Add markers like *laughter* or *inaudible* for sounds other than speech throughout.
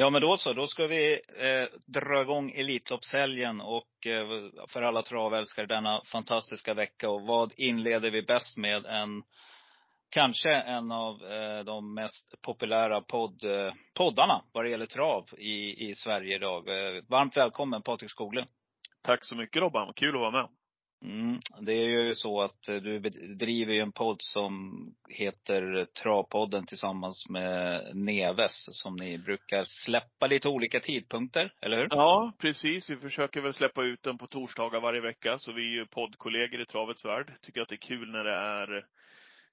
Ja, men då så. Då ska vi eh, dra igång Elitloppshelgen och eh, för alla travälskare denna fantastiska vecka. Och vad inleder vi bäst med än kanske en av eh, de mest populära podd, eh, poddarna vad det gäller trav i, i Sverige idag. Eh, varmt välkommen Patrik Skoglund. Tack så mycket Robban, kul att vara med. Mm, det är ju så att eh, du driver ju en podd som heter Travpodden tillsammans med Neves som ni brukar släppa lite olika tidpunkter, eller hur? Ja, precis. Vi försöker väl släppa ut den på torsdagar varje vecka. Så vi är ju poddkollegor i travets värld. Tycker att det är kul när det är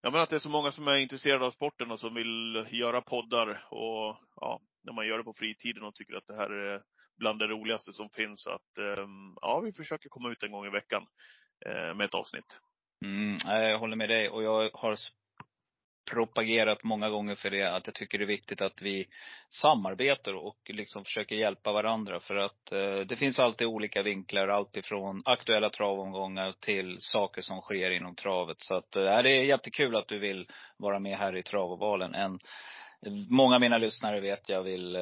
Ja men att det är så många som är intresserade av sporten och som vill göra poddar och ja, när man gör det på fritiden och tycker att det här är bland det roligaste som finns. Så att ehm, ja, vi försöker komma ut en gång i veckan Eh, med ett avsnitt. Mm, jag håller med dig och jag har propagerat många gånger för det, att jag tycker det är viktigt att vi samarbetar och liksom försöker hjälpa varandra. För att eh, det finns alltid olika vinklar, alltifrån aktuella travomgångar till saker som sker inom travet. Så att eh, det är jättekul att du vill vara med här i Travovalen. En Många av mina lyssnare vet jag vill eh,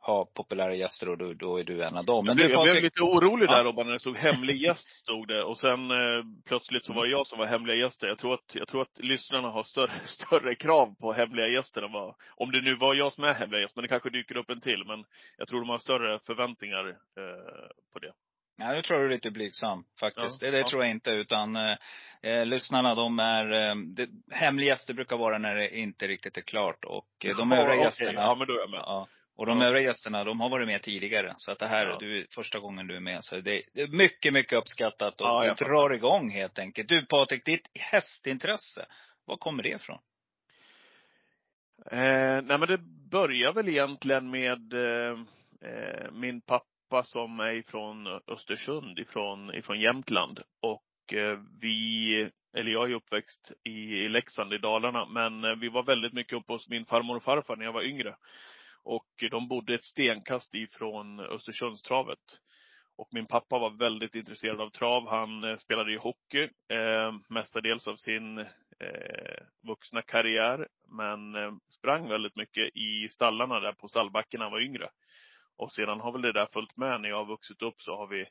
ha populära gäster och då, då är du en av dem. Men jag, du, blev, jag blev lite orolig där Robban, när det stod hemlig gäst stod det. Och sen eh, plötsligt så var det jag som var hemliga gäster. Jag tror att, jag tror att lyssnarna har större, *laughs* större krav på hemliga gäster än vad, om det nu var jag som är hemliga gäst. Men det kanske dyker upp en till. Men jag tror de har större förväntningar eh, på det. Ja, nu tror du är lite blygsam faktiskt. Ja, det det ja. tror jag inte. Utan eh, eh, lyssnarna de är, eh, det, hemliga gäster brukar vara när det inte riktigt är klart. Och eh, de Ja, övriga okej. gästerna. Ja, men då är jag med. Ja. Och de Ja. övriga gästerna, de har varit med tidigare. Så att det här, du är första gången du är med. Så det, det är mycket, mycket uppskattat. Och vi jag fattar. drar igång helt enkelt. Du Patrik, ditt hästintresse, var kommer det ifrån? Eh, nej men det börjar väl egentligen med eh, eh, min pappa som är ifrån Östersund, ifrån, ifrån Jämtland. Och eh, vi, eller jag är uppväxt i, i Leksand i Dalarna, men eh, vi var väldigt mycket uppe hos min farmor och farfar när jag var yngre. Och de bodde ett stenkast ifrån Östersundstravet. Och min pappa var väldigt intresserad av trav. Han eh, spelade ju hockey, eh, mestadels av sin eh, vuxna karriär. Men eh, sprang väldigt mycket i stallarna där på stallbacken när han var yngre. Och sedan har väl det där följt med. När jag har vuxit upp så har vi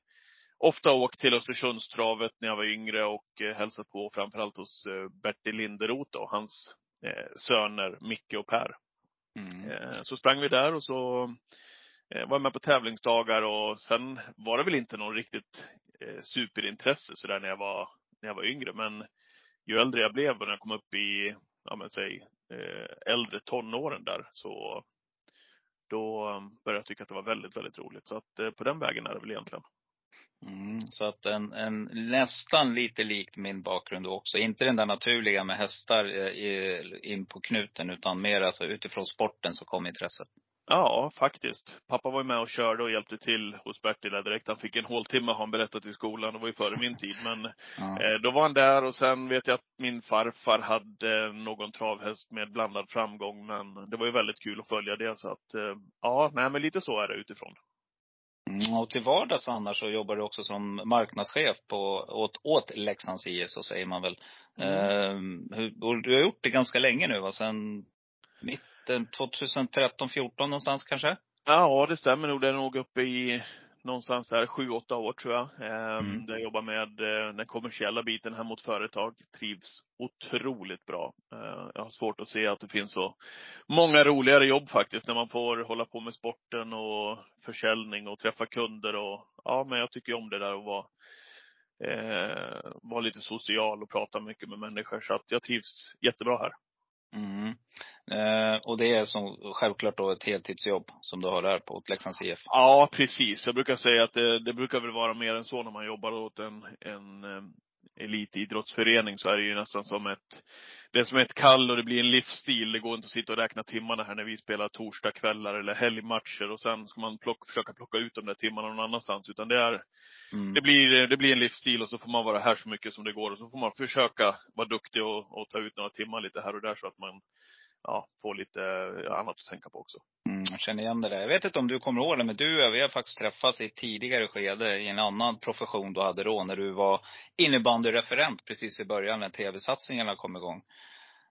ofta åkt till Östersundstravet när jag var yngre och eh, hälsat på framförallt hos eh, Bertil Linderoth och hans eh, söner Micke och Per. Mm. Så sprang vi där och så var jag med på tävlingsdagar och sen var det väl inte någon riktigt superintresse sådär när jag var, när jag var yngre. Men ju äldre jag blev och när jag kom upp i, ja men säg, äldre tonåren där så då började jag tycka att det var väldigt, väldigt roligt. Så att eh, på den vägen är det väl egentligen. Mm, så att en, en, nästan lite likt min bakgrund också. Inte den där naturliga med hästar eh, i, in på knuten utan mer alltså utifrån sporten så kom intresset. Ja, faktiskt. Pappa var ju med och körde och hjälpte till hos Bertil direkt. Han fick en håltimme har han berättat i skolan. Det var ju före min tid. Men Ja. Eh, Då var han där och sen vet jag att min farfar hade någon travhäst med blandad framgång. Men det var ju väldigt kul att följa det. Så att, eh, ja, nej men lite så är det utifrån. Mm, och till vardags annars så jobbar du också som marknadschef på, åt, åt Leksands IF, så säger man väl. Mm. Eh, hur- du har gjort det ganska länge nu va? Sen mitten 2013, 14 någonstans kanske? Ja, det stämmer nog. Det är nog uppe i någonstans där sju, åtta år tror jag. Eh, Mm. Där jag jobbar med eh, den kommersiella biten här mot företag. Trivs otroligt bra. Eh, jag har svårt att se att det finns så många roligare jobb faktiskt. När man får hålla på med sporten och försäljning och träffa kunder och ja, men jag tycker om det där att vara eh, vara lite social och prata mycket med människor. Så att jag trivs jättebra här. Mm. Eh, och det är som, självklart då ett heltidsjobb som du har där på Leksands IF? Ja, precis. Jag brukar säga att det, det brukar väl vara mer än så när man jobbar åt en, en eh, elitidrottsförening så är det ju nästan som ett det är som ett kall och det blir en livsstil. Det går inte att sitta och räkna timmarna här när vi spelar torsdagskvällar eller helgmatcher och sen ska man plocka, försöka plocka ut de där timmarna någon annanstans. Utan det är, mm. det blir, det blir en livsstil och så får man vara här så mycket som det går och så får man försöka vara duktig och, och ta ut några timmar lite här och där så att man ja, får lite annat att tänka på också. Mm, jag känner igen det där. Jag vet inte om du kommer ihåg det, men du och vi har faktiskt träffats i ett tidigare skede i en annan profession du hade då, när du var innebandyreferent precis i början när tv-satsningarna kom igång.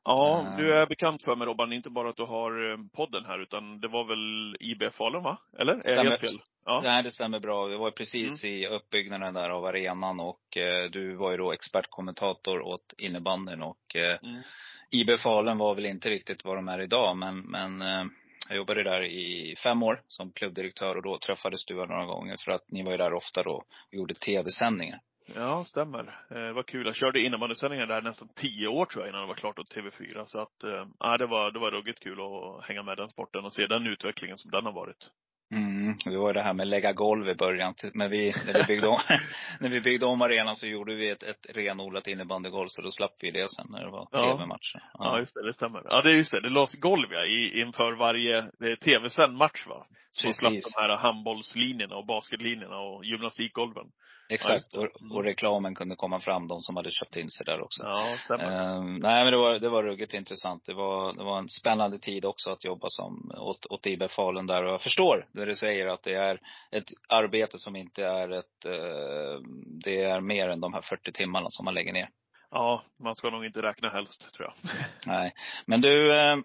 Ja, uh, du är bekant för mig Robban, inte bara att du har eh, podden här, utan det var väl IB Falun va? Eller? Är jag helt fel? Ja. Nej, det stämmer bra. Vi var precis mm. i uppbyggnaden där av arenan och eh, du var ju då expertkommentator åt innebandyn och eh, mm. IB Falun var väl inte riktigt vad de är idag, men, men eh, jag jobbade där i fem år som klubbdirektör och då träffades du några gånger för att ni var ju där ofta då och gjorde tv-sändningar. Ja, stämmer. Eh, det var kul. Jag körde innebandysändningar där nästan tio år tror jag innan det var klart åt TV4. Så att, eh, det var, det var ruggigt kul att hänga med den sporten och se den utvecklingen som den har varit. Mm, det var det här med lägga golv i början. Men vi, när vi byggde om, *laughs* när vi byggde om arenan så gjorde vi ett, ett renodlat innebandygolv så då slapp vi det sen när det var tv-matcher. Ja. ja. just det, det stämmer. Ja, det är just det. Det lades golv ja, i, inför varje tv-sänd match va? Så Precis. slapp de här handbollslinjerna och basketlinjerna och gymnastikgolven. Exakt, ja, och, och, reklamen kunde komma fram, de som hade köpt in sig där också. Ja, stämmer. Uh, nej men det var, det var ruggigt intressant. Det var, det var en spännande tid också att jobba som, åt, åt IB Falun där. Och jag förstår det du säger att det är ett arbete som inte är ett, uh, det är mer än de här 40 timmarna som man lägger ner. Ja, man ska nog inte räkna helst tror jag. *laughs* nej. Men du, uh,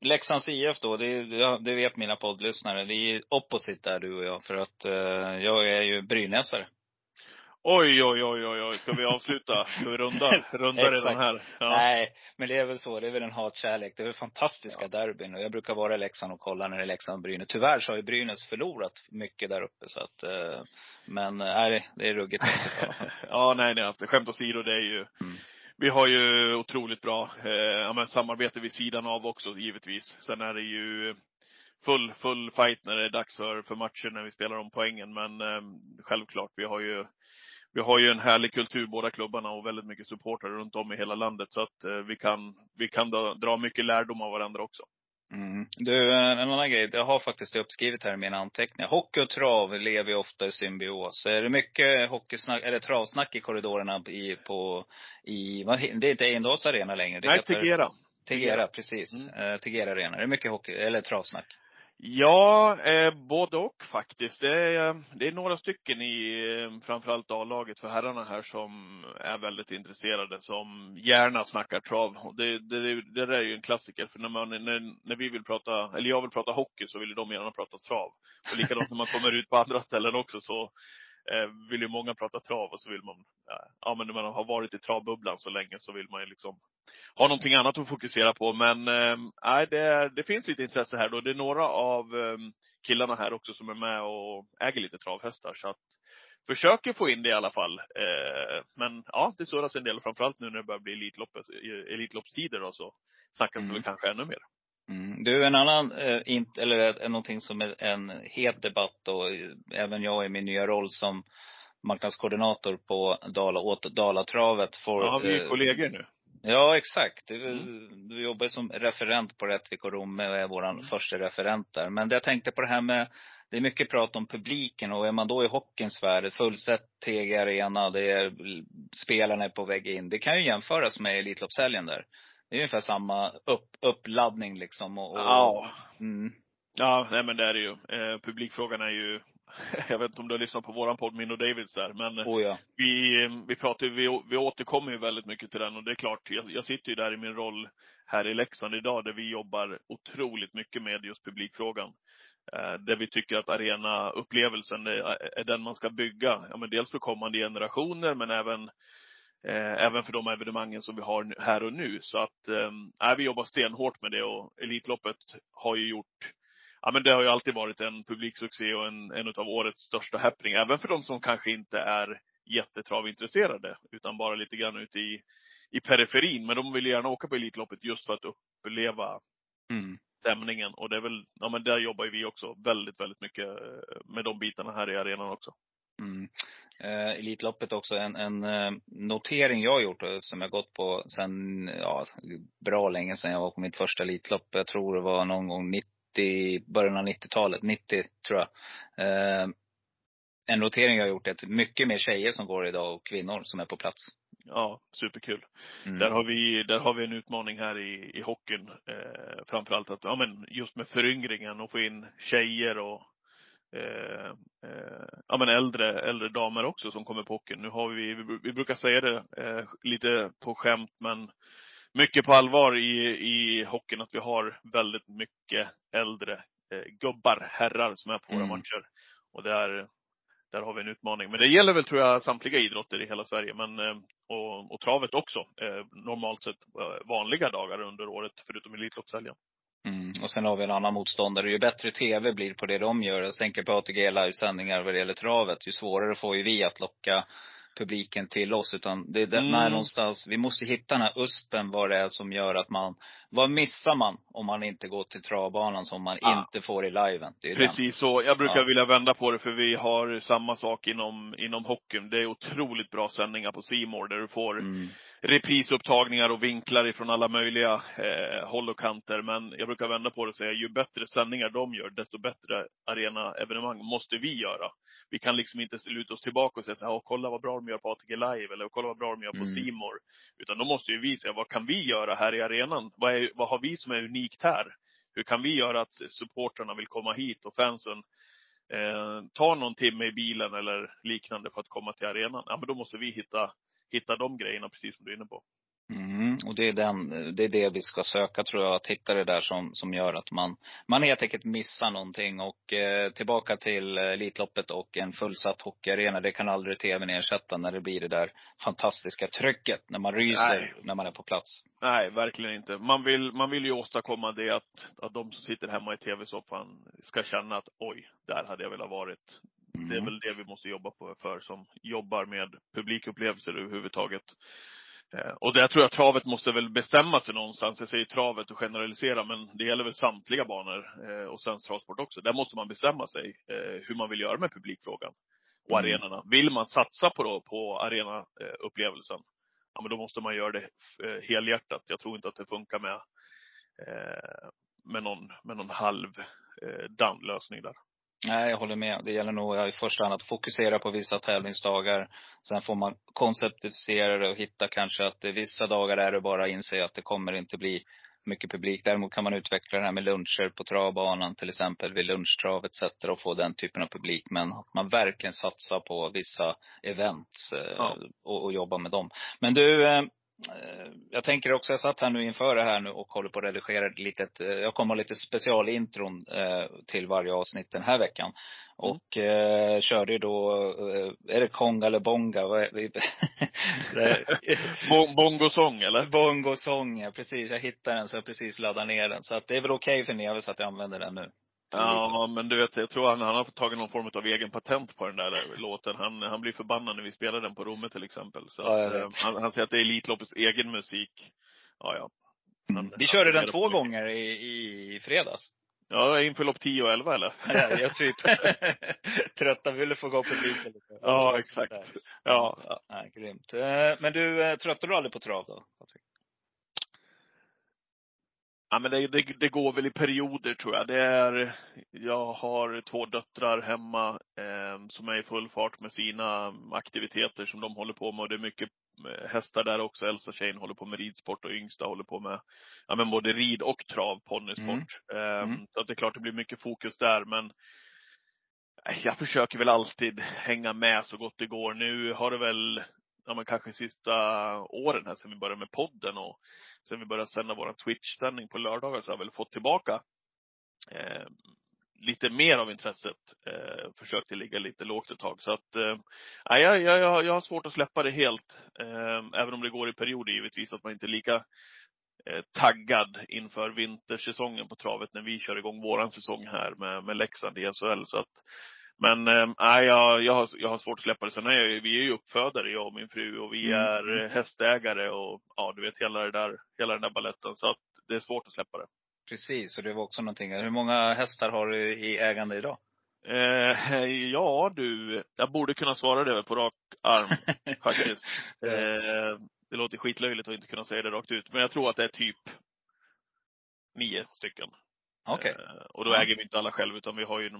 Leksands IF då, det, det vet mina poddlyssnare. Vi är opposite där du och jag. För att uh, jag är ju brynäsare. Oj, oj, oj, oj, oj. Ska vi avsluta? Ska vi runda? Runda redan här? Ja. Nej, men det är väl så. Det är väl en hatkärlek. Det är väl fantastiska ja. derbyn. Och jag brukar vara i Leksand och kolla när det är Leksand-Brynäs. Tyvärr så har ju Brynäs förlorat mycket där uppe. Så att, eh, men nej, det är ruggigt *laughs* Ja, nej, nej. Skämt åsido, det är ju mm. Vi har ju otroligt bra eh, ja, men samarbete vid sidan av också givetvis. Sen är det ju full, full fight när det är dags för, för matcher när vi spelar om poängen. Men eh, självklart, vi har ju vi har ju en härlig kultur båda klubbarna och väldigt mycket supportrar runt om i hela landet. Så att eh, vi kan, vi kan dra, dra mycket lärdom av varandra också. Mm. Du, en annan grej. Jag har faktiskt uppskrivit här i mina anteckningar. Hockey och trav lever ju ofta i symbios. Är det mycket hockeysnack, eller travsnack i korridorerna i, på, i, det är inte Ejendals arena längre? Det Nej, Tegera. Tegera, precis. Mm. Uh, Tegera arena. Är det mycket hockey, eller travsnack? Ja, eh, både och faktiskt. Det är, eh, det är några stycken i eh, framförallt A-laget för herrarna här som är väldigt intresserade, som gärna snackar trav. Och det, det, det där är ju en klassiker, för när, man, när, när vi vill prata, eller jag vill prata hockey så vill de gärna prata trav. Och likadant när man kommer ut på andra ställen också så vill ju många prata trav och så vill man, ja men när man har varit i travbubblan så länge så vill man ju liksom ha någonting annat att fokusera på. Men eh, nej, det, det finns lite intresse här då. Det är några av eh, killarna här också som är med och äger lite travhästar. Så att försöker få in det i alla fall. Eh, men ja, det surras en del. Framförallt nu när det börjar bli elitlopp, Elitloppstider då, så snackas mm. det väl kanske ännu mer. Mm. Du, en annan, eh, inte, eller någonting som är en het debatt och även jag i min nya roll som marknadskoordinator på Dala, åt Dalatravet får... Ja, vi är eh, kollegor nu. Ja, exakt. Du, mm. du jobbar som referent på Rättvik och Romme och är vår mm. första referent där. Men jag tänkte på det här med, det är mycket prat om publiken och är man då i hockeyns värld, fullsatt TG Arena, det är spelarna är på väg in. Det kan ju jämföras med Elitloppshelgen där. Det är ungefär samma upp, uppladdning liksom. Och, och ja. Mm. Ja, nej men det är det ju. Eh, publikfrågan är ju *laughs* jag vet inte om du har lyssnat på våran podd, min och Davids där, men oh ja. vi, vi pratar vi, vi återkommer ju väldigt mycket till den och det är klart, jag, jag sitter ju där i min roll här i Leksand idag där vi jobbar otroligt mycket med just publikfrågan. Eh, där vi tycker att arenaupplevelsen är, är den man ska bygga, ja men dels för kommande generationer men även eh, även för de evenemangen som vi har här och nu. Så att, eh, vi jobbar stenhårt med det och Elitloppet har ju gjort ja men det har ju alltid varit en publiksuccé och en, en av årets största happening. Även för de som kanske inte är jättetravintresserade, utan bara lite grann ute i, i periferin. Men de vill gärna åka på Elitloppet just för att uppleva Mm. stämningen. Och det är väl, ja men där jobbar ju vi också väldigt, väldigt mycket eh, med de bitarna här i arenan också. Mm. Eh, Elitloppet också, en, en eh, notering jag har gjort eh, som jag gått på sen, ja, bra länge sedan jag var på mitt första Elitlopp. Jag tror det var någon gång 90, början av 90-talet, 90 tror jag. Eh, en notering jag har gjort är att mycket mer tjejer som går idag och kvinnor som är på plats. Ja, superkul. Mm. Där har vi, där har vi en utmaning här i, i hockeyn. Eh, framförallt att, ja men just med föryngringen och få in tjejer och eh, eh, ja men äldre, äldre damer också som kommer på hockeyn. Nu har vi, vi, vi brukar säga det eh, lite på skämt men mycket på allvar i, i hockeyn att vi har väldigt mycket äldre eh, gubbar, herrar som är på våra Mm. matcher. Och där, där har vi en utmaning. Men det gäller väl tror jag samtliga idrotter i hela Sverige. Men, eh, och, och travet också. Eh, normalt sett vanliga dagar under året, förutom Elitloppshelgen. Mm. Och sen har vi en annan motståndare. Ju bättre tv blir på det de gör, jag tänker på ATG livesändningar vad det gäller travet, ju svårare får ju vi att locka publiken till oss. Utan det är där Mm. någonstans, vi måste hitta den här uspen vad det är som gör att man, vad missar man om man inte går till travbanan som man Ah. inte får i liven? Är den. Precis så. Jag brukar Ja. vilja vända på det för vi har samma sak inom, inom hockeyn. Det är otroligt bra sändningar på More där du får Mm. Reprisupptagningar och vinklar ifrån alla möjliga eh, håll och kanter. Men jag brukar vända på det och säga, ju bättre sändningar de gör, desto bättre arena-evenemang måste vi göra. Vi kan liksom inte luta oss tillbaka och säga så här, "Åh, kolla vad bra de gör på ATG Live, eller kolla vad bra de gör på Mm. C More. Utan då måste ju vi säga, vad kan vi göra här i arenan? Vad, är, vad har vi som är unikt här? Hur kan vi göra att supportrarna vill komma hit och fansen eh, tar någon timme i bilen eller liknande för att komma till arenan? Ja, men då måste vi hitta, hitta de grejerna, precis som du är inne på. Mm, och det är, den, det är det vi ska söka tror jag, att hitta det där som, som gör att man, man helt enkelt missar någonting. Och eh, tillbaka till eh, Elitloppet och en fullsatt hockeyarena, det kan aldrig tvn ersätta när det blir det där fantastiska trycket, när man ryser Nej. när man är på plats. Nej, verkligen inte. Man vill, man vill ju åstadkomma det att, att de som sitter hemma i tv-soffan ska känna att oj, där hade jag velat varit. Mm. Det är väl det vi måste jobba på för som jobbar med publikupplevelser överhuvudtaget. Eh, Och där tror jag travet måste väl bestämma sig någonstans. Jag säger travet och generalisera, men det gäller väl samtliga banor eh, och svensk travsport också. Där måste man bestämma sig eh, hur man vill göra med publikfrågan och Mm. arenorna. Vill man satsa på, då, på arenaupplevelsen, ja men då måste man göra det helhjärtat. Jag tror inte att det funkar med, med någon, med någon halv eh, down-lösning där. Nej, jag håller med. Det gäller nog i första hand att fokusera på vissa tävlingsdagar. Sen får man konceptifiera det och hitta kanske att vissa dagar är det bara att inse att det kommer inte bli mycket publik. Däremot kan man utveckla det här med luncher på travbanan till exempel vid lunchtrav etc. och få den typen av publik. Men man verkligen satsar på vissa events eh, Ja. och, och jobbar med dem. Men du, eh, jag tänker också, jag satt här nu inför det här nu och håller på att redigera ett litet, eh, jag kommer ha lite specialintron eh, till varje avsnitt den här veckan. Och eh, körde ju då, eh, är det Konga eller Bonga? *laughs* Bongosång eller? Bongosång, ja precis. Jag hittade den så jag precis laddade ner den. Så att det är väl okej för Neves att jag använder den nu. Ja, men du vet, jag tror han, han har tagit någon form av egen patent på den där låten. Han, han blir förbannad när vi spelar den på Romme till exempel. Så Ja, att, eh, han, han säger att det är Elitloppets egen musik. Ja, ja. Han- Vi körde den två på gånger i, i fredags. Ja, inför lopp 10 och 11 eller? Ja, jag typ *laughs* trötta ville få igång publiken lite. Ja, exakt. Ja. ja nej, grymt. Eh, Men du, eh, tröttar du aldrig på trav då? Ja, men det, det, det går väl i perioder tror jag. Det är, jag har två döttrar hemma eh, som är i full fart med sina aktiviteter som de håller på med. Och det är mycket eh, hästar där också. Äldsta tjejen håller på med ridsport och yngsta håller på med ja, men både rid och trav, ponnysport. Eh, Mm. Så att det är klart det blir mycket fokus där. Men eh, jag försöker väl alltid hänga med så gott det går. Nu har det väl, ja men kanske sista åren här sen vi började med podden och sen vi började sända vår Twitch-sändning på lördagar så har jag väl fått tillbaka eh, lite mer av intresset. Eh, försökt att ligga lite lågt ett tag. Så att, eh, nej, jag, jag, jag, jag har svårt att släppa det helt. Eh, även om det går i perioder givetvis, att man inte är lika eh, taggad inför vintersäsongen på travet när vi kör igång våran säsong här med, med Leksand i SHL. Så att, men eh, nej, jag, jag, har, jag har svårt att släppa det. Sen är jag, vi är ju uppfödare, jag och min fru, och vi Mm. är eh, hästägare och ja, du vet hela det där, hela den där balletten. Så att det är svårt att släppa det. Precis, och det var också någonting. Hur många hästar har du i ägande idag? Eh, *laughs* ja du, jag borde kunna svara det på rak arm *laughs* faktiskt. Eh, det låter skitlöjligt att inte kunna säga det rakt ut. Men jag tror att det är typ nio stycken. Okej. Eh, och då äger vi inte alla själv, utan vi har ju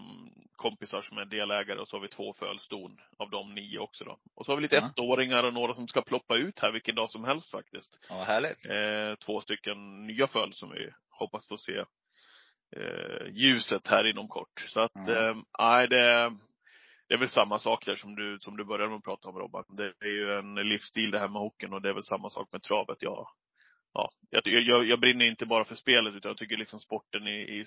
kompisar som är delägare och så har vi två fölston av de nio också då. Och så har vi lite Ja. ettåringar och några som ska ploppa ut här vilken dag som helst faktiskt. Ja, härligt. Eh, två stycken nya föl som vi hoppas få se eh, ljuset här inom kort. Så att, Ja. eh, nej det, det är väl samma sak där som du, som du började med att prata om Robban. Det är ju en livsstil det här med hockeyn och det är väl samma sak med travet. Jag, ja, jag, jag, jag brinner inte bara för spelet utan jag tycker liksom sporten i, i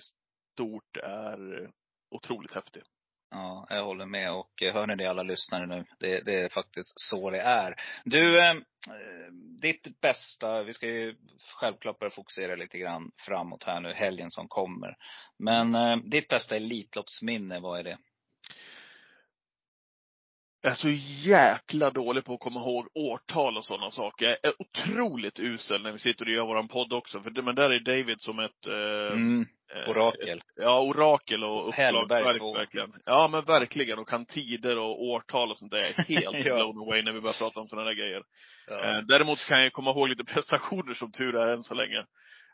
stort är eh, otroligt häftig. Ja, jag håller med. Och eh, hör ni det alla lyssnare nu? Det, det är faktiskt så det är. Du, eh, ditt bästa, vi ska ju självklart börja fokusera lite grann framåt här nu, helgen som kommer. Men eh, ditt bästa Elitloppsminne, vad är det? Jag är så jäkla dålig på att komma ihåg årtal och sådana saker. Jag är otroligt usel när vi sitter och gör våran podd också. För det, men där är David som ett eh, Mm, eh, orakel. Ja, orakel och två. verkligen. Ja men verkligen. Och kan tider och årtal och sånt där. Jag är helt *laughs* Ja. blown away när vi börjar prata om sådana där grejer. Ja. Eh, däremot kan jag komma ihåg lite *laughs* prestationer som tur är än så länge.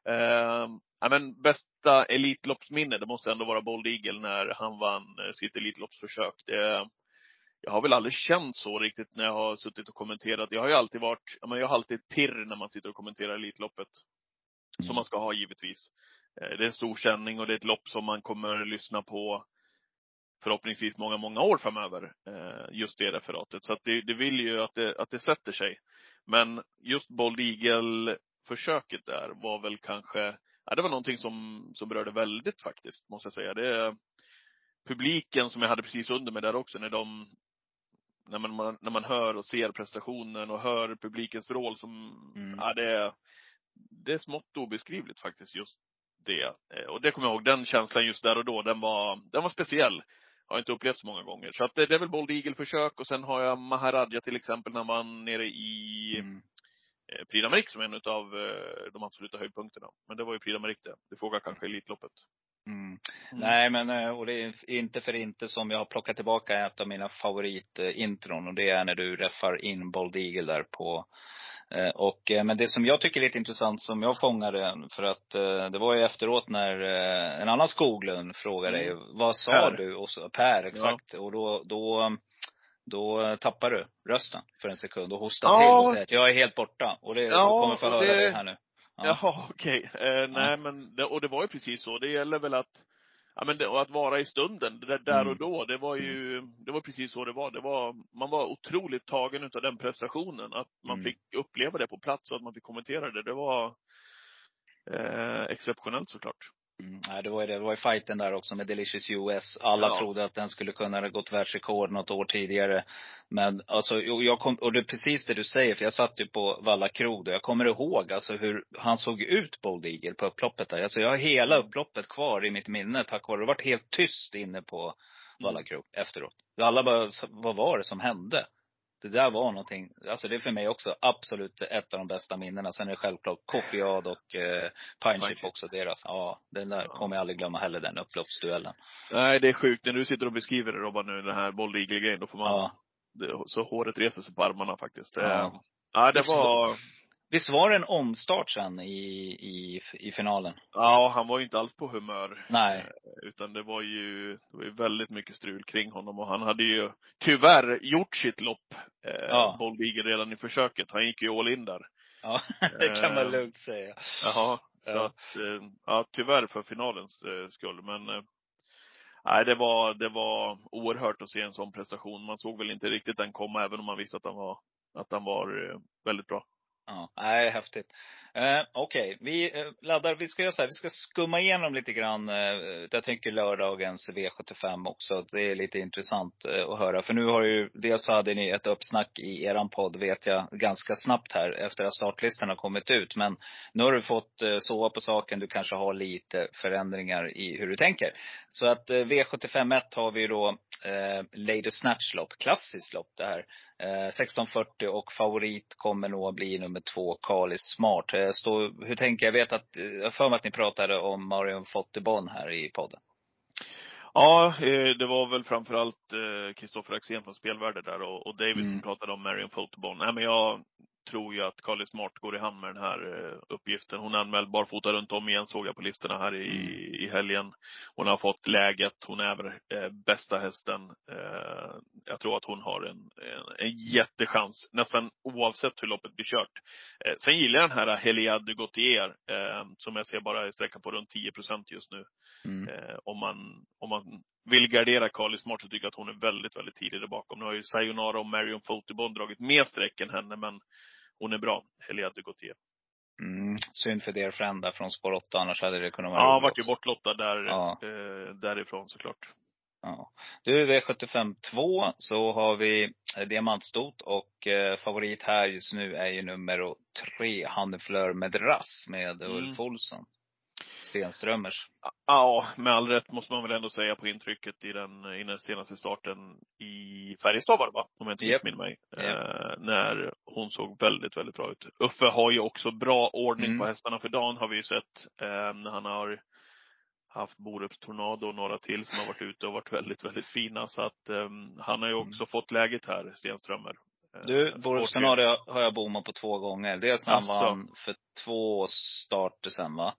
Eh, ja, men bästa Elitloppsminne, det måste ändå vara Bold Eagle när han vann eh, sitt Elitloppsförsök. Det, jag har väl aldrig känt så riktigt när jag har suttit och kommenterat. Jag har ju alltid varit, ja, men jag har alltid pirr när man sitter och kommenterar Elitloppet. Mm. Som man ska ha givetvis. Eh, Det är en stor sändning och det är ett lopp som man kommer lyssna på förhoppningsvis många, många år framöver. eh, Just det referatet. Så att det, det vill ju att det, att det sätter sig. Men just Bold Eagle-försöket där var väl kanske, ja det var någonting som, som berörde väldigt faktiskt, måste jag säga. Det, publiken som jag hade precis under mig där också, när de när man, när man hör och ser prestationen och hör publikens vrål som, Mm. ja det är, det är smått obeskrivligt faktiskt just det. Eh, Och det kommer jag ihåg, den känslan just där och då, den var, den var speciell. Har inte upplevt så många gånger. Så att det, det är väl Bold Eagle-försök och sen har jag Maharaja till exempel när man nere i Mm. eh, Prix som en av eh, de absoluta höjdpunkterna. Men det var ju Prix det. Du frågar kanske Elitloppet. Mm. Nej men, eh, och det är inte för inte som jag har plockat tillbaka ett av mina favoritintron och det är när du räffar in Bold Eagle där på eh, och, eh, men det som jag tycker är lite intressant som jag fångade, för att det var ju efteråt när en annan Skoglund frågade dig, vad sa Per. du? Och så, per, exakt. Och då, då, då tappar du rösten för en sekund och hostar Ja. till och säger att jag är helt borta. Och det, Ja, kommer få höra det- det här nu. Ja. Jaha, okej. Eh, nej men, det, och det var ju precis så. Det gäller väl att, ja men det, och att vara i stunden, det där, där Mm. och då, det var ju, det var precis så det var. Det var, man var otroligt tagen utav den prestationen. Att man Mm. fick uppleva det på plats och att man fick kommentera det. Det var eh, exceptionellt såklart. Mm, det var ju det. Det var ju fighten där också med Delicious US. Alla Ja. trodde att den skulle kunna ha gått världsrekord något år tidigare. Men alltså, jag kom, och det är precis det du säger, för jag satt ju på Valla krog då. Jag kommer ihåg alltså hur han såg ut, Bold Eagle, på upploppet där. Alltså jag har hela upploppet kvar i mitt minne tack vare, det varit helt tyst inne på Valla krog efteråt. Alla bara, vad var det som hände? Det där var någonting, alltså det är för mig också absolut ett av de bästa minnena. Sen är det självklart Kopiad och eh, Pine Pine Chip Chip. också deras. Ja, den där kommer jag aldrig glömma heller, den upploppsduellen. Nej, det är sjukt. När du sitter och beskriver det Robban nu, den här Bold Eagle-grejen, då får man, Ja. det, så håret reser sig på armarna faktiskt. Ja. Ja, ja det var, Visst var det en omstart sen i, i, i finalen? ja han var ju inte alls på humör. Nej. Eh, Utan det var ju, det var ju väldigt mycket strul kring honom och han hade ju tyvärr gjort sitt lopp, eh, Ja. Bold Eagle redan i försöket. Han gick ju all in där. Ja, *laughs* det kan man Eh, lugnt säga. Jaha. Så Ja. att, eh, ja tyvärr för finalens eh, skull. Men eh, nej, det var, det var oerhört att se en sån prestation. Man såg väl inte riktigt den komma även om man visste att han var, att han var väldigt bra. Ja, nej, häftigt. Eh, Okej, okay. vi eh, laddar, vi ska göra så här, vi ska skumma igenom lite grann, eh, jag tänker lördagens V75 också. Det är lite intressant eh, att höra. För nu har ju, dels så hade ni ett uppsnack i eran podd, vet jag, ganska snabbt här efter att startlistan har kommit ut. Men nu har du fått eh, sova på saken, du kanske har lite förändringar i hur du tänker. Så att eh, V75 1 har vi då eh, Lady Snatch lopp, klassiskt lopp det här. Eh, 1640 och favorit kommer nog att bli nummer två, Kalis Smart. Eh, Eh, stå, hur tänker jag? Vet att, eh, jag för mig att ni pratade om Marion Fottebon här i podden. Ja, eh, det var väl framförallt Kristoffer Axén från Spelvärde där och, David mm. som pratade om Marion Fottebon. Nej men jag tror ju att Carly Smart går i hand med den här eh, uppgiften. Hon är anmäld barfota runt om igen såg jag på listorna här i, mm. i helgen. Hon har fått läget, hon är väl eh, bästa hästen. Eh, jag tror att hon har en, en, en jättechans, nästan oavsett hur loppet blir kört. Eh, sen gillar jag den här Heliade Gautier, eh, som jag ser bara är sträcka på runt 10 procent just nu. Mm. Om man, om man vill gardera Carly Smart så tycker jag att hon är väldigt, väldigt tidig där bakom. Nu har ju Sayonara och Marion Fotobon dragit mer streck än henne, men hon är bra, Heliade Gautier. Mm, synd för deras friend där från spår 8, annars hade det kunnat vara Ja, vart ju bortlottad där, ja. eh, därifrån såklart. Ja. Du, V75 2 så har vi eh, Diamantstot och eh, favorit här just nu är ju nummer tre, Hanneflör Medras med mm. Ulf Olsson. Stenströmers. Ja, med all rätt måste man väl ändå säga på intrycket i den, i den senaste starten i Färjestad var det va? Om jag inte yep. missminner mig. Yep. Eh, när hon såg väldigt, väldigt bra ut. Uffe har ju också bra ordning mm. på hästarna för dagen har vi ju sett. Eh, när han har haft Borups Tornado och några till som har varit ute och varit väldigt, väldigt fina. Så att um, han har ju också mm. fått läget här, Stenströmer. Eh, du, Borups Tornado har jag bommat på två gånger. Dels när han vann för två starter sen va?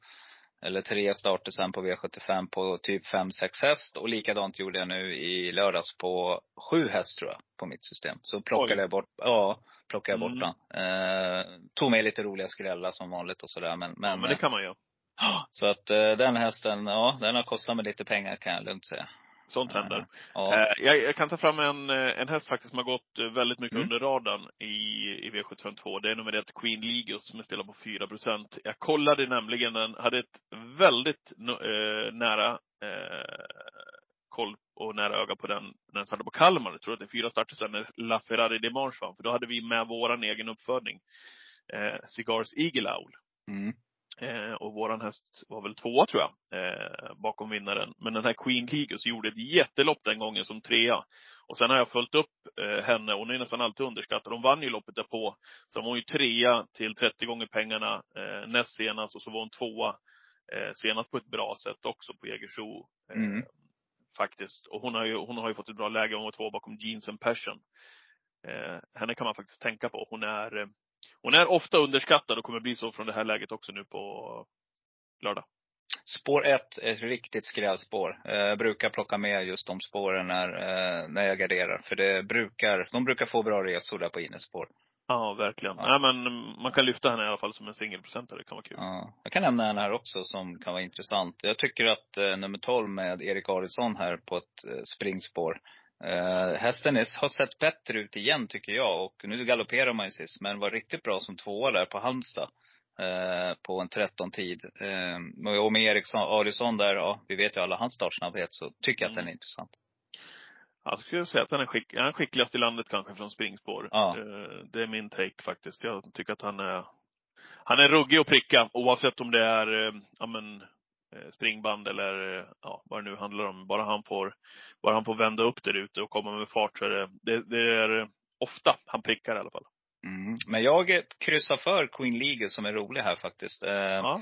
Eller tre starter sen på V75 på typ 5-6 häst. Och likadant gjorde jag nu i lördags på sju häst tror jag, på mitt system. Så plockade Oj. jag bort, ja, plockade jag bort mm. den. Eh, tog med lite roliga skrällar som vanligt och sådär. Men, men, ja, men det kan man ju. *gasps* Så att eh, den hästen, ja, den har kostat mig lite pengar kan jag lugnt säga. Sånt händer. Ja. Eh, jag, jag, kan ta fram en, eh, en häst faktiskt som har gått eh, väldigt mycket mm. under radarn i, i V752. Det är nummer ett Queen Ligus som spelar på 4 procent. Jag kollade nämligen den, hade ett väldigt eh, nära eh, koll och nära öga på den när den startade på Kalmar. Jag tror att det är fyra starter sedan när La Ferrari vann. För då hade vi med våran egen uppfödning. Eh, Cigars Eagle Owl. Mm. Eh, och våran häst var väl tvåa tror jag, eh, bakom vinnaren. Men den här Queen Ligus gjorde ett jättelopp den gången som trea. Och sen har jag följt upp eh, henne, hon är nästan alltid underskattad. Hon vann ju loppet därpå. Sen var hon ju trea till 30 gånger pengarna eh, näst senast och så var hon tvåa eh, senast på ett bra sätt också på Jägersro. Eh, mm. Faktiskt. Och hon har, ju, hon har ju fått ett bra läge, hon var två bakom Jeans and Passion. Henne kan man faktiskt tänka på. Hon är hon är ofta underskattad och kommer bli så från det här läget också nu på lördag. Spår 1 är ett riktigt skrällspår. Eh, jag brukar plocka med just de spåren när, eh, när jag garderar. För det brukar, de brukar få bra resor där på innespår. Ja, verkligen. Ja. Nej, men man kan lyfta henne i alla fall som en singelprocentare. Det kan vara kul. Ja. Jag kan nämna en här också som kan vara intressant. Jag tycker att eh, nummer 12 med Erik Adielsson här på ett eh, springspår Uh, hästen är, har sett bättre ut igen tycker jag och nu galopperar man ju sist men var riktigt bra som tvåa där på Halmstad. Uh, på en 13-tid. Uh, och med Eriksson, Adielsson där, ja, vi vet ju alla hans startsnabbhet så tycker jag att den är mm. intressant. Jag skulle säga att han är, skick, han är skickligast i landet kanske från springspår. Ja. Det är min take faktiskt. Jag tycker att han är, han är ruggig att pricka oavsett om det är, ja men, Eh, springband eller ja, vad det nu handlar om. Bara han får, bara han får vända upp där ute och komma med fart så är det, det, det är ofta han prickar i alla fall. Mm. Men jag kryssar för Queen League som är rolig här faktiskt. Eh, ja.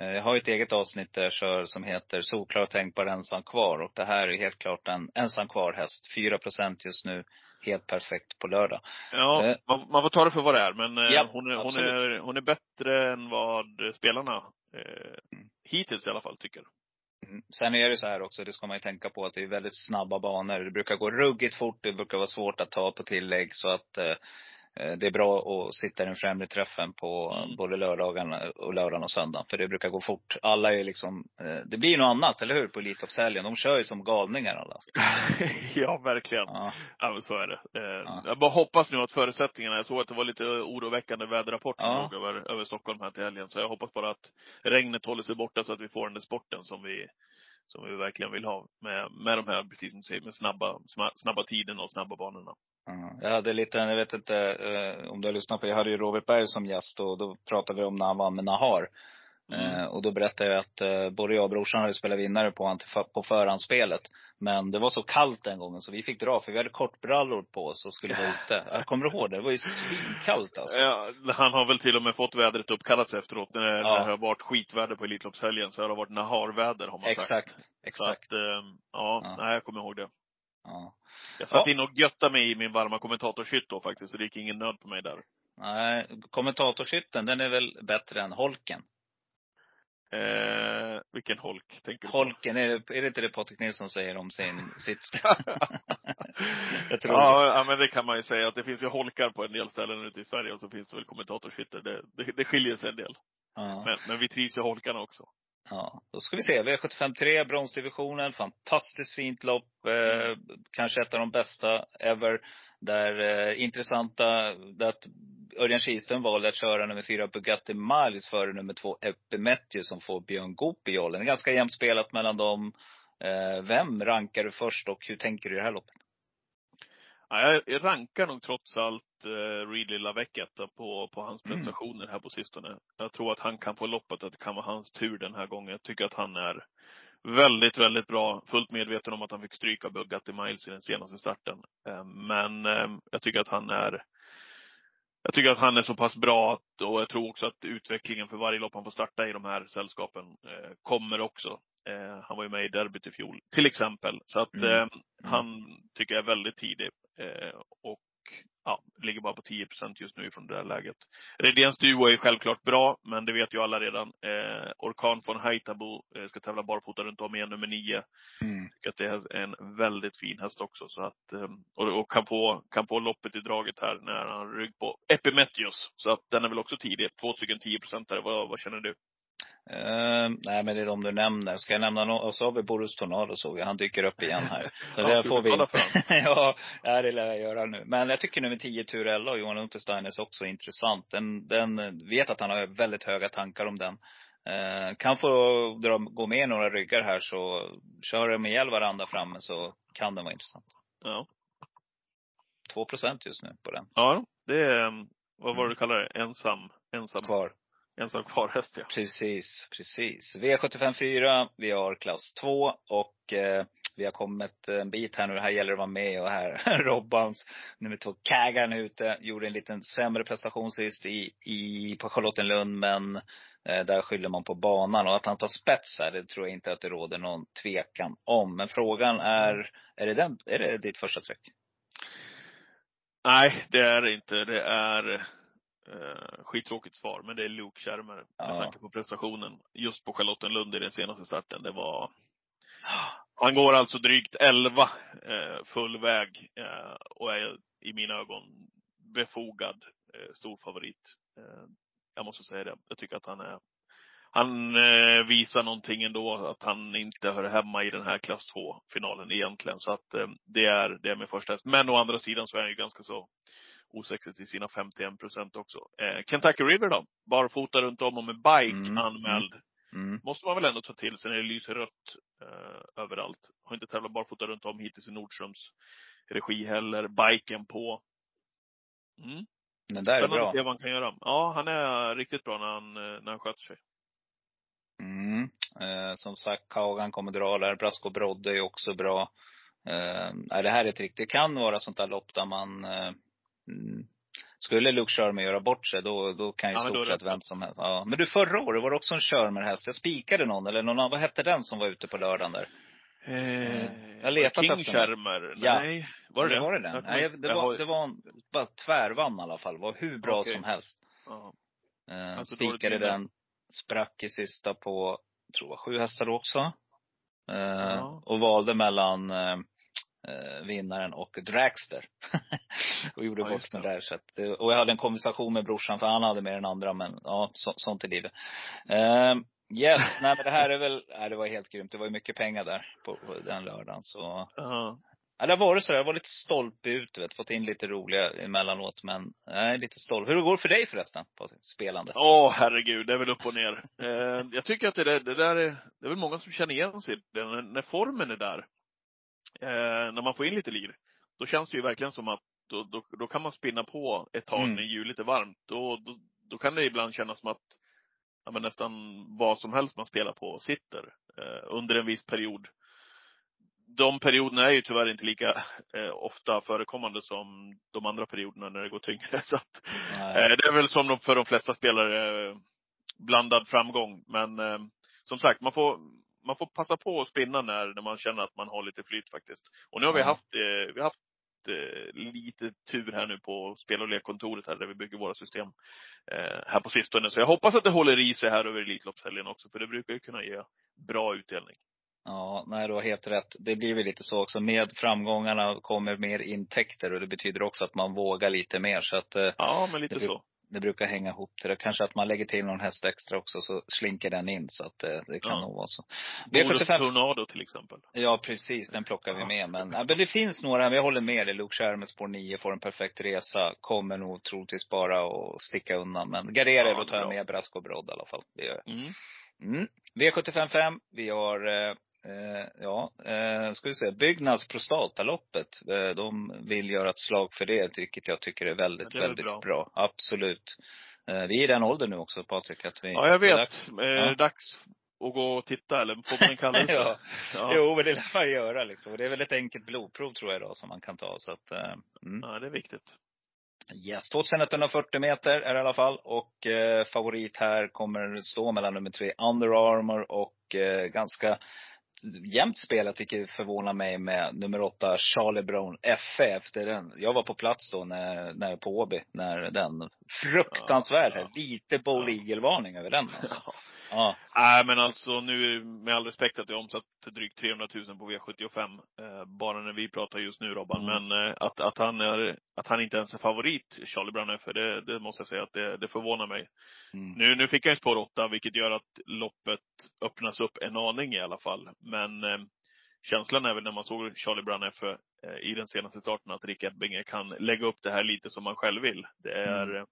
Eh, jag har ett eget avsnitt där jag kör som heter Solklar och tänkbar ensam kvar. Och det här är helt klart en ensam kvar häst. 4 procent just nu. Helt perfekt på lördag. Ja, eh. man, man, får ta det för vad det är. Men ja, hon, är, hon, är, hon är bättre än vad spelarna eh, mm hittills i alla fall, tycker. Mm. Sen är det så här också, det ska man ju tänka på, att det är väldigt snabba banor. Det brukar gå ruggigt fort, det brukar vara svårt att ta på tillägg. Så att eh, eh, det är bra att sitta i den främre träffen på Mm. både lördagen och lördagen och söndagen. För det brukar gå fort. Alla är liksom, eh, det blir något annat, eller hur? På Elitloppshelgen. De kör ju som galningar alla. *laughs* ja, verkligen. Ja. Ja, men så är det. Eh, Ja. Jag bara hoppas nu att förutsättningarna, jag såg att det var lite oroväckande väderrapport som Ja. över, över Stockholm här till helgen. Så jag hoppas bara att regnet håller sig borta så att vi får den där sporten som vi, som vi verkligen vill ha. Med, med de här, precis som du säger, med snabba, snabba tiden och snabba banorna. Ja, Jag hade lite, jag vet inte eh, om du har lyssnat på, jag hade ju Robert Berg som gäst och då pratade vi om när han vann med Nahar. Mm. Eh, och då berättade jag att eh, både jag och brorsan hade spelat vinnare på han på förhandsspelet. Men det var så kallt den gången så vi fick dra för vi hade kortbrallor på oss och skulle vara ute. Jag kommer ihåg det? Det var ju svinkallt alltså. Ja, han har väl till och med fått vädret uppkallat sig efteråt. När, när Ja. det har varit skitväder på Elitloppshelgen så har det varit naharväder har man sagt. Exakt, Så exakt. att, eh, ja, Ja. nej jag kommer ihåg det. Ja. Jag satt Ja. in och göttade mig i min varma kommentatorshytt då faktiskt, så det gick ingen nöd på mig där. Nej, kommentatorshytten, den är väl bättre än holken? Eh, vilken holk tänker du på? Holken, är det, är det inte det Patrik Nilsson säger om sin, *laughs* sitt *laughs* Jag tror det. ja, ja, men det kan man ju säga att det finns ju holkar på en del ställen ute i Sverige och så finns det väl kommentatorshytter. Det, det, det skiljer sig en del. Ja. Men, men vi trivs i holkarna också. Ja, då ska vi se. V753, bronsdivisionen. Fantastiskt fint lopp. Eh, kanske ett av de bästa ever. Där eh, intressanta, där att Örjan Kihlström valde att köra nummer fyra Bugatti Miles före nummer två Epimetthew som får Björn Goop i jollen. Det är ganska jämnt spelat mellan dem. Eh, vem rankar du först och hur tänker du i det här loppet? Ja, jag, rankar nog trots allt eh, Ridley Lavecchetta på, på hans Mm. prestationer här på sistone. Jag tror att han kan få loppet, att det kan vara hans tur den här gången. Jag tycker att han är väldigt, väldigt bra. Fullt medveten om att han fick stryka Bugatti Miles i den senaste starten. Eh, men eh, jag tycker att han är jag tycker att han är så pass bra att, och jag tror också att utvecklingen för varje lopp han får starta i de här sällskapen eh, kommer också. Eh, han var ju med i derbyt i fjol, till exempel. Så att Mm. eh, han tycker jag är väldigt tidig. Eh, och ja, ligger bara på 10% just nu från det där läget. Redéns duo är självklart bra, men det vet ju alla redan. Eh, Orkan von Haitabo eh, ska tävla barfota runt om igen, nummer 9 tycker att det är en väldigt fin häst också. Så att, eh, och, och kan, få, kan få loppet i draget här när han rygg på Epimetheus. Så att den är väl också tidig. Två stycken 10 procentare. Vad, vad känner du? Eh, nej men det är de du nämner. Ska jag nämna någon? Och så har vi Boris Tornado såg jag. Han dyker upp igen här. *laughs* Så Ja, det får vi *laughs* ja, det lär jag göra nu. Men jag tycker nummer 10 Turella och Johan Untersteiners också är intressant. Den, den, vet att han har väldigt höga tankar om den. Eh, kan få dra, gå med några ryggar här så kör de ihjäl varandra framme så kan den vara intressant. Ja. 2 procent just nu på den. Ja, det är, vad var det du kallade det? Ensam, ensam, Kvar. Ensam kvar häst ja. Precis, precis. V75 4, vi har klass 2 och eh, vi har kommit en bit här nu. Här gäller det att vara med och här *laughs* Robbans nummer två Kagan är ute. Gjorde en liten sämre prestation sist i, i, på Charlottenlund men eh, där skyller man på banan. Och att han tar spets här, det tror jag inte att det råder någon tvekan om. Men frågan är, är det, den, är det ditt första streck? Nej, det är det inte. Det är eh, skittråkigt svar, men det är Luke Schermer. Med Ja. tanke på prestationen just på Charlottenlund i den senaste starten. Det var Han går alltså drygt 11 eh, full väg eh, och är i mina ögon befogad eh, stor favorit. Eh, jag måste säga det. Jag tycker att han är han eh, visar någonting ändå, att han inte hör hemma i den här klass 2-finalen egentligen. Så att eh, det är, det är min första häst. Men å andra sidan så är han ju ganska så osexig till sina 51 procent också. Eh, Kentucky River då? Barfota runt om och med bike Mm, anmäld. Mm. Måste man väl ändå ta till sig när det lyser rött eh, överallt. Har inte tävlat barfota runt om hittills i Nordströms regi heller. Biken på. Mm. Den där är Spännande bra. att se vad han kan göra. Ja, han är riktigt bra när han, eh, när han sköter sig. Mm. Eh, som sagt, Kagan kommer dra där. Brasco Brodde är också bra. Eh, det här är ett riktigt, det kan vara sånt där lopp där man eh, mm, skulle Luke Sherman göra bort sig, då, då kan ju Ja, stort sett vem som helst. Ja. Men du, förra året var det också en Sherman-häst. Jag spikade någon, eller någon, vad hette den som var ute på lördagen där? Eh, jag letat King efter den. Schermer? Ja. Nej. Var det det? Var det den? Jag Nej, det jag var, det var en, bara tvärvann i alla fall. Var hur bra Okej. som helst. Ja. Eh, Alltså, spikade den, sprack i sista på, jag tror var sju hästar också. Eh, Ja. Och valde mellan eh, vinnaren och Dragster. *laughs* och gjorde Ja, bort mig där. Så att, eh, och jag hade en konversation med brorsan för han hade mer än andra men ja, så, sånt är livet. Eh, yes, *laughs* nej men det här är väl, nej det var helt grymt. Det var ju mycket pengar där på, på den lördagen så. Ja. Ja, det har varit så. Jag var lite stolpe ut, vet. Fått in lite roliga emellanåt. Men nej, lite stolt. Hur går det för dig förresten? På spelande? Åh, herregud. Det är väl upp och ner. Eh, jag tycker att det där, det där är, det är väl många som känner igen sig det. När, när formen är där, eh, när man får in lite lir, då känns det ju verkligen som att då, då, då kan man spinna på ett tag Mm. när hjulet är varmt. Då, då, då kan det ibland kännas som att ja, men nästan vad som helst man spelar på sitter eh, under en viss period. De perioderna är ju tyvärr inte lika eh, ofta förekommande som de andra perioderna när det går tyngre. *laughs* Så att. Eh, Det är väl som de- för de flesta spelare eh, blandad framgång. Men eh, som sagt, man får, man får passa på att spinna när, när man känner att man har lite flyt faktiskt. Och nu har vi Ja. haft, eh, vi har haft eh, lite tur här nu på spel och lekkontoret här där vi bygger våra system eh, här på sistone. Så jag hoppas att det håller i sig här över Elitloppshelgen också, för det brukar ju kunna ge bra utdelning. Ja, nej du har helt rätt. Det blir väl lite så också. Med framgångarna kommer mer intäkter och det betyder också att man vågar lite mer. Så att eh, Ja, men lite blir- så. Det brukar hänga ihop till det. Kanske att man lägger till någon häst extra också så slinker den in. Så att eh, det kan Ja. nog vara så. Bonus V75 Tornado till exempel. Ja precis, den plockar vi med. Men, ja, men det finns några, men jag håller med dig. Luke Scherr med spår 9 får en perfekt resa. Kommer nog troligtvis bara att sticka undan. Men garderar Ja, tar jag med Brask och Brodd i alla fall. Det gör jag. Mm. Mm. V75 5. Vi har, eh, eh, ja, eh, ska vi se, Byggnads prostataloppet. Eh, de vill göra ett slag för det, vilket jag tycker är väldigt, Ja, är väl väldigt bra. bra. Absolut. Eh, vi är i den åldern nu också Patrik, att vi Ja, jag det är vet. dags- Är det dags att gå och titta eller får man en kallelse? *laughs* ja. Ja. Jo, men det lär man göra liksom. Det är väl ett enkelt blodprov tror jag då som man kan ta. Så att, eh, mm. ja, det är viktigt. Yes, 2140 meter är det i alla fall. Och eh, favorit här kommer stå mellan nummer tre Under Armour och eh, ganska jämnt spelat, vilket förvånar mig med nummer åtta Charlie Brown FF. Efter den. Jag var på plats då när, när på Åby, när den fruktansvärd här. Ja. Lite Bowl Eagle-varning över den alltså. Ja. Nej, men alltså nu, med all respekt att jag omsatt drygt 300 000 på V75, eh, bara när vi pratar just nu Robban. Mm. Men eh, att, att, han är, att han inte ens är favorit, Charlie Brown för det, det måste jag säga att det, det förvånar mig. Mm. Nu, nu fick han ju spår 8, vilket gör att loppet öppnas upp en aning i alla fall. Men eh, känslan är väl när man såg Charlie Brown F eh, i den senaste starten att Rick Ebbinge kan lägga upp det här lite som man själv vill. Det är, Mm.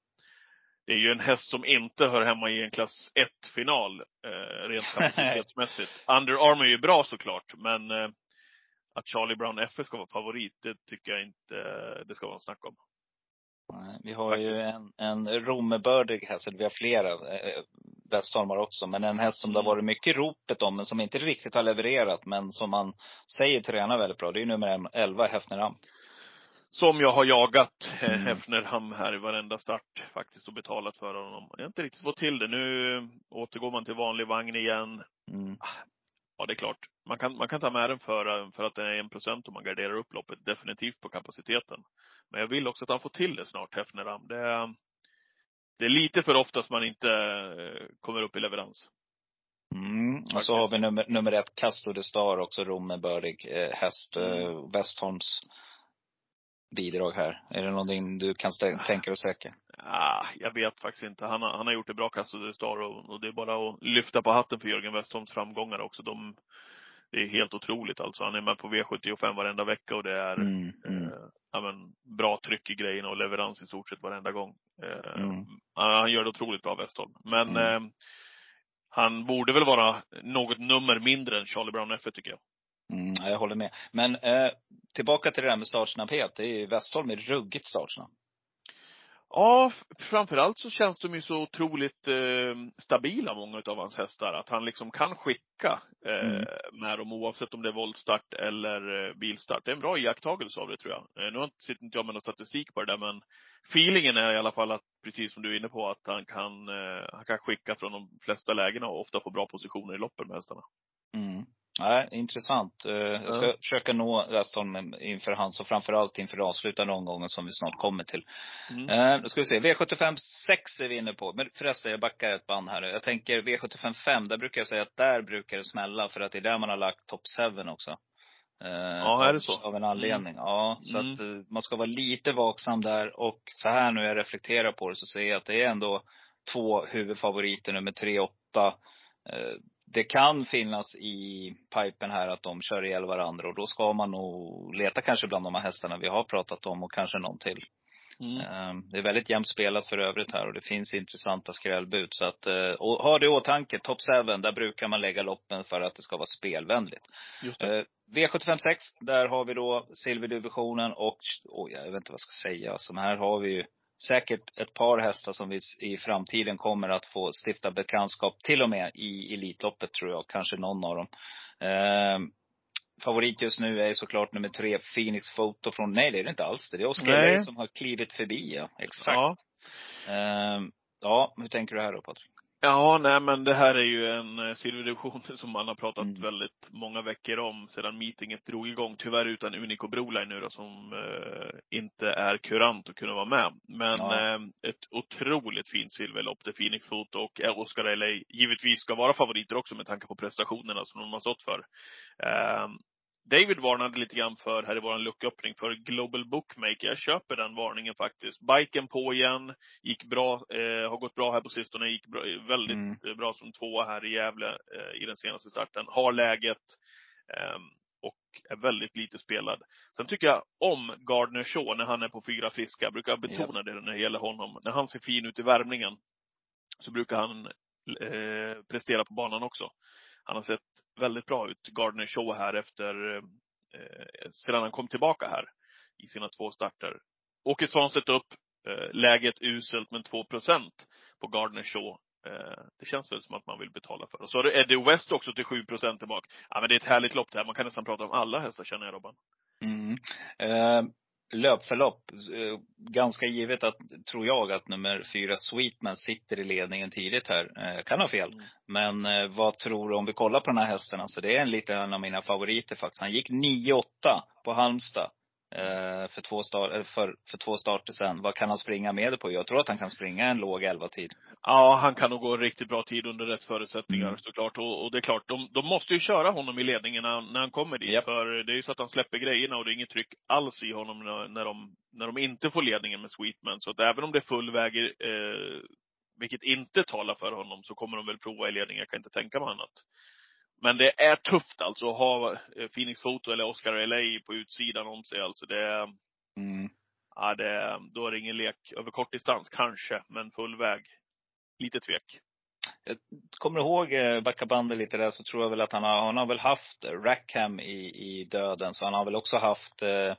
Det är ju en häst som inte hör hemma i en klass 1-final, eh, rent *laughs* kapacitetsmässigt. Under Armour är ju bra såklart, men eh, att Charlie Brown F ska vara favorit, det tycker jag inte eh, det ska vara en snack om. Nej, Vi har ju Faktiskt. en, en romebördig häst, vi har flera eh, också. Men en häst som det har Mm. varit mycket ropet om, men som inte riktigt har levererat. Men som man säger tränar väldigt bra. Det är ju nummer 11, Hefneram. Som jag har jagat eh, Mm. Hefnerham här i varenda start faktiskt och betalat för honom. Jag har inte riktigt fått till det. Nu återgår man till vanlig vagn igen. Mm. Ja, det är klart. Man kan, man kan ta med den för, för att det är en procent om man garderar upp loppet. Definitivt på kapaciteten. Men jag vill också att han får till det snart, Hefneram. Det är, det är lite för ofta som man inte eh, kommer upp i leverans. Mm. Och så har vi nummer, nummer ett, Casto de Star också, romebördig eh, häst. Mm. Westholms bidrag här. Är det någonting du kan stä- tänka dig söka? Ah, jag vet faktiskt inte. Han har, han har gjort det bra, Casso Star, och, och det är bara att lyfta på hatten för Jörgen Westholms framgångar också. De, det är helt otroligt alltså. Han är med på V75 varenda vecka och det är Mm. Mm. eh, ja, men, bra tryck i grejerna och leverans i stort sett varenda gång. Eh, Mm. han gör det otroligt bra, Westholm. Men Mm. eh, han borde väl vara något nummer mindre än Charlie Brown F tycker jag. Mm, ja, jag håller med. Men eh, tillbaka till det där med startsnabbhet. Det är Westholm är ruggigt startsnabb. Ja, framförallt så känns de ju så otroligt eh, stabila, många av hans hästar. Att han liksom kan skicka eh, Mm. med dem oavsett om det är voltstart eller eh, bilstart. Det är en bra iakttagelse av det tror jag. Eh, nu sitter inte jag med någon statistik på det där men feelingen är i alla fall att, precis som du är inne på, att han kan, eh, han kan skicka från de flesta lägena och ofta få bra positioner i loppen med hästarna. Mm. Nej, intressant. Eh, jag ska ja. försöka nå Westholm inför hans och framförallt inför avslutande omgången som vi snart kommer till. Mm. Eh, då ska vi se. V75 6 är vi inne på. Men förresten, jag backar ett band här. Jag tänker V75 5, där brukar jag säga att där brukar det smälla för att det är där man har lagt top 7 också. Eh, ja, är det så? Av en mm. anledning. Mm. Ja, så mm. att man ska vara lite vaksam där. Och så här nu jag reflekterar på det så ser jag att det är ändå två huvudfavoriter, nummer 3, och 8 det kan finnas i pipen här att de kör ihjäl varandra och då ska man nog leta kanske bland de här hästarna vi har pratat om och kanske någon till. Mm. Eh, Det är väldigt jämnt spelat för övrigt här och det finns intressanta skrällbud. Så att, eh, och ha det i åtanke, top 7, där brukar man lägga loppen för att det ska vara spelvänligt. Eh, V756, där har vi då silverdivisionen och, oj, jag vet inte vad jag ska säga. Så här har vi ju säkert ett par hästar som vi i framtiden kommer att få stifta bekantskap, till och med i Elitloppet tror jag, kanske någon av dem. Eh, favorit just nu är såklart nummer tre, Phoenix Photo från, nej det är det inte alls det. Är. Ley som har klivit förbi, ja. Exakt. Ja. Eh, ja, hur tänker du här då Patrik? Ja, nej men det här är ju en eh, silverdivision *laughs* som man har pratat Mm. väldigt många veckor om sedan meetinget drog igång. Tyvärr utan Unico Broline nu då som eh, inte är kurant att kunna vara med. Men Ja. eh, ett otroligt fint silverlopp där Phoenix Foto och Oscar LA givetvis ska vara favoriter också med tanke på prestationerna som de har stått för. Eh, David varnade lite grann för, här i vår lucköppning, för Global Bookmaker. Jag köper den varningen faktiskt. Biken på igen, gick bra, eh, har gått bra här på sistone, gick bra, väldigt Mm. eh, bra som tvåa här i Gävle eh, i den senaste starten. Har läget eh, och är väldigt lite spelad. Sen tycker jag om Gardner Shaw när han är på fyra friska. Jag brukar betona det när det gäller honom. När han ser fin ut i värmningen så brukar han eh, prestera på banan också. Han har sett väldigt bra ut, Gardner Shaw här efter, eh, sedan han kom tillbaka här i sina två starter. Åke Svanstedt upp, eh, läget uselt men 2% på Gardner Shaw. Eh, det känns väl som att man vill betala för. Och så har du Eddie West också till 7% tillbaka. Ja men det är ett härligt lopp det här. Man kan nästan prata om alla hästar känner jag Robban. Mm. Eh, löpförlopp. Eh, ganska givet att, tror jag, att nummer fyra Sweetman sitter i ledningen tidigt här. Eh, kan ha fel. Mm. Men eh, vad tror du om vi kollar på den här hästen? Alltså det är en lite en av mina favoriter faktiskt. Han gick 9-8 på Halmstad. Eh, för, två start, eller för, för två starter sen. Vad kan han springa med på? Jag tror att han kan springa en låg 11-tid. Ja, han kan nog gå en riktigt bra tid under rätt förutsättningar Mm. såklart. Och, och det är klart, de, de måste ju köra honom i ledningen när, han- när han kommer dit. Japp. För det är ju så att han släpper grejerna och det är inget tryck alls i honom när, när, de, när de inte får ledningen med Sweetman. Så att även om det är full väg, eh, vilket inte talar för honom, så kommer de väl prova i ledningen. Jag kan inte tänka mig annat. Men det är tufft alltså att ha eh, Phoenix Photo eller Oscar LA på utsidan om sig. Alltså det Mm. ja det, då är det ingen lek över kort distans kanske, men full väg. Lite tvek. Kommer du ihåg, eh, backa bandet lite där, så tror jag väl att han har, han har väl haft Rackham i, i döden. Så han har väl också haft eh,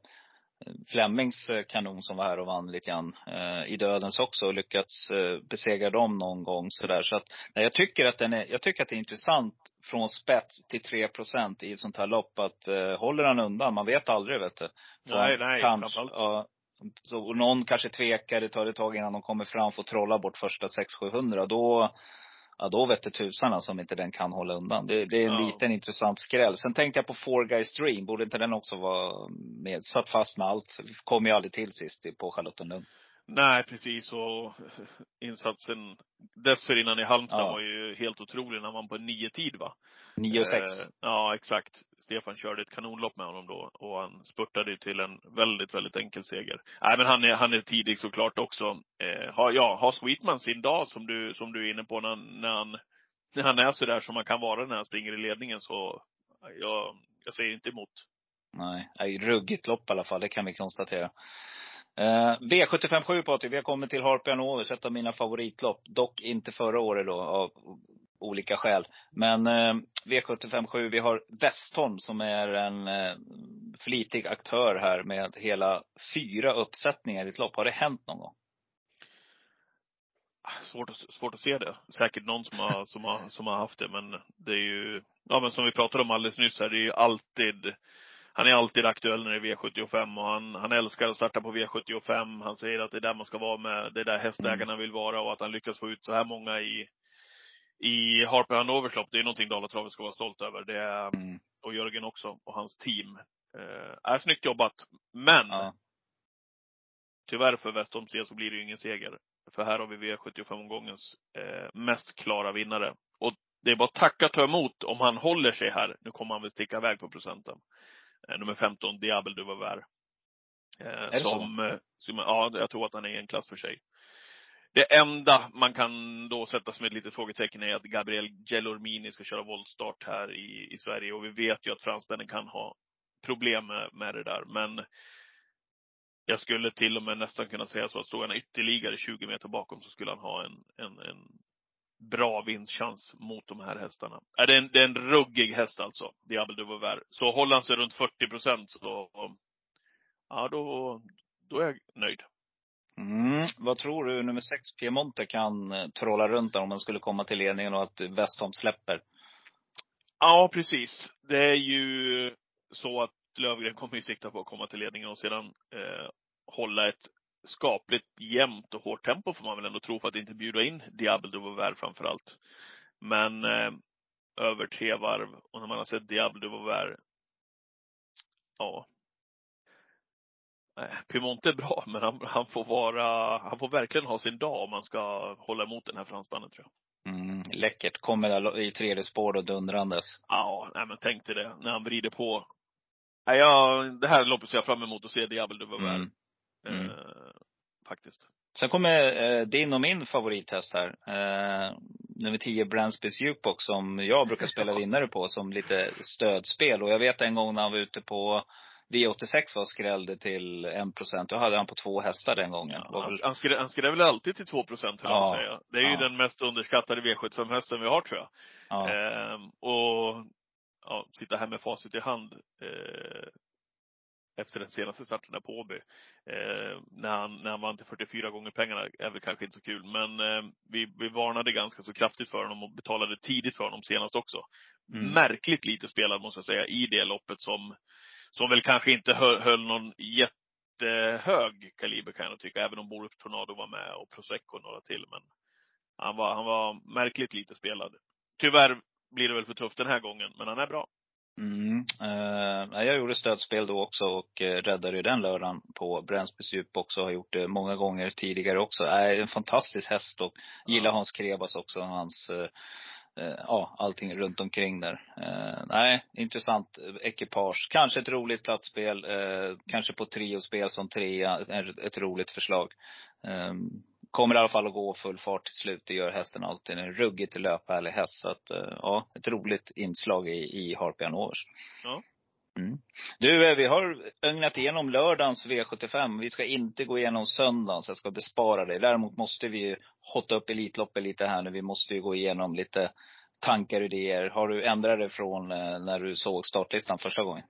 Flemings eh, kanon som var här och vann lite grann eh, i dödens också och lyckats eh, besegra dem någon gång sådär. Så att, nej, jag tycker att den är, jag tycker att det är intressant från spets till 3% i ett sånt här lopp att eh, håller han undan, man vet aldrig vet du. Från Nej, nej, kanske, ja, så, och någon kanske tvekar, det tar ett tag innan de kommer fram, får trolla bort första 600-700. Då, ja då vet det tusan alltså om inte den kan hålla undan. Det, det är en Ja. liten intressant skräll. Sen tänkte jag på Four Guys Dream, borde inte den också vara med? Satt fast med allt, kom ju aldrig till sist på Charlottenlund. Nej, precis. Och *laughs* insatsen dessförinnan i Halmstad Ja. var ju helt otrolig när man på nio tid va? 9 och 6. Eh, ja, exakt. Stefan körde ett kanonlopp med honom då och han spurtade till en väldigt, väldigt enkel seger. Nej men han är, han är tidig såklart också. Eh, har, ja, har Sweetman sin dag som du, som du är inne på när, när han, när han är sådär som man kan vara när han springer i ledningen så, jag, jag säger inte emot. Nej, nej, ruggigt lopp i alla fall, det kan vi konstatera. Eh, V757 Patrik, vi har kommit till Harpian Overs, ett av mina favoritlopp. Dock inte förra året då, av olika skäl. Men eh, V757, vi har Westholm som är en eh, flitig aktör här med hela fyra uppsättningar i ett lopp. Har det hänt någon gång? Ah, svårt att, svårt att se det. Säkert någon som har, som har, som har haft det, men det är ju, ja men som vi pratade om alldeles nyss här, det är ju alltid, han är alltid aktuell när det är V75 och han, han älskar att starta på V75. Han säger att det är där man ska vara med, det är där hästägarna vill vara och att han lyckas få ut så här många i, i Harper Hannovers lopp. Det är någonting Dalatravet ska vara stolt över. Det är, Mm. och Jörgen också, och hans team. Eh, är snyggt jobbat. Men, Ja. tyvärr för Westholms del så blir det ju ingen seger. För här har vi V75-omgångens eh, mest klara vinnare. Och det är bara att tacka ta emot om han håller sig här. Nu kommer han väl sticka iväg på procenten. Eh, nummer 15, Diable du Vauvert. Eh, som, eh, som, ja, jag tror att han är en klass för sig. Det enda man kan då sätta som ett litet frågetecken är att Gabriel Gelormini ska köra voltstart här i, i Sverige. Och vi vet ju att fransmännen kan ha problem med, med det där. Men jag skulle till och med nästan kunna säga så att stod han ytterligare 20 meter bakom så skulle han ha en, en, en bra vinstchans mot de här hästarna. Är det, är en, det är en ruggig häst alltså, Diable de Vauvert. Så håller han sig runt 40 procent så, ja då, då är jag nöjd. Mm. Vad tror du nummer sex, Piemonte, kan eh, trolla runt där om man skulle komma till ledningen och att Westholm släpper? Ja, precis. Det är ju så att Lövgren kommer ju sikta på att komma till ledningen och sedan eh, hålla ett skapligt jämnt och hårt tempo får man väl ändå tro för att inte bjuda in Diable de Vauvert framför allt. Men eh, över tre varv och när man har sett Diable de Vauvert, ja. Piemonte är bra, *laughs* men han, han, får vara, han får verkligen ha sin dag om man ska hålla emot den här fransmannen tror jag. Mm, läckert. Kommer där i tredje spår och dundrandes. Ja, nej men tänk dig det. När han vrider på. Nej, jag, det här loppet ser jag fram emot att se Diable de Vauvert. Mm. Mm. Eh, faktiskt. Sen kommer eh, din och min favorithäst här. Eh, nummer 10, Bransbys Jukebox, som jag brukar spela *laughs* vinnare på som lite stödspel. Och jag vet en gång när han var ute på V86 var skrällde till 1 procent. Då hade han på två hästar den gången. Ja, han, han, han skrev väl alltid till 2 procent, ja. jag säga. Det är ju Ja. den mest underskattade V75-hästen vi har, tror jag. Ja. Ehm, och ja, sitta här med facit i hand eh, efter den senaste starten på Åby. Eh, när, han, när han vann till 44 gånger pengarna är väl kanske inte så kul. Men eh, vi, vi varnade ganska så kraftigt för honom och betalade tidigt för honom senast också. Mm. Märkligt lite spelad måste jag säga i det loppet som, som väl kanske inte höll, höll någon jättehög kaliber kan jag tycka. Även om Borup Tornado var med och Prosecco och några till. Men han var, han var märkligt lite spelad. Tyvärr blir det väl för tufft den här gången, men han är bra. Mm. Eh, jag gjorde stödspel då också och eh, räddade ju den lördagen på Bränsbys djup också. Har gjort det många gånger tidigare också. Är en fantastisk häst och gillar Hans Krebas också. Hans, eh, eh, ja, allting runt omkring där. Nej, intressant ekipage. Kanske ett roligt platsspel. Kanske på triospel som trea. Ett, ett roligt förslag. Kommer i alla fall att gå full fart till slut. Det gör hästen alltid. En ruggigt löphärlig häst. Så att, eh, ja, ett roligt inslag i, i Harpian Overs. Ja. Mm. Du, eh, vi har ögnat igenom lördagens V75. Vi ska inte gå igenom söndagen, så jag ska bespara dig. Däremot måste vi ju hotta upp Elitloppet lite här nu. Vi måste ju gå igenom lite tankar och idéer. Har du ändrat dig från eh, när du såg startlistan första gången?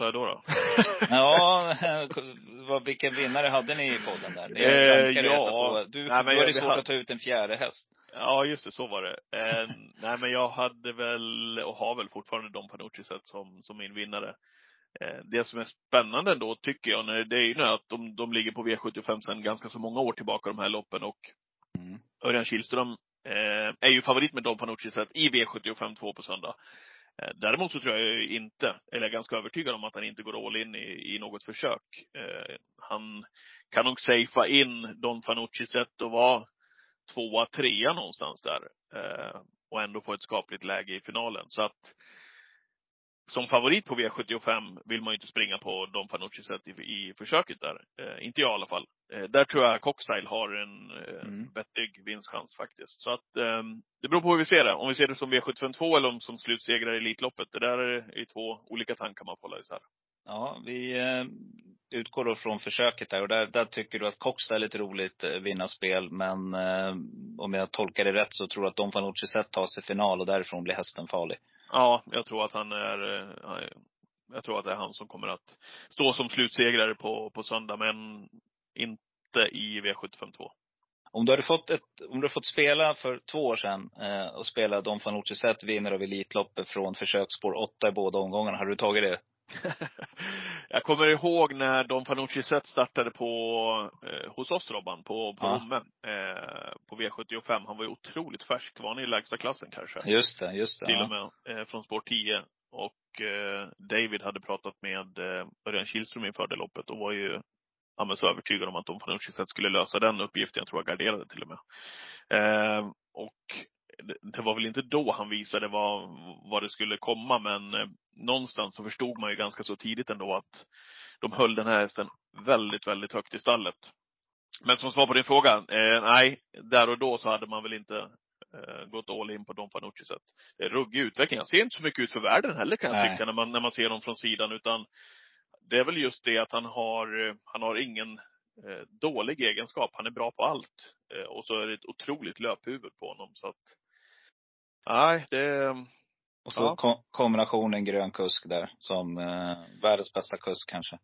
Sa jag då? då? *laughs* Ja, vad, vilken vinnare hade ni i podden där? Det Eh, ja. Du, Nej, men då är det svårt hade- att ta ut en fjärde häst. Ja, just det, så var det. Eh, *laughs* nej, men jag hade väl, och har väl fortfarande Don Panucci sett som, som min vinnare. Eh, det som är spännande ändå, tycker jag, när, det är ju nu att de, de ligger på V75 sedan ganska så många år tillbaka, de här loppen. Och Mm. Örjan Kihlström eh, är ju favorit med Don Panucci sett i V75 2 på söndag. Eh, däremot så tror jag inte, eller jag är ganska övertygad om att han inte går all in i, i något försök. Eh, han kan nog safea in Don Fanucci sätt att vara tvåa, trea någonstans där. Eh, och ändå få ett skapligt läge i finalen. Så att som favorit på V75 vill man ju inte springa på Don Fanucci sett i, i försöket där. Eh, inte jag i alla fall. Eh, där tror jag Cockstyle har en eh, Mm. vettig vinstchans faktiskt. Så att eh, det beror på hur vi ser det. Om vi ser det som V75 2 eller om som slutsegrare i Elitloppet. Det där är två olika tankar man får hålla isär. Ja, vi eh, utgår då från försöket där och där, där tycker du att Coxta är ett roligt eh, vinnarspel. Men eh, om jag tolkar det rätt så tror du att Don Fanucci sett tar sig final och därifrån blir hästen farlig. Ja, jag tror att han är, eh, jag tror att det är han som kommer att stå som slutsegrare på, på söndag, men inte i V752. Om du hade fått ett, om du hade fått spela för två år sedan eh, och spela Don Fanucci Zet vinner av Elitloppet från försöksspår åtta i båda omgångarna, hade du tagit det? *laughs* jag kommer ihåg när Don Fanucci Zet startade på, eh, hos oss Robban, på, på. Romme, eh, på V75. Han var ju otroligt färsk. Var han i lägsta klassen kanske? Just det, just det. till ja. och med, eh, från spår 10. Och eh, David hade pratat med eh, Örjan Kihlström inför det loppet och var ju, ja, men så övertygad om att Don Fanucci skulle lösa den uppgiften. Jag tror jag garderade till och med. Eh, och det var väl inte då han visade vad, vad det skulle komma, men eh, någonstans så förstod man ju ganska så tidigt ändå att de höll den här hästen väldigt, väldigt högt i stallet. Men som svar på din fråga, eh, nej, där och då så hade man väl inte eh, gått all in på Don Fanucci sätt. Ruggig utveckling. Han ser inte så mycket ut för världen heller kan jag tycka när man, när man ser dem från sidan, utan det är väl just det att han har, eh, han har ingen eh, dålig egenskap. Han är bra på allt. Eh, och så är det ett otroligt löphuvud på honom. Så att, nej, det och så ja. kombinationen grön kusk där, som eh, världens bästa kusk kanske.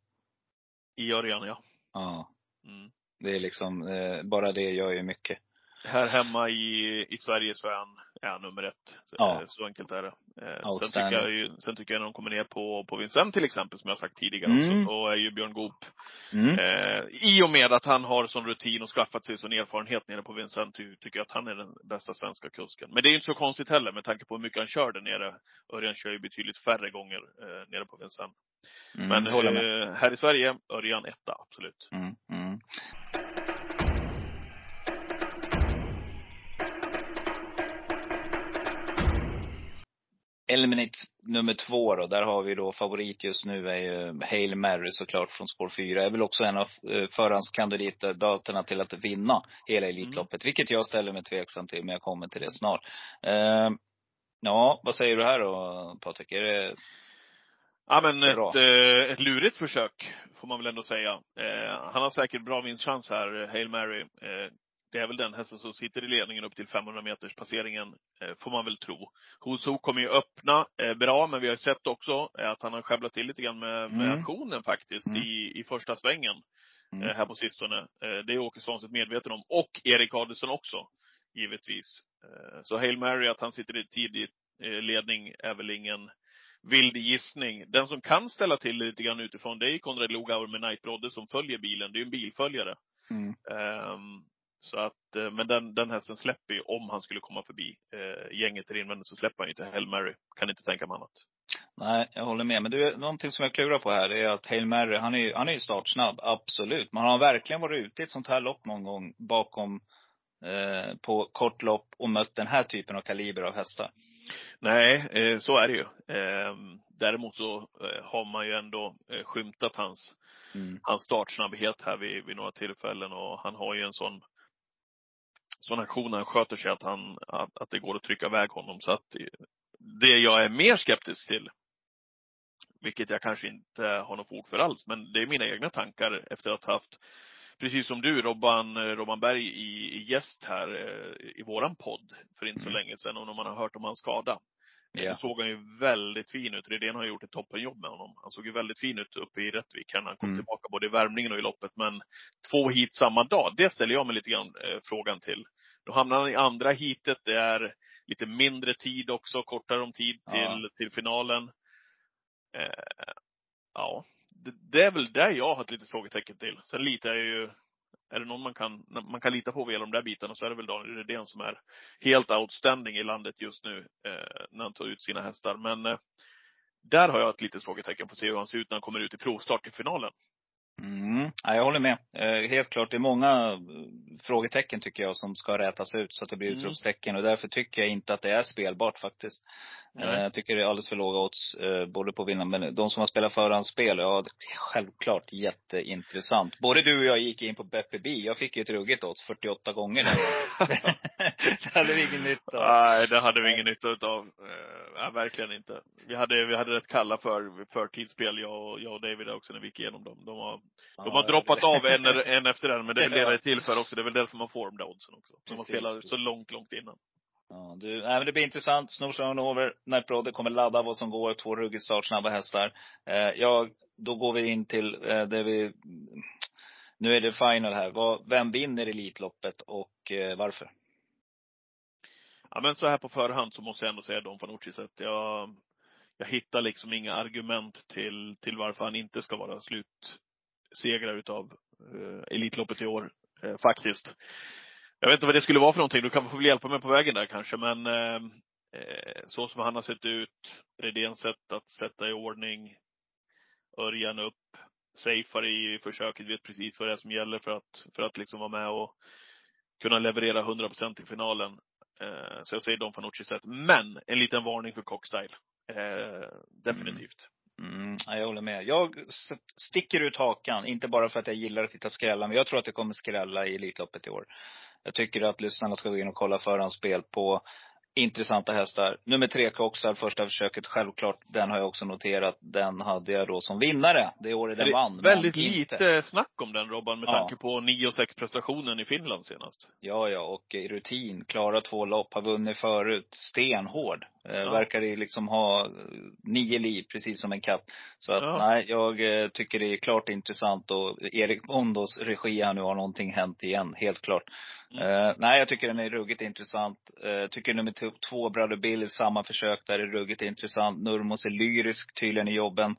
I Örjan, ja. Ja. Mm. Det är liksom, eh, bara det gör ju mycket här hemma i, i Sverige så är han, är nummer ett. Ja. Eh, så enkelt är det. Eh, sen tycker, jag ju, sen tycker jag när de kommer ner på, på Vincent till exempel, som jag sagt tidigare mm. också, så är ju Björn Goop, mm. eh, i och med att han har sån rutin och skaffat sig sån erfarenhet nere på Vincent, tycker jag att han är den bästa svenska kusken. Men det är inte så konstigt heller med tanke på hur mycket han kör där nere. Örjan kör ju betydligt färre gånger eh, nere på Vincent. Mm, Men eh, här i Sverige, Örjan etta, absolut. Eliminate nummer två då, där har vi då favorit just nu är ju Hail Mary såklart från spår fyra. Är väl också en av eh, förhandskandidaterna till att vinna hela Elitloppet. Mm. Vilket jag ställer mig tveksam till, men jag kommer till det snart. Uh, ja, vad säger du här då Patrik? Är det Ja men ett, eh, ett lurigt försök, får man väl ändå säga. Eh, han har säkert bra vinstchans här, Hail Mary. Det är väl den hästen som sitter i ledningen upp till 500 meters passeringen, eh, får man väl tro. Hoso kommer ju öppna eh, bra, men vi har sett också eh, att han har sjabblat till lite grann med, med mm. aktionen faktiskt mm. i, i första svängen. Mm. här på sistone. det är Åke Svanstedt medveten om. Och Erik Adelsson också, givetvis. så Hail Mary, att han sitter i tidig ledning, är väl ingen vild gissning. Den som kan ställa till lite grann utifrån, det är Konrad Lugauer med Knight Brodde som följer bilen. Det är ju en bilföljare. Mm. Um, så att, eh, men den, den hästen släpper ju om han skulle komma förbi eh, gänget där invändigt så släpper han ju inte Hail Mary. Kan inte tänka mig annat. Nej, jag håller med. Men du, någonting som jag klurar på här är att Hail Mary, han är ju, han är startsnabb, absolut. Men har han verkligen varit ute i ett sånt här lopp någon gång bakom, eh, på kort lopp och mött den här typen av kaliber av hästar? Nej, eh, så är det ju. Eh, däremot så eh, har man ju ändå eh, skymtat hans, mm. hans startsnabbhet här vid, vid några tillfällen och han har ju en sån sån aktion han sköter sig att han, att, det går att trycka iväg honom. Så att det jag är mer skeptisk till, vilket jag kanske inte har något fog för alls, men det är mina egna tankar efter att ha haft, precis som du, Robban, Robban Berg i, i gäst här eh, i våran podd för inte så mm. länge sedan, och när man har hört om hans skada. Ja. Då såg han ju väldigt fin ut. Redén har gjort ett toppenjobb med honom. Han såg ju väldigt fin ut uppe i Rättvik när han kom mm. tillbaka både i värmningen och i loppet. Men två hit samma dag, det ställer jag mig lite grann eh, frågan till. Då hamnar han i andra hitet. Det är lite mindre tid också, kortare om tid till, ja. till finalen. Eh, ja, det, det, är väl där jag har ett litet frågetecken till. Sen litar jag ju är det någon man kan, man kan lita på vad gäller de där bitarna så är det väl Daniel Redén som är helt outstanding i landet just nu eh, när han tar ut sina hästar. Men eh, där har jag ett litet frågetecken att se hur han ser ut när han kommer ut i provstart i finalen. Mm, ja, jag håller med. Eh, helt klart, det är många eh, frågetecken tycker jag som ska rätas ut så att det blir mm. utropstecken. Och därför tycker jag inte att det är spelbart faktiskt. Nej. Jag tycker det är alldeles för låga odds, eh, både på vinnaren, men de som har spelat förhandsspel, ja är självklart jätteintressant. Både du och jag gick in på Beppe B. Jag fick ju ett ruggigt odds 48 gånger där. *laughs* det hade vi ingen nytta av. Nej, det hade vi ingen nytta utav. Nej, verkligen inte. Vi hade, vi hade rätt kalla för förtidsspel, jag och, jag och David också, när vi gick igenom dem. De har, ja, de har droppat det. av en, en efter en, men det är väl det det till för också. Det är väl därför man får de där oddsen också. De har spelat så långt, långt innan. Ja, du, nej, men det blir intressant. Snorsson over. Night Brother kommer ladda vad som går. Två ruggigt startsnabba hästar. Eh, ja, då går vi in till eh, det vi, nu är det final här. Vad, vem vinner Elitloppet och eh, varför? Ja men så här på förhand så måste jag ändå säga Don Fanucci. Så att jag, jag hittar liksom inga argument till, till varför han inte ska vara slutsegrare utav eh, Elitloppet i år. Eh, faktiskt. Jag vet inte vad det skulle vara för någonting. Du kan få hjälpa mig på vägen där kanske. Men eh, eh, så som han har sett ut, Redéns sätt att sätta i ordning, Örjan upp, safeare i försöket, vet precis vad det är som gäller för att, för att liksom vara med och kunna leverera 100% i finalen. Eh, så jag säger Don Fanucci sätt. Men en liten varning för Cockstyle. Eh, definitivt. Mm, mm. jag håller med. Jag sticker ut hakan, inte bara för att jag gillar att titta skrälla, men jag tror att det kommer skrälla i Elitloppet i år. Jag tycker att lyssnarna ska gå in och kolla förhandsspel på intressanta hästar. Nummer tre, Coxar, första försöket, självklart. Den har jag också noterat. Den hade jag då som vinnare det året den vann. Väldigt lite snack om den Robban med Ja. tanke på 9 och 6 prestationen i Finland senast. Ja, ja, och i rutin. Klara två lopp, har vunnit förut. Stenhård. Eh, Ja. Verkar i liksom ha eh, nio liv, precis som en katt. Så att Ja. nej, jag eh, tycker det är klart intressant och Erik Bondos regi här nu har någonting hänt igen, helt klart. Mm. Eh, nej, jag tycker den är ruggigt intressant. Eh, tycker nummer två, Brother Bill, samma försök där är ruggigt intressant. Nurmos är lyrisk tydligen i jobben.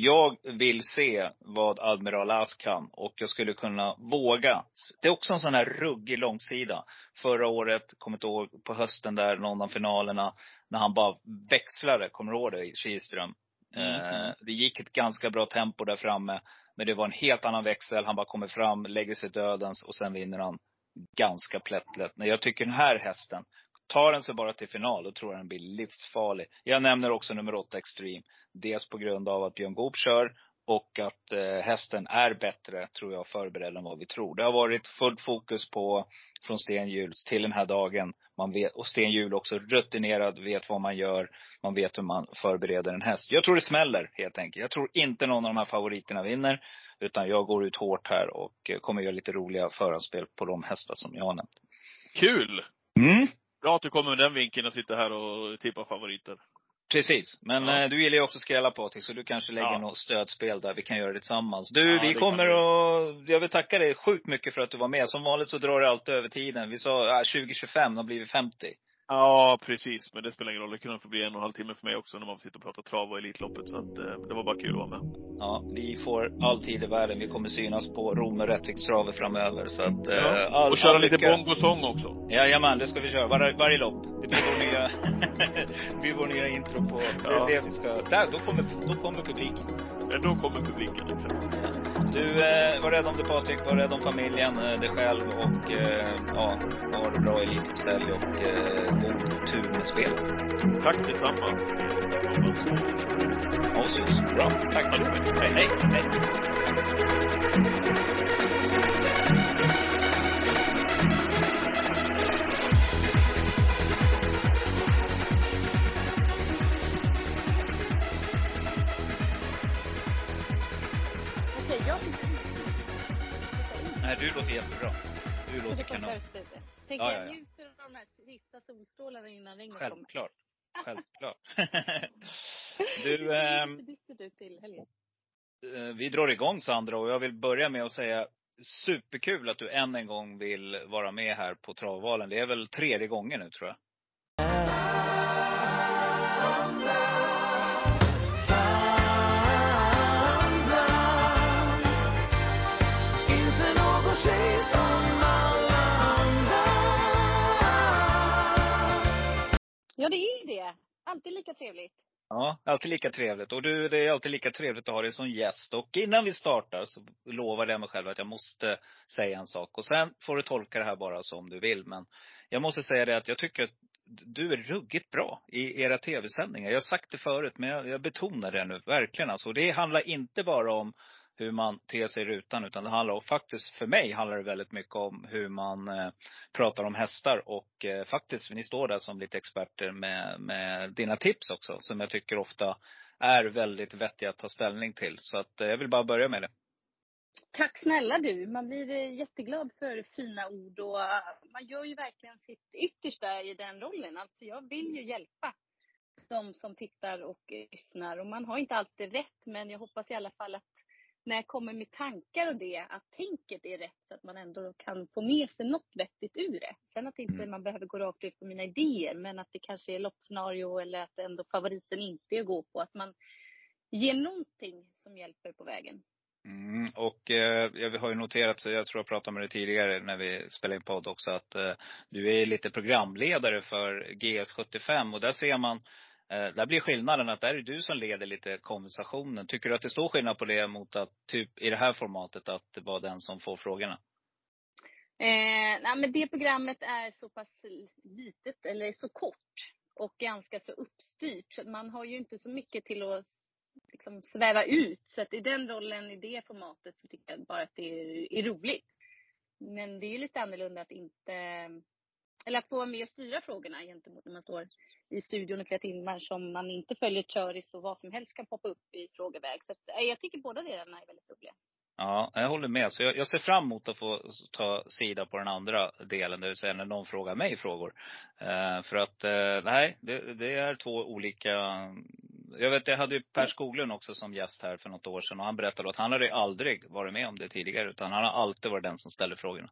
Jag vill se vad Admiral As kan och jag skulle kunna våga. Det är också en sån här ruggig långsida. Förra året, kommer inte ihåg, på hösten där, någon av finalerna, när han bara växlade. Kommer du ihåg det, Kihlström? Eh, det gick ett ganska bra tempo där framme. Men det var en helt annan växel. Han bara kommer fram, lägger sig dödens och sen vinner han ganska plättlätt. Men jag tycker den här hästen, tar den sig bara till final, då tror jag den blir livsfarlig. Jag nämner också nummer åtta Extreme. Dels på grund av att Björn Goop kör och att eh, hästen är bättre, tror jag, förberedd än vad vi tror. Det har varit fullt fokus på, från Sten till den här dagen. Man vet, och Sten Hjul också rutinerad, vet vad man gör. Man vet hur man förbereder en häst. Jag tror det smäller, helt enkelt. Jag tror inte någon av de här favoriterna vinner. Utan jag går ut hårt här och eh, kommer göra lite roliga förhandsspel på de hästar som jag har nämnt. Kul! Mm. Bra att du kommer med den vinkeln och sitter här och tippar favoriter. Precis. Men Ja. eh, du gillar ju också skrälla Patrik, så du kanske lägger Ja. något stödspel där. Vi kan göra det tillsammans. Du, Ja, vi kommer att, jag vill tacka dig sjukt mycket för att du var med. Som vanligt så drar det alltid över tiden. Vi sa ah, 2025, då blir vi 50. Ja, precis. Men det spelar ingen roll. Det kunde få bli en och en halv timme för mig också när man sitter och pratar trav och Elitloppet. Så att, eh, det var bara kul att vara med. Ja, vi får all tid i världen. Vi kommer synas på Rom och Rättvikstravet framöver. Så att, eh, Ja. all, och köra all lite bongosång också. Jajamän, det ska vi köra. Var, varje lopp. Det blir vår nya, det *laughs* blir vår nya intro på, det är det vi ska, där, då kommer, då kommer publiken. Ja, då kommer publiken. Exakt. Du, eh, var rädd om dig Patrik, var rädd om familjen, eh, dig själv och eh, ja, ha det bra i Elitloppshelg och eh, god tur med spel. Tack detsamma. Så bra. Tack. Hej, hej, hej. Okej, jag Nej, du låter jättebra. Du låter kanon. först lite. Tänk Ja, jag ja, ja. Sista solstrålarna innan regnet kommer. Självklart. Självklart. *laughs* du, ehm, ut till helgen. Eh, Vi drar igång Sandra och jag vill börja med att säga superkul att du än en gång vill vara med här på Travvalen. Det är väl tredje gången nu tror jag. Ja, det är ju det. Alltid lika trevligt. Ja, alltid lika trevligt. Och du, det är alltid lika trevligt att ha dig som gäst. Och innan vi startar så lovar jag mig själv att jag måste säga en sak. Och sen får du tolka det här bara som du vill. Men jag måste säga det att jag tycker att du är ruggigt bra i era tv-sändningar. Jag har sagt det förut, men jag, jag betonar det nu. Verkligen alltså. Det handlar inte bara om hur man ter sig i rutan. Utan det handlar och faktiskt för mig handlar det väldigt mycket om hur man eh, pratar om hästar. Och eh, faktiskt, ni står där som lite experter med, med dina tips också. Som jag tycker ofta är väldigt vettiga att ta ställning till. Så att eh, jag vill bara börja med det. Tack snälla du. Man blir eh, jätteglad för fina ord och eh, man gör ju verkligen sitt yttersta i den rollen. Alltså jag vill ju hjälpa de som tittar och eh, lyssnar och man har inte alltid rätt men jag hoppas i alla fall att när jag kommer med tankar och det, att tänket är rätt så att man ändå kan få med sig något vettigt ur det. Sen att inte Mm. man behöver gå rakt ut på mina idéer men att det kanske är loppscenario eller att ändå favoriten inte är att gå på. Att man ger någonting som hjälper på vägen. Mm, och eh, jag har ju noterat, så jag tror jag pratade med dig tidigare när vi spelade in podd också, att eh, du är lite programledare för GS75 och där ser man Eh, där blir skillnaden att där är du som leder lite konversationen. Tycker du att det står skillnad på det mot att, typ i det här formatet, att det var den som får frågorna? Eh, nej, men det programmet är så pass litet, eller så kort och ganska så uppstyrt. Så man har ju inte så mycket till att liksom sväva ut. Så att i den rollen, i det formatet, så tycker jag bara att det är, är roligt. Men det är ju lite annorlunda att inte, eller att få vara med och styra frågorna gentemot när man står i studion i flera timmar som man inte följer köris och vad som helst kan poppa upp i frågeväg. Så att, eh, jag tycker båda delarna är väldigt roliga. Ja, jag håller med. Så jag, jag ser fram emot att få ta sida på den andra delen, det vill säga när någon frågar mig frågor. Eh, för att, eh, nej, det, det är två olika jag vet, jag hade ju Per Skoglund också som gäst här för något år sedan och han berättade att han hade aldrig varit med om det tidigare utan han har alltid varit den som ställer frågorna.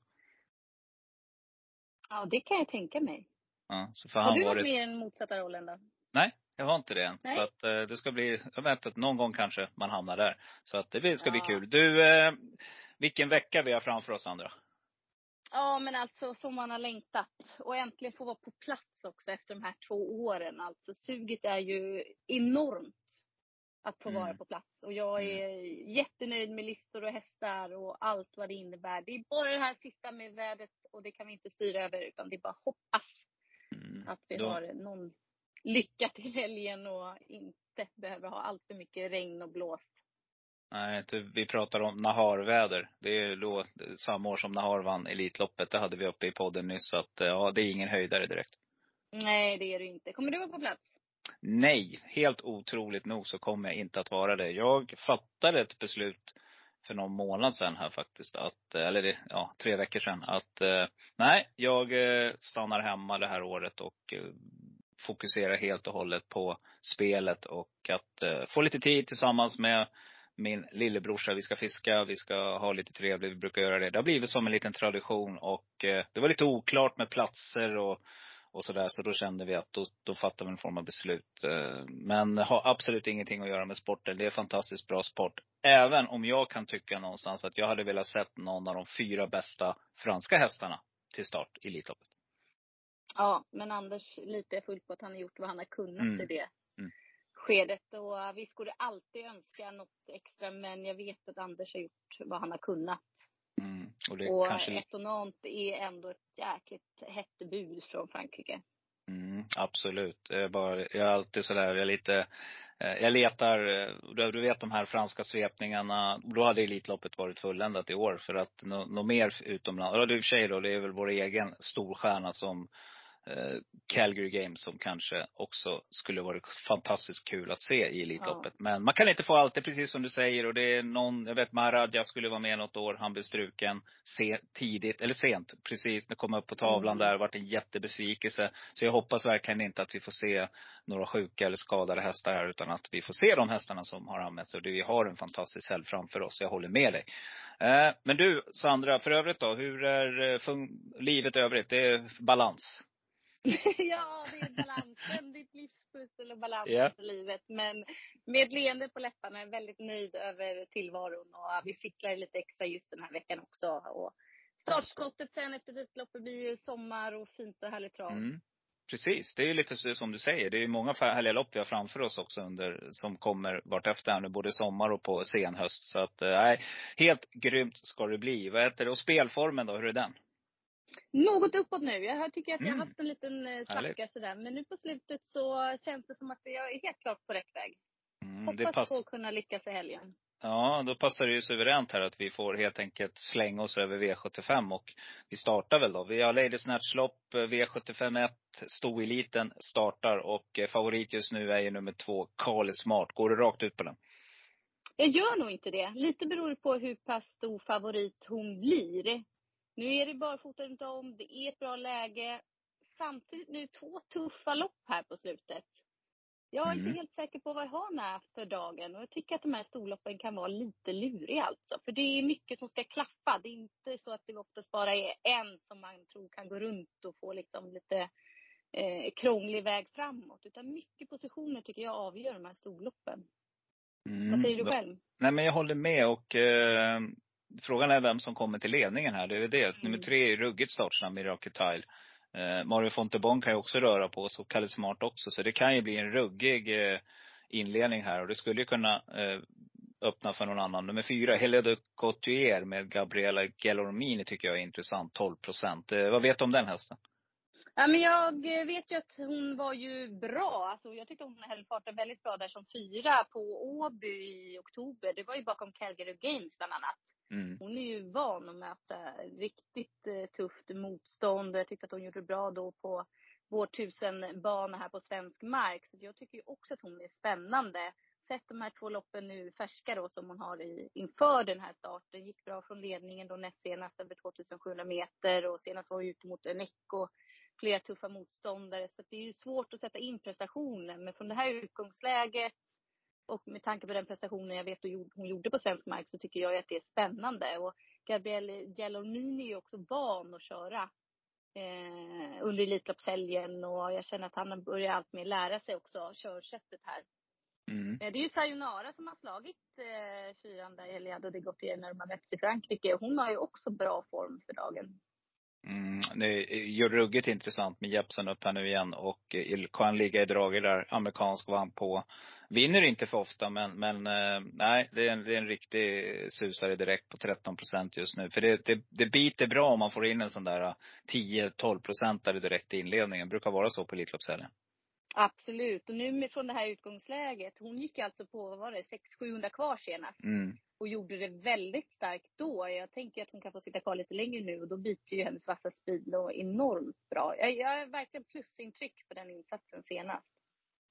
Ja, det kan jag tänka mig. Ja, så för Har han du varit med i den motsatta rollen då? Nej, jag har inte det än. Nej. Så att eh, det ska bli, jag vet att någon gång kanske man hamnar där. Så att det blir- ska bli Ja. kul. Du, eh, vilken vecka vi har framför oss Sandra. Ja, men alltså som man har längtat. Och äntligen få vara på plats också efter de här två åren. Alltså suget är ju enormt att få Mm. vara på plats. Och jag är jättenöjd med listor och hästar och allt vad det innebär. Det är bara det här sista med vädret och det kan vi inte styra över utan det är bara hoppas Mm. att vi Då- har någon lycka till helgen och inte behöver ha allt för mycket regn och blåst. Nej, vi pratar om Nahar-väder. Det är då samma år som Nahar vann Elitloppet. Det hade vi uppe i podden nyss. Så att, ja, det är ingen höjdare direkt. Nej, det är det inte. Kommer du vara på plats? Nej, helt otroligt nog så kommer jag inte att vara det. Jag fattade ett beslut för någon månad sedan här faktiskt. Att, eller det, ja, tre veckor sedan. Att eh, nej, jag eh, stannar hemma det här året och eh, fokuserar helt och hållet på spelet och att få lite tid tillsammans med min lillebrorsa. Vi ska fiska, vi ska ha lite trevligt, vi brukar göra det. Det har blivit som en liten tradition och det var lite oklart med platser och och sådär. Så då kände vi att då, då fattar vi en form av beslut. Eh, Men har absolut ingenting att göra med sporten. Det är fantastiskt bra sport. Även om jag kan tycka någonstans att jag hade velat sett någon av de fyra bästa franska hästarna till start i Elitloppet. Ja, men Anders litar jag fullt på att han har gjort vad han har kunnat Mm. i det Mm. skedet. Och uh, vi skulle alltid önska något extra, men jag vet att Anders har gjort vad han har kunnat. Mm. Och det och kanske Etonant är ändå ett jäkligt hett bud från Frankrike. Mm, absolut. Jag är, bara, jag är alltid sådär, jag är lite, eh, jag letar, eh, du vet de här franska svepningarna. Då hade Elitloppet varit fulländat i år för att något nå mer utomlands. Är i och för sig då, det är väl vår egen storstjärna som Calgary Games som kanske också skulle varit fantastiskt kul att se i Elitloppet. Men man kan inte få allt, det är precis som du säger. Och det är någon, jag vet Maharadja skulle vara med något år, han blev struken se, tidigt, eller sent, precis, det kom upp på tavlan Mm. där, vart en jättebesvikelse. Så jag hoppas verkligen inte att vi får se några sjuka eller skadade hästar här, utan att vi får se de hästarna som har använts. Och vi har en fantastisk helg framför oss, jag håller med dig. Eh, men du, Sandra, för övrigt då, hur är eh, livet övrigt? Det är balans? *laughs* ja, det är balans. Ständigt livspussel och balans Ja. i livet. Men med ett leende på läpparna är väldigt nöjd över tillvaron. Och vi cyklar lite extra just den här veckan också. Och startskottet sen efter Elitloppet blir ju sommar och fint och härligt trav. Mm. Precis, det är ju lite som du säger. Det är ju många härliga lopp vi har framför oss också under, som kommer vartefter här nu, både sommar och på senhöst. Så att, eh, nej, helt grymt ska det bli. Vad heter det? Och spelformen då, hur är den? Något uppåt nu. Jag tycker att jag har Mm. haft en liten eh, svacka sådär. Men nu på slutet så känns det som att jag är helt klart på rätt väg. Mm, det Hoppas pass, på att kunna lyckas i helgen. ja, då passar det ju suveränt här att vi får helt enkelt slänga oss över V75 och vi startar väl då. Vi har Lady Snatch-lopp, eh, V75 1, Stoeliten startar och eh, favorit just nu är ju nummer två, Carly Smart. Går du rakt ut på den? Jag gör nog inte det. Lite beror på hur pass stor favorit hon blir. Nu är det barfota runt om, det är ett bra läge. Samtidigt nu två tuffa lopp här på slutet. Jag är Mm. inte helt säker på vad jag har med för dagen och jag tycker att de här storloppen kan vara lite luriga alltså. För det är mycket som ska klaffa. Det är inte så att det oftast bara är en som man tror kan gå runt och få liksom lite eh, krånglig väg framåt. Utan mycket positioner tycker jag avgör de här storloppen. Mm. Vad säger du själv? Nej men jag håller med och eh, frågan är vem som kommer till ledningen här. Det är det. Mm. Nummer tre är ruggigt startsnabb, Miracle Tile. Eh, Mario Fontebon kan ju också röra på sig och Kalle Smart också. Så det kan ju bli en ruggig eh, inledning här och det skulle ju kunna eh, öppna för någon annan. Nummer fyra, Helio de Cotier med Gabriella Gelormini tycker jag är intressant. 12 procent. Eh, vad vet du om den hästen? Ja, men jag vet ju att hon var ju bra. Alltså, jag tyckte hon höll farten väldigt bra där som fyra på Åby i oktober. Det var ju bakom Calgary Games bland annat. Mm. Hon är ju van att möta riktigt eh, tufft motstånd. Jag tyckte att hon gjorde bra då på vår tusenbana här på svensk mark. Så jag tycker ju också att hon är spännande. Sett de här två loppen nu färska då som hon har i, inför den här starten. Gick bra från ledningen då näst senast över 2700 meter och senast var hon ute mot en och flera tuffa motståndare. Så det är ju svårt att sätta in prestationen. Men från det här utgångsläget och med tanke på den prestationen jag vet hon gjorde på svensk mark så tycker jag att det är spännande. Och Gabrielle Gelormini är också van att köra eh, under Elitloppshelgen och jag känner att han börjar allt mer lära sig också körsättet här. Mm. Eh, Det är ju Sayonara som har slagit eh, fyran där, Eliade de Gautier när de har mötts i Frankrike. Hon har ju också bra form för dagen. Mm, det är ruggigt intressant med Jepsen upp här nu igen och eh, kan ligga i draget där, amerikansk vann på. Vinner inte för ofta men, men eh, nej, det är, en, det är en riktig susare direkt på 13 procent just nu. För det, det, det biter bra om man får in en sån där eh, 10-12 procentare direkt i inledningen. Det Brukar vara så på Elitloppshelgen. Absolut. Och nu med, från det här utgångsläget. Hon gick alltså på, vad var det, 600-700 kvar senast. Mm. Och gjorde det väldigt starkt då. Jag tänker att hon kan få sitta kvar lite längre nu och då biter ju hennes vassa speed och enormt bra. Jag, jag är verkligen plusintryck på den insatsen senast.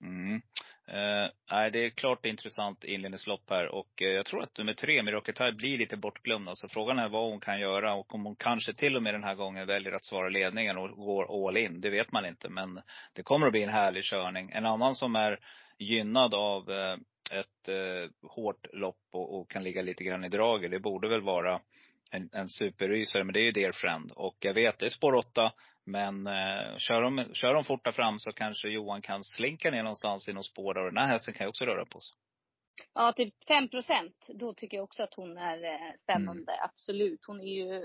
Mm. Eh, nej, det är klart intressant inledningslopp här och eh, jag tror att nummer tre, Miraketai, blir lite bortglömd. Så frågan är vad hon kan göra och om hon kanske till och med den här gången väljer att svara ledningen och går all in. Det vet man inte. Men det kommer att bli en härlig körning. En annan som är gynnad av eh, ett eh, hårt lopp och, och kan ligga lite grann i draget, det borde väl vara en, en superrysare, men det är ju Dear Friend. Och jag vet, det är spår 8. Men eh, kör, de, kör de fort där fram så kanske Johan kan slinka ner någonstans i någon spår där. Och den här hästen kan ju också röra på sig. Ja, typ 5 procent. Då tycker jag också att hon är eh, spännande. Absolut. Hon är ju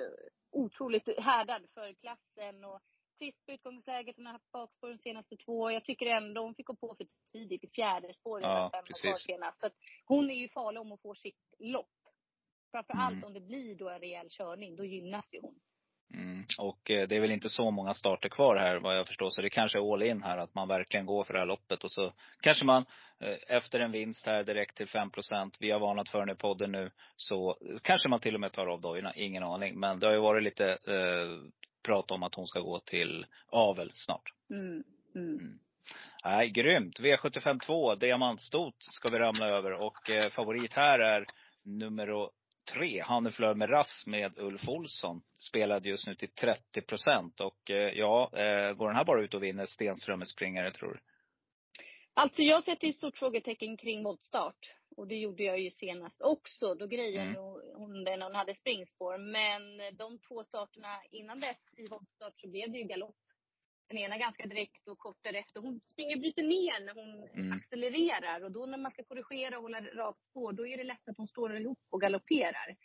otroligt härdad för klassen och trist på utgångsläget. Hon har haft bakspår de senaste två. Jag tycker ändå hon fick gå på för tidigt i fjärde spåret. Ja, precis. senast. Så att hon är ju farlig om hon får sitt lopp. Framför allt Mm. om det blir då en rejäl körning. Då gynnas ju hon. Mm. Och eh, det är väl inte så många starter kvar här vad jag förstår. Så det kanske är all in här, att man verkligen går för det här loppet. Och så kanske man eh, efter en vinst här direkt till 5% Vi har varnat för den i podden nu. Så kanske man till och med tar av dojorna, ingen aning. Men det har ju varit lite eh, prat om att hon ska gå till avel snart. Mm. Mm. Nej, grymt. V75 2, diamantstot ska vi ramla över. Och eh, favorit här är nummer tre, Hanneflör med Rass med Ulf Olsson. Spelad just nu till 30 procent. Och eh, ja, eh, går den här bara ut och vinner Stenströmers springare tror du? Alltså jag sätter ju stort frågetecken kring voltstart. Och det gjorde jag ju senast också. Då grejade Mm. hon den när hon hade springspår. Men de två starterna innan dess i voltstart så blev det ju galopp. Den ena ganska direkt och kort därefter. Hon springer och bryter ner när hon Mm. accelererar. Och då när man ska korrigera och hålla rakt spår, då är det lätt att hon står ihop och galopperar.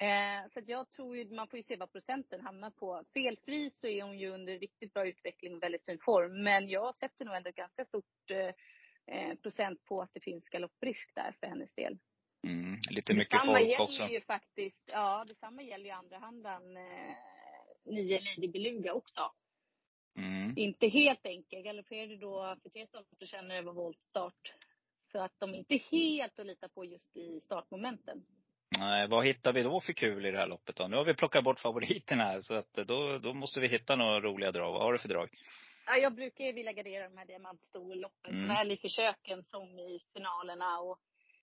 Eh, så jag tror ju, man får ju se vad procenten hamnar på. Felfri så är hon ju under riktigt bra utveckling och väldigt fin form. Men jag sätter nog ändå ganska stort eh, eh, procent på att det finns galopprisk där för hennes del. Mm. Lite mycket detsamma folk gäller också. ju faktiskt, ja detsamma gäller ju andra handen eh, nio Lady Beluga också. Mm. Inte helt enkel. Galopperade då för tre starter sedan var voltstart. Så att de inte är helt att lita på just i startmomenten. Nej, vad hittar vi då för kul i det här loppet då? Nu har vi plockat bort favoriterna här. Så att då, då måste vi hitta några roliga drag. Vad har du för drag? Ja, jag brukar ju vilja gardera de här diamantstorloppen, Mm. såväl i försöken som i finalerna. Och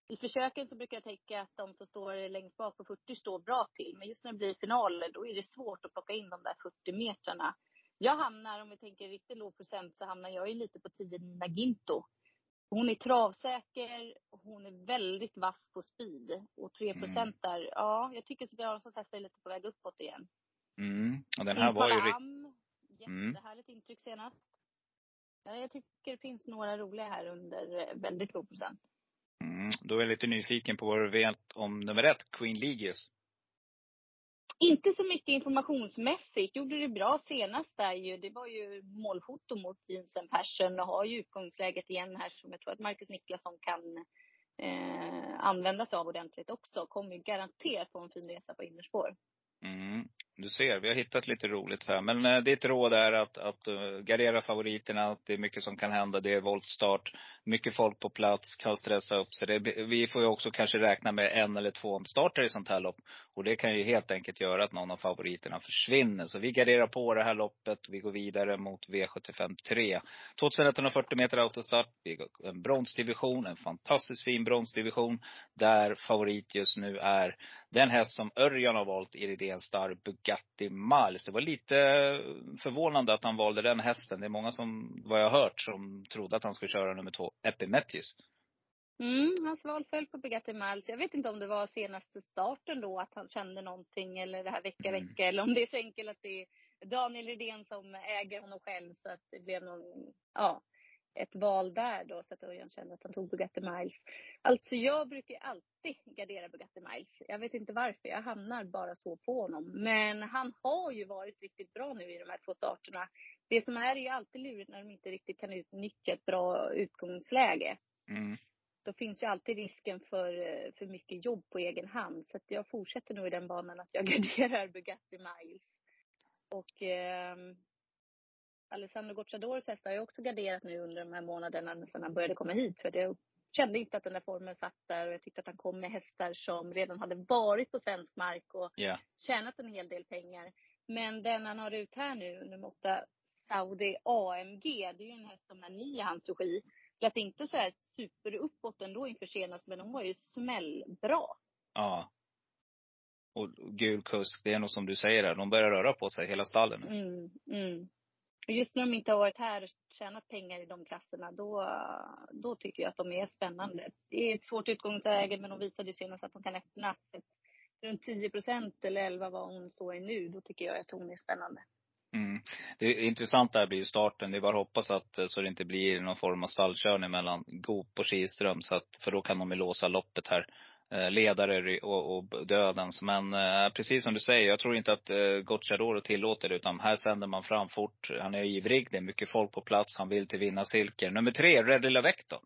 I försöken så brukar jag tänka att de som står längst bak på 40 står bra till. Men just när det blir finaler, då är det svårt att plocka in de där 40 metrarna. Jag hamnar, om vi tänker riktigt låg procent, så hamnar jag ju lite på 10 Nina Ginto. Hon är travsäker, hon är väldigt vass på speed. Och 3 procent där, ja, jag tycker Sofia Aronsons hästar är lite på väg uppåt igen. Mm. Och den här var ju riktigt... Mm. jättehärligt intryck senast. Ja, jag tycker det finns några roliga här under eh, väldigt låg procent. Mm. Då är jag lite nyfiken på vad du vet om nummer ett, Queen Legius. Inte så mycket informationsmässigt. Gjorde det bra senast där ju. Det var ju målfoto mot Jensen Persson och har ju utgångsläget igen här som jag tror att Marcus Niklasson kan eh, använda sig av ordentligt också. Kommer ju garanterat på en fin resa på innerspår. Mm. Du ser, vi har hittat lite roligt här. Men eh, ditt råd är att, att uh, gardera favoriterna. Att det är mycket som kan hända. Det är voltstart. Mycket folk på plats. Kan stressa upp sig. Vi får ju också kanske räkna med en eller två omstarter i sånt här lopp. Och det kan ju helt enkelt göra att någon av favoriterna försvinner. Så vi garderar på det här loppet. Vi går vidare mot V75 3. 2140 meter autostart. Vi en bronsdivision. En fantastiskt fin bronsdivision. Där favorit just nu är den häst som Örjan har valt, Iridén Star Bugatti Miles. Det var lite förvånande att han valde den hästen. Det är många som, vad jag har hört, som trodde att han skulle köra nummer två, Epimetheus. Mm, hans val föll på Bugatti Miles. Jag vet inte om det var senaste starten då att han kände någonting eller det här vecka, Mm. vecka. Eller om det är så enkelt att det är Daniel Redén som äger honom själv så att det blev någon, ja, ett val där då så att Örjan kände att han tog Bugatti Miles. Alltså jag brukar alltid gardera Bugatti Miles. Jag vet inte varför, jag hamnar bara så på honom. Men han har ju varit riktigt bra nu i de här två starterna. Det som är är ju alltid lurigt när de inte riktigt kan utnyttja ett bra utgångsläge Mm. då finns ju alltid risken för, för mycket jobb på egen hand. Så att jag fortsätter nog i den banan att jag *laughs* garderar Bugatti Miles. Och eh, Alessandro Gocciadors hästar har jag också garderat nu under de här månaderna sedan han började komma hit. För jag kände inte att den där formen satt där och jag tyckte att han kom med hästar som redan hade varit på svensk mark och Ja. tjänat en hel del pengar. Men den han har ut här nu, nummer åtta, Saudi AMG, det är ju en häst som är ny i hans regi. Lät inte så här super uppåt ändå inför senast, men hon var ju smällbra. Ja. Och gul kusk, det är nog som du säger där. De börjar röra på sig, hela stallen. Mm, mm. Just när de inte har varit här och tjänat pengar i de klasserna, då, då tycker jag att de är spännande. Det är ett svårt utgångsläge, men de visade ju senast att de kan öppna runt 10 procent eller 11 vad hon står i nu. Då tycker jag att hon är spännande. Mm. Det intressanta här blir ju starten. Det är bara att hoppas att eh, så det inte blir någon form av stallkörning mellan Goop och Kihlström. Så att, för då kan de ju låsa loppet här. Eh, Ledare och, och dödens. Men eh, precis som du säger, jag tror inte att eh, Gocciadoro tillåter det. Utan här sänder man fram fort. Han är ivrig, det är mycket folk på plats. Han vill till vinnarcirkeln. Nummer tre, Red Lilla då.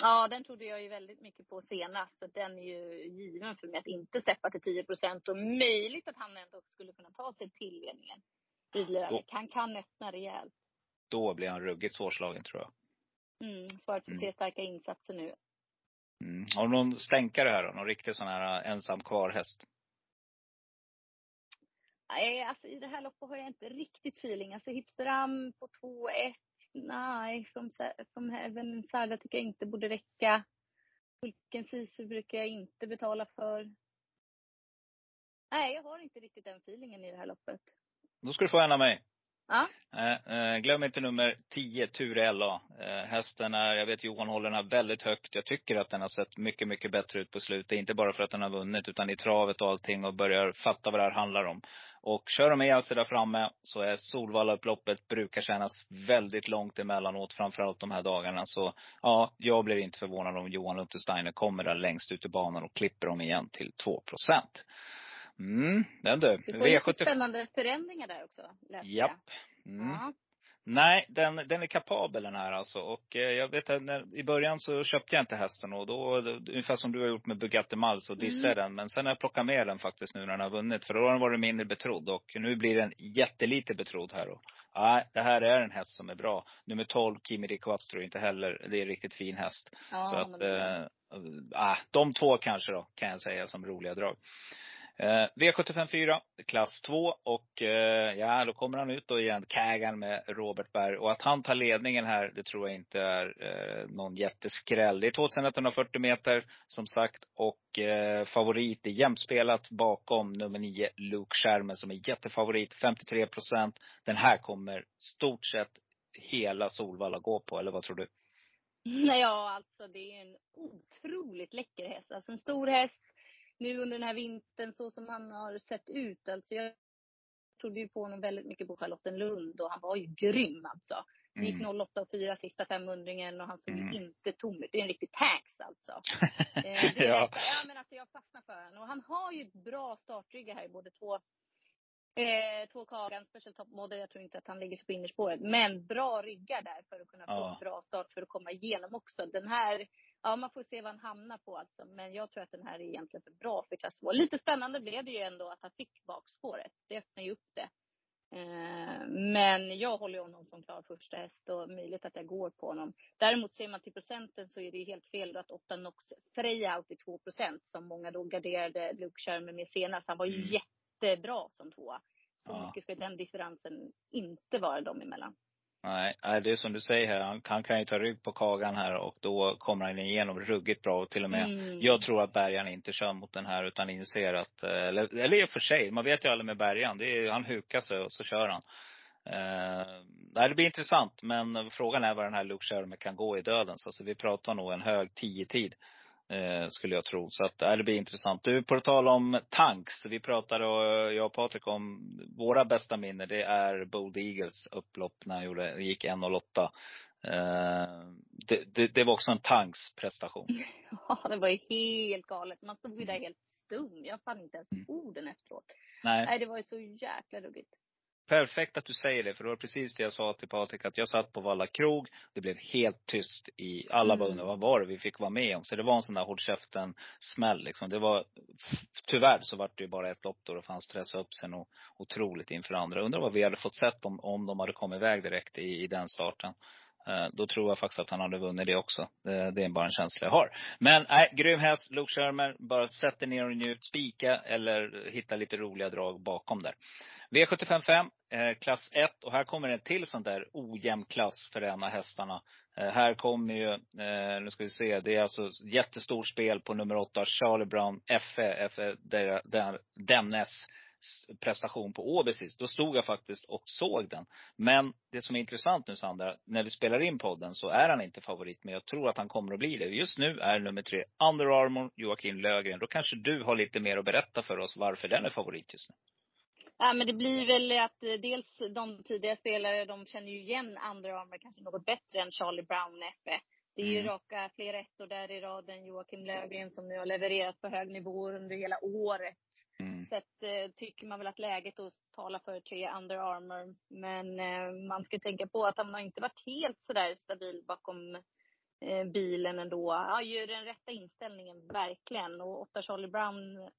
Ja, den trodde jag ju väldigt mycket på senast. Så den är ju given för mig att inte släppa till 10 procent. Och möjligt att han ändå skulle kunna ta sig till ledningen. Han kan öppna rejält. Då blir han ruggigt svårslagen tror jag. Mm, svaret på Mm. tre starka insatser nu. Mm. Har du någon stänkare här då? Någon riktig sån här eh, ensam kvar häst? Nej, alltså i det här loppet har jag inte riktigt feeling. Alltså Hipsteram på 2-1. Nej, från, från Heaven Sarda tycker jag inte borde räcka. Hulken Sisu brukar jag inte betala för. Nej, jag har inte riktigt den feelingen i det här loppet. Då ska du få en av mig. Ja. Eh, eh, glöm inte nummer 10, Ture LA. Eh, hästen är, jag vet Johan håller den här väldigt högt. Jag tycker att den har sett mycket, mycket bättre ut på slutet. Inte bara för att den har vunnit, utan i travet och allting och börjar fatta vad det här handlar om. Och kör de med sig där framme så är Solvalla-upploppet brukar kännas väldigt långt emellanåt, framförallt de här dagarna. Så ja, jag blir inte förvånad om Johan Untersteiner kommer där längst ut i banan och klipper dem igen till 2 procent. Mm, den du. Du får lite V75. spännande förändringar där också, läste. Japp. Mm. Ja. Nej, den, den är kapabel den här alltså. Och eh, jag vet att när, i början så köpte jag inte hästen och då, ungefär som du har gjort med Bugatti Miles och dissade den. Men sen har jag plockat med den faktiskt nu när den har vunnit. För då har den varit mindre betrodd och nu blir den jättelite betrodd här. Och, nej, det här är en häst som är bra. Nummer 12, Kimi Di Quattro, inte heller, det är en riktigt fin häst. Ja, så att, eh, äh, de två kanske då, kan jag säga som roliga drag. Eh, V754, klass 2 och eh, ja, då kommer han ut då igen, Kagan med Robert Berg. Och att han tar ledningen här, det tror jag inte är eh, någon jätteskräll. Det är 2140 meter som sagt och eh, favorit är jämspelat bakom nummer 9, Luke Schermen som är jättefavorit, 53 procent. Den här kommer stort sett hela Solvalla gå på, eller vad tror du? Nej, ja, alltså det är en otroligt läcker häst. Alltså en stor häst nu under den här vintern så som han har sett ut. Alltså jag trodde ju på honom väldigt mycket på Charlottenlund och han var ju grym alltså. Det gick 08 och 4 sista 500 och han såg Mm. inte tom ut. Det är en riktig tax alltså. *laughs* Eh, det ja. ja. ja men alltså jag fastnar för honom. Och han har ju ett bra startrygga här i både två Eh, två Kagan, Special Top Model. Jag tror inte att han ligger så på innerspåret. Men bra ryggar där för att kunna få Ja. en bra start för att komma igenom också. Den här, ja man får se vad han hamnar på alltså. Men jag tror att den här är egentligen för bra för klass 2. Lite spännande blev det ju ändå att han fick bakspåret. Det öppnar ju upp det. Eh, men jag håller ju honom som klar första häst och möjligt att jag går på honom. Däremot ser man till procenten så är det ju helt fel att 8 Nox Freja out i 2% som många då garderade Luke Sherman med senast. Han var ju Mm. jättebra som tvåa. Så Ja. mycket ska den differensen inte vara dem emellan. Nej, det är som du säger här. Han, han kan ju ta rygg på Kagan här och då kommer han igenom ruggigt bra och till och med Mm. Jag tror att Bergan inte kör mot den här utan inser att, eh, eller, eller i och för sig, man vet ju aldrig med Bergan. Det är, han hukar sig och så kör han. Eh, nej, det blir intressant men frågan är vad den här Luke Sherman kan gå i dödens. Alltså vi pratar nog en hög 10-tid. Eh, skulle jag tro. Så att, nej, det blir intressant. Du, på tal om tanks. Vi pratade, eh, jag och Patrik, om våra bästa minnen. Det är Bold Eagles upplopp när han gjorde, gick 1.08. Eh, det, det, det var också en tanks prestation. *laughs* Ja, det var ju helt galet. Man stod ju där helt stum. Jag fann inte ens Mm. orden efteråt. Nej. Nej, det var ju så jäkla ruggigt. Perfekt att du säger det, för det var precis det jag sa till Patrik, att jag satt på Valla krog, det blev helt tyst i, alla bara Mm. undrade vad var det vi fick vara med om? Så det var en sån där håll käften smäll liksom. Det var, tyvärr så var det ju bara ett lopp då, och fanns stressa upp sig nog otroligt inför andra. Undrar vad vi hade fått sett om, om de hade kommit iväg direkt i, i den starten. Eh, då tror jag faktiskt att han hade vunnit det också. Det, är bara en känsla jag har. Men nej, grym häst, Luke Shermer. Bara sätt dig ner och njut, spika eller hitta lite roliga drag bakom där. V755, eh, klass 1. Och här kommer en till sån där ojämn klass för en av hästarna. Eh, här kommer ju, eh, nu ska vi se, det är alltså jättestort spel på nummer 8, Charlie Brown FE, FE där, dennes prestation på Åby sist. Då stod jag faktiskt och såg den. Men det som är intressant nu Sandra, när vi spelar in podden så är han inte favorit. Men jag tror att han kommer att bli det. Just nu är nummer tre Under Armour, Joakim Lögren. Då kanske du har lite mer att berätta för oss varför den är favorit just nu. Ja, men det blir väl att eh, dels de tidigare spelare, de känner ju igen andra Armour kanske något bättre än Charlie Brown F. Det är ju Mm. raka flera ettor där i raden. Joakim Löfgren som nu har levererat på hög nivå under hela året. Mm. Så att, eh, tycker man väl att läget att tala för tre Under Armour. Men eh, man ska tänka på att han har inte varit helt sådär stabil bakom eh, bilen ändå. Han har ju den rätta inställningen, verkligen. Och åtta Charlie Brown,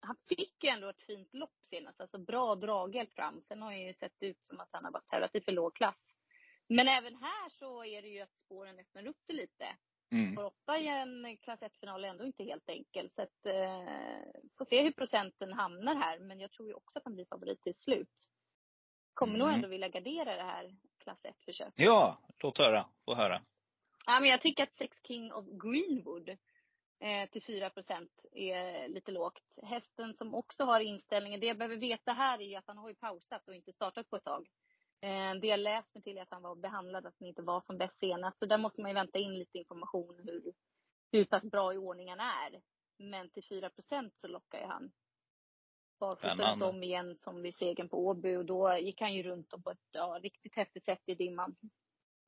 han fick ju ändå ett fint lopp senast. Alltså bra draghjälp fram. Sen har han ju sett ut som att han har varit tävlat i för låg klass. Men även här så är det ju att spåren öppnar upp det lite. Mm. För åtta i en klass 1-final är ändå inte helt enkelt. Så att, eh, får se hur procenten hamnar här. Men jag tror ju också att han blir favorit till slut. Kommer nog Mm. ändå vilja gardera det här klass 1-försöket. Ja, låt höra. Få höra. Ja, men jag tycker att Sex King of Greenwood eh, till 4% är lite lågt. Hästen som också har inställningen, det jag behöver veta här är att han har ju pausat och inte startat på ett tag. Eh, det jag läst mig till är att han var behandlad, att han inte var som bäst senast. Så där måste man ju vänta in lite information hur, hur pass bra i ordning han är. Men till 4% så lockar ju han. Barfota runt om igen som vid segern på Åby och då gick han ju runt om på ett ja, riktigt häftigt sätt i dimman.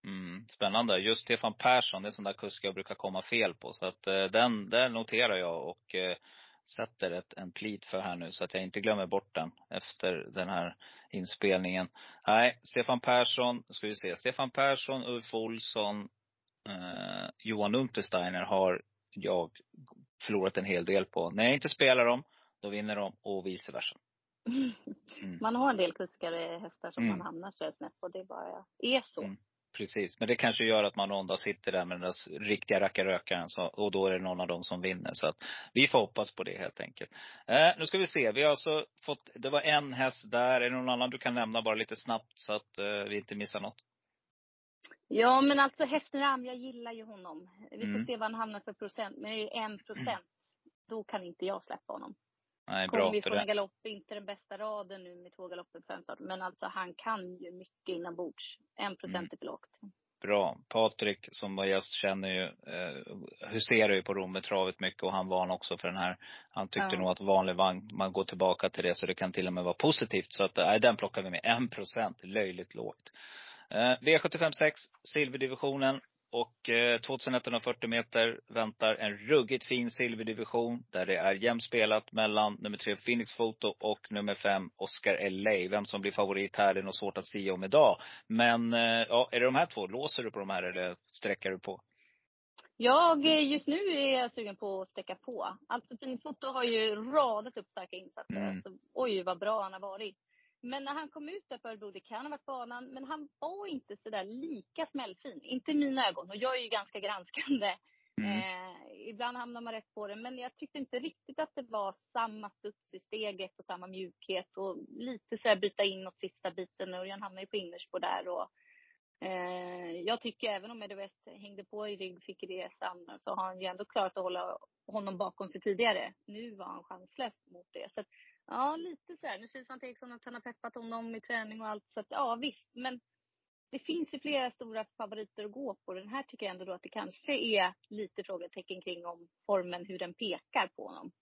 Mm, spännande. Just Stefan Persson, det är en sån där kusk jag brukar komma fel på. Så att eh, den, den noterar jag och eh, sätter ett, en plit för här nu så att jag inte glömmer bort den efter den här inspelningen. Nej, Stefan Persson, ska vi se. Stefan Persson, Ulf Olsson, eh, Johan Untersteiner har jag förlorat en hel del på. När jag inte spelar dem, då vinner de och vice versa. *laughs* Mm. Man har en del kuskare hästar som Mm. man hamnar så snett på. Det bara är så. Mm. Precis, men det kanske gör att man någon dag sitter där med den där riktiga rackarrökaren och då är det någon av dem som vinner. Så att vi får hoppas på det helt enkelt. Eh, nu ska vi se, vi har alltså fått, det var en häst där. Är det någon annan du kan nämna bara lite snabbt så att eh, vi inte missar något? Ja, men alltså Hefneram, jag gillar ju honom. Vi får Mm. se vad han hamnar för procent. Men är det en procent, då kan inte jag släppa honom. Nej, bra vi för från en galopp, inte den bästa raden nu med två galopper på fem start. Men alltså han kan ju mycket inombords. En procent Mm. är för lågt. Bra. Patrik som var gäst känner ju, eh, huserar ju på Rommetravet mycket och han varnade också för den här. Han tyckte Ja. nog att vanlig vagn, man går tillbaka till det så det kan till och med vara positivt. Så att, nej, den plockar vi med. En procent, löjligt lågt. Eh, V75 6, silverdivisionen. Och eh, 2140 meter väntar en ruggigt fin silverdivision. Där det är jämnt spelat mellan nummer tre Phoenix Photo och nummer fem Oscar LA. Vem som blir favorit här är nog svårt att säga om idag. Men eh, ja, är det de här två? Låser du på de här eller sträcker du på? Jag, eh, just nu är jag sugen på att sträcka på. Alltså Phoenix Foto har ju radat upp starka insatser. Mm. Alltså, oj vad bra han har varit. Men när han kom ut där på Örebro, det kan ha varit banan, men han var inte så där lika smällfin. Inte i mina ögon. Och jag är ju ganska granskande. Mm. Eh, ibland hamnar man rätt på det. Men jag tyckte inte riktigt att det var samma studs i steget och samma mjukhet. Och lite så här byta in åt sista biten. Örjan hamnar ju på innerspår där. Och, eh, jag tycker även om Eddie West hängde på i rygg, fick resan, så har han ju ändå klarat att hålla honom bakom sig tidigare. Nu var han chanslös mot det. Så att, ja, lite så här. Nu säger Svante Eriksson att han har peppat honom i träning och allt. Så att, ja, visst. Men det finns ju flera stora favoriter att gå på. Den här tycker jag ändå då att det kanske är lite frågetecken kring om formen, hur den pekar på honom.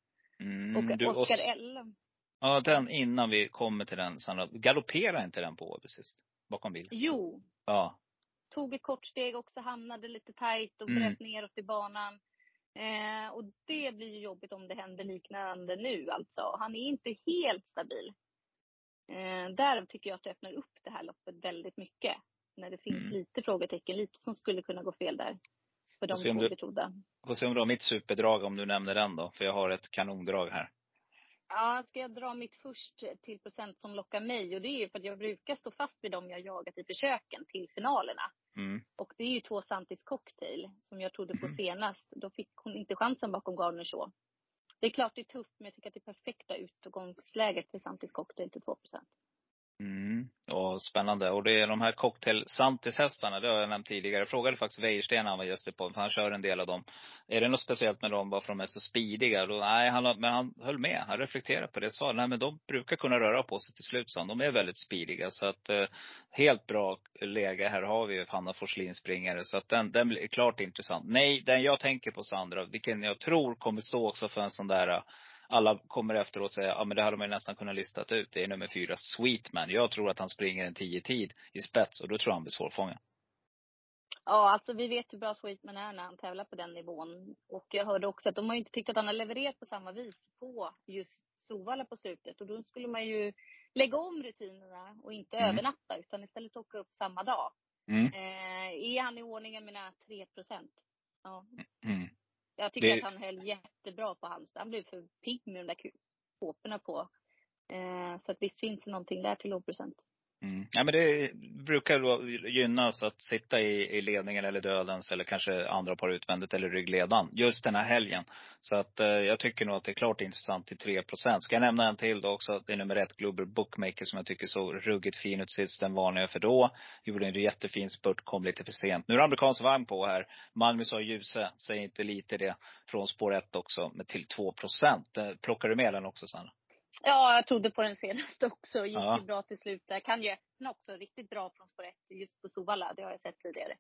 Mm, Och du, Oscar Os- L. Ja, den innan vi kommer till den Sandra. Galopperar inte den på Åby sist? Bakom bil? Jo, Ja. tog ett kort steg också, hamnade lite tajt och Mm. bröt neråt i banan. Eh, och det blir ju jobbigt om det händer liknande nu alltså. Han är inte helt stabil. Eh, därav tycker jag att det öppnar upp det här loppet väldigt mycket. När det finns Mm. lite frågetecken, lite som skulle kunna gå fel där. För de två du- betrodda. Får se om du har mitt superdrag om du nämner den då. För jag har ett kanondrag här. Ja, ska jag dra mitt först till procent som lockar mig? Och det är ju för att jag brukar stå fast vid dem jag jagat i försöken till finalerna. Mm. Och det är ju två Santis cocktail som jag trodde på Mhm. senast. Då fick hon inte chansen bakom Gardner Shaw. Det är klart det är tufft, men jag tycker att det är perfekta utgångsläget för Santis cocktail till 2 Mm. Och spännande. Och det är de här cocktail Santis-hästarna, det har jag nämnt tidigare. Jag frågade faktiskt Wäjersten när han var gäst i för han kör en del av dem. Är det något speciellt med dem, bara för att de är så speediga? Då, nej, han, men han höll med. Han reflekterade på det. Sa, nej men de brukar kunna röra på sig till slut, så. De är väldigt speediga. Så att, eh, helt bra läge. Här har vi ju Hanna Forslin springare. Så att den, den blir klart intressant. Nej, den jag tänker på Sandra, vilken jag tror kommer stå också för en sån där alla kommer efteråt och säger, ja men det hade man ju nästan kunnat listat ut. Det är nummer fyra, Sweetman. Jag tror att han springer en 10 tid i spets och då tror jag han blir svårfångad. Ja, alltså vi vet hur bra Sweetman är när han tävlar på den nivån. Och jag hörde också att de har inte tyckt att han har levererat på samma vis på just Solvalla på slutet. Och då skulle man ju lägga om rutinerna och inte Mm. övernatta utan istället åka upp samma dag. Mm. Eh, är han i ordning, jag menar 3 procent. Ja, Mm. Jag tycker Det- att han höll jättebra på Halmstad. Han blev för pigg med de där kåporna på. Eh, så att visst finns det någonting där till lågprocent. Mm. Ja, men det brukar då gynnas att sitta i, i ledningen eller dödens eller kanske andra par utvändigt eller ryggledan just den här helgen. Så att eh, jag tycker nog att det är klart intressant till 3% Ska jag nämna en till då också? Det är nummer ett, Global Bookmaker som jag tycker såg ruggigt fin ut sist. Den varnade jag för då. Gjorde en jättefin spurt, kom lite för sent. Nu är det amerikansk vagn på här. Malmö sa Ljuse, säger inte lite det. Från spår 1 också, men till 2 Eh, Plockar du med den också Sanna? Ja, jag trodde på den senaste också. Gick Ja. ju bra till slut där. Kan ju öppna också riktigt bra från spår 1 just på Sovalla. Det har jag sett tidigare.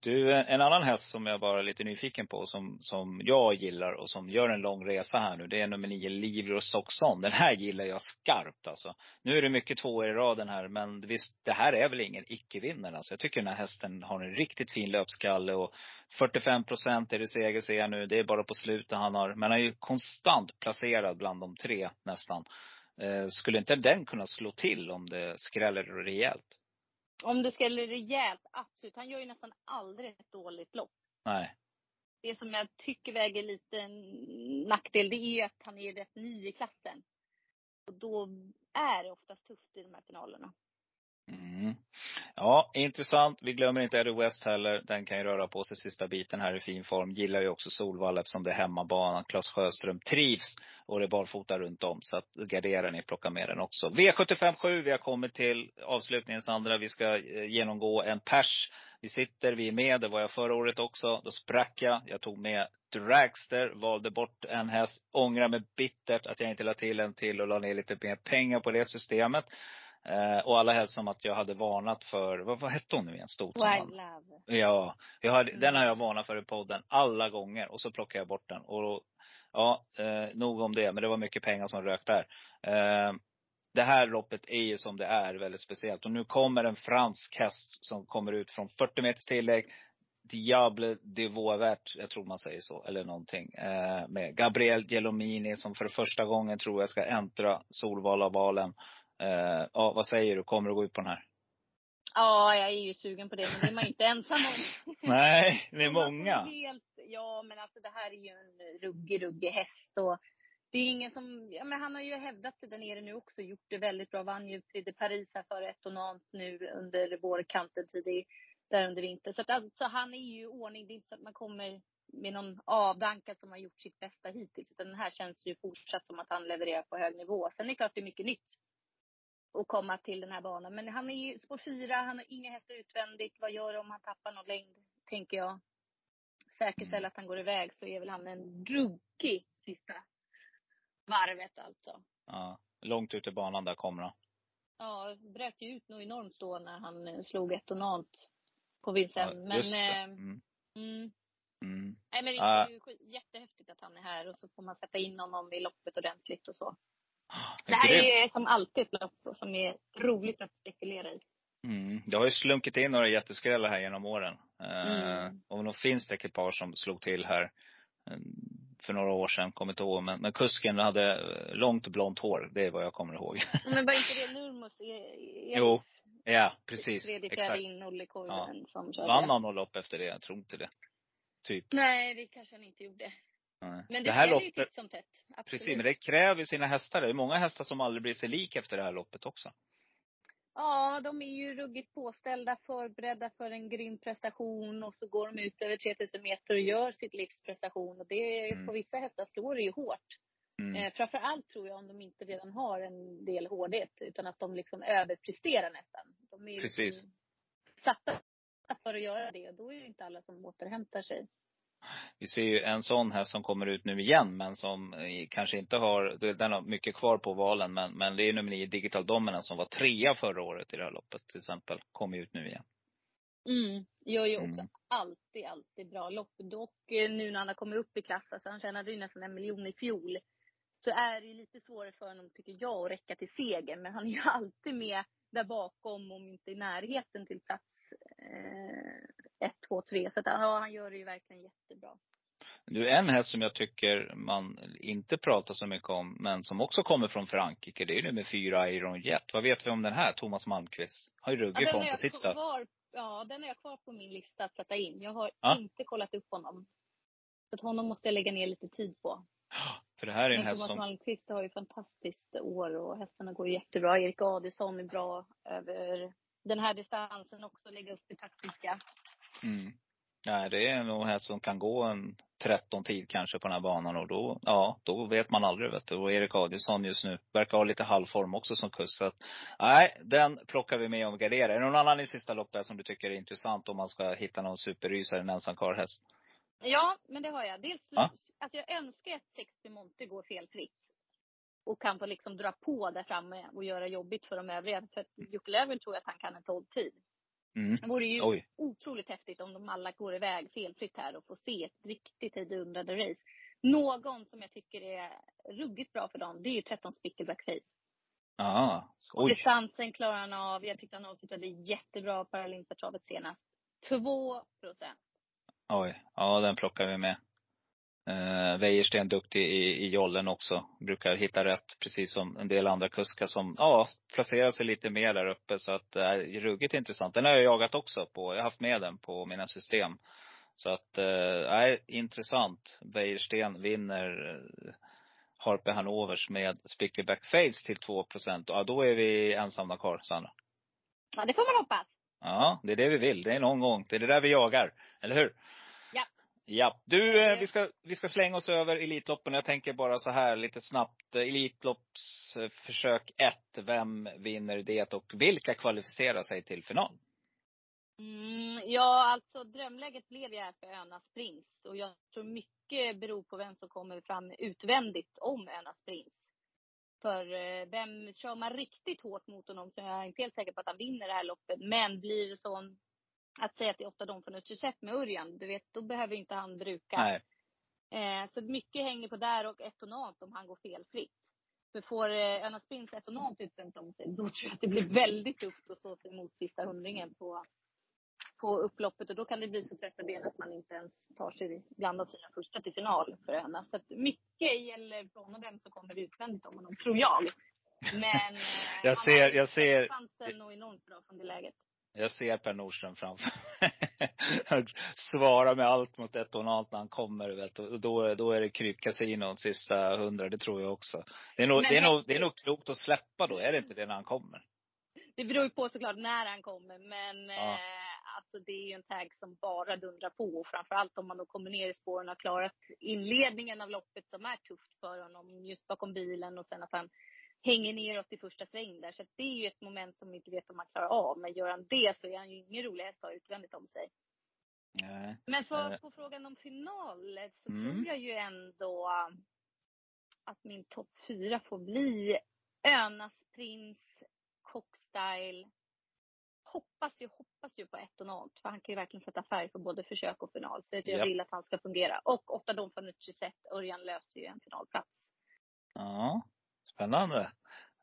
Du, en annan häst som jag bara är lite nyfiken på, som, som jag gillar och som gör en lång resa här nu, det är nummer nio, Livro Soxon. Den här gillar jag skarpt alltså. Nu är det mycket tvåor i raden här, men visst, det här är väl ingen icke-vinnare. Alltså, jag tycker den här hästen har en riktigt fin löpskalle och 45 procent är det seger ser jag nu. Det är bara på slutet han har, men han är ju konstant placerad bland de tre nästan. Eh, skulle inte den kunna slå till om det skräller rejält? Om det skulle rejält, absolut. Han gör ju nästan aldrig ett dåligt lopp. Nej. Det som jag tycker väger lite nackdel, det är att han är rätt ny i klassen. Och då är det oftast tufft i de här finalerna. Mm. Ja, intressant. Vi glömmer inte Eddie West heller. Den kan ju röra på sig sista biten här i fin form. Gillar ju också Solvalla eftersom det är hemmabana. Claes Sjöström trivs och det är barfota runt om. Så att gardera ni, plocka med den också. V75 7, vi har kommit till avslutningen Sandra. Vi ska eh, genomgå en pers. Vi sitter, vi är med. Det var jag förra året också. Då sprack jag. Jag tog med Dragster, valde bort en häst. Ångrar mig bittert att jag inte la till en till och la ner lite mer pengar på det systemet. Eh, och alla helst som att jag hade varnat för, vad, vad hette hon nu igen? Love. Ja, jag hade, Mm. den har jag varnat för i podden alla gånger och så plockade jag bort den. Och ja, eh, nog om det, men det var mycket pengar som rök där. Eh, det här loppet är ju som det är, väldigt speciellt. Och nu kommer en fransk häst som kommer ut från 40 meters tillägg. Diable de Vauvert, jag tror man säger så, eller någonting. Eh, med Gabriel Gelomini som för första gången tror jag ska äntra Solvallavalen. Eh, ja, vad säger du? Kommer du gå ut på den här? Ja, jag är ju sugen på det, men det är man ju inte ensam om. *laughs* Nej, det är många. Helt, ja, men alltså det här är ju en ruggig, ruggig häst och det är ingen som, ja men han har ju hävdat sig där nere nu också, gjort det väldigt bra. Vann ju Prix de Paris här för ett och nu under vårkanten tidig, där under vintern. Så att alltså han är ju i ordning. Det är inte så att man kommer med någon avdankad som har gjort sitt bästa hittills. Utan den här känns ju fortsatt som att han levererar på hög nivå. Sen är det klart det är mycket nytt att komma till den här banan. Men han är ju spår fyra, han har inga hästar utvändigt. Vad gör det om han tappar någon längd, tänker jag. Säkerställa att han går iväg så är väl han en ruggig sista varvet alltså. Ja, långt ut i banan där kommer han. Ja, bröt ju ut något enormt då när han eh, slog ett och något på Vincennes. men, just det. eh, Mm. mm. Mm. Nej men det Ja. är ju skit- jättehäftigt att han är här och så får man sätta in honom i loppet ordentligt och så. Det här är ju som alltid ett lopp som är roligt att spekulera i. Mm. Det har ju slunkit in några jätteskrällar här genom åren. Eh, Mm. och nog finns det ekipage som slog till här eh, för några år sedan, kommer inte ihåg. Men, men kusken hade eh, långt blont hår, det är vad jag kommer ihåg. Men var inte det *laughs* Nurmos, E- Elis? Jo, ja, precis. Tredje, Exakt. fjärde in, Olle Koivunen som körde. Vann han något lopp efter det? Jag tror inte det. Typ. Nej, det kanske han inte gjorde. Nej. Men det, det här gäller ju loppet, titt som tätt. Absolut. precis, men det kräver sina hästar. Det är många hästar som aldrig blir sig lik efter det här loppet också. Ja, de är ju ruggigt påställda, förberedda för en grym prestation och så går de ut över 3000 meter och gör sitt livs prestation. Och det, Mm. på vissa hästar slår det ju hårt. Mm. Eh, framför allt tror jag om de inte redan har en del hårdhet, utan att de liksom överpresterar nästan. De är ju Precis. liksom satta för att göra det och då är det inte alla som återhämtar sig. Vi ser ju en sån här som kommer ut nu igen, men som eh, kanske inte har, den har mycket kvar på valen, men, men det är nummer nio Digital Dominance som var trea förra året i det här loppet till exempel. Kommer ut nu igen. Mm. Gör ju också Mm. alltid, alltid bra lopp. Dock eh, nu när han har kommit upp i klass, alltså han tjänade ju nästan en miljon i fjol. Så är det ju lite svårare för honom, tycker jag, att räcka till seger. Men han är ju *laughs* alltid med där bakom, om inte i närheten till plats eh, ett, två, tre. Så att, ja, han gör det ju verkligen jättebra. Nu en häst som jag tycker man inte pratar så mycket om, men som också kommer från Frankrike, det är nummer fyra Iron Jet. Vad vet vi om den här, Thomas Malmqvist? Har ju ruggig den form på sitt kvar, ja, den har jag kvar på min lista att sätta in. Jag har Ja. inte kollat upp honom. Så att honom måste jag lägga ner lite tid på. För det här är en häst Thomas som, Malmqvist har ju fantastiskt år och hästarna går jättebra. Erik Adielsson är bra över den här distansen också, lägga upp det taktiska. mm. Nej, det är nog häst som kan gå en 13 tid kanske på den här banan och då, ja, då vet man aldrig vet du. Och Erik Adielsson just nu verkar ha lite halvform också som kusk. Så att, nej, den plockar vi med och garderar. Är det någon annan i sista loppet som du tycker är intressant om man ska hitta någon superrysare, en ensam karlhäst? Ja, men det har jag. Dels, Ja. alltså jag önskar att Sexty Monte går felfritt. Och kan få liksom dra på där framme och göra jobbigt för de övriga. För Jocke Löfgren tror jag att han kan en 12-tid. Mm. Det vore ju Oj. otroligt häftigt om de alla går iväg felfritt här och får se ett riktigt hejdundrande race. Någon som jag tycker är ruggigt bra för dem, det är ju 13 Spickleback Face. Ja. Och Oj. distansen klarar han av. Jag tyckte han avslutade jättebra på Paralympiatravet senast. 2 procent. Oj. Ja, den plockar vi med. Uh, Wäjersten duktig i, i jollen också. Brukar hitta rätt, precis som en del andra kuskar som, ja, placerar sig lite mer där uppe. Så att, äh, ruggigt intressant. Den har jag jagat också på, jag har haft med den på mina system. Så att, äh, intressant. Wäjersten vinner uh, Harpe Hanovers med Spickleback Face till 2 procent. Ja, då är vi ensamma kvar, Sandra. Ja, det får man hoppas. Ja, det är det vi vill. Det är någon gång. Det är det där vi jagar. Eller hur? Ja. Du, eh, vi ska, vi ska slänga oss över Elitloppen. Jag tänker bara så här lite snabbt. Elitloppsförsök 1. Vem vinner det och vilka kvalificerar sig till final? Mm, ja, alltså drömläget blev ju här för Önas Prins. Och jag tror mycket beror på vem som kommer fram utvändigt om Önas Prins. För eh, vem kör man riktigt hårt mot honom så jag är inte helt säker på att han vinner det här loppet. Men blir det så att säga att det är åtta dom från Utrusett med Örjan, du vet, då behöver inte han bruka. Eh, så mycket hänger på där och etonat om han går felfritt. För får eh, Önas Prins etonat utvänt om sig, då tror jag att det blir väldigt tufft att stå sig mot sista hundringen på, på upploppet och då kan det bli så trötta ben att man inte ens tar sig bland de fyra första till final för Öna. Så att mycket gäller på honom vem som kommer utvändigt om honom, tror jag. Men eh, Jag han ser- har ju jag ser- chansen och enormt bra från det läget. Jag ser Per Nordström framför mig. *laughs* Svara med allt mot etonalt när han kommer, vet. Och då, då är det krypkasinon sista hundra, det tror jag också. Det är, nog, det, är nog, det är nog klokt att släppa då, är det inte det när han kommer? Det beror ju på såklart när han kommer, men Ja. eh, alltså det är ju en tag som bara dundrar på. Och framförallt om man då kommer ner i spåren och har klarat inledningen av loppet som är tufft för honom, just bakom bilen och sen att han hänger neråt i första sväng där. Så det är ju ett moment som vi inte vet om man klarar av. Men gör han det så är han ju ingen rolig häst att ha utvändigt om sig. Nej. Men för, Eh. på frågan om final så Mm. tror jag ju ändå att min topp fyra får bli Önas prins, Cockstyle. Hoppas ju, hoppas ju på 1 och 0. För han kan ju verkligen sätta färg på både försök och final. Så jag Japp. vill att han ska fungera. Och 8 Don Fanucci set. Örjan löser ju en finalplats. Ja, spännande.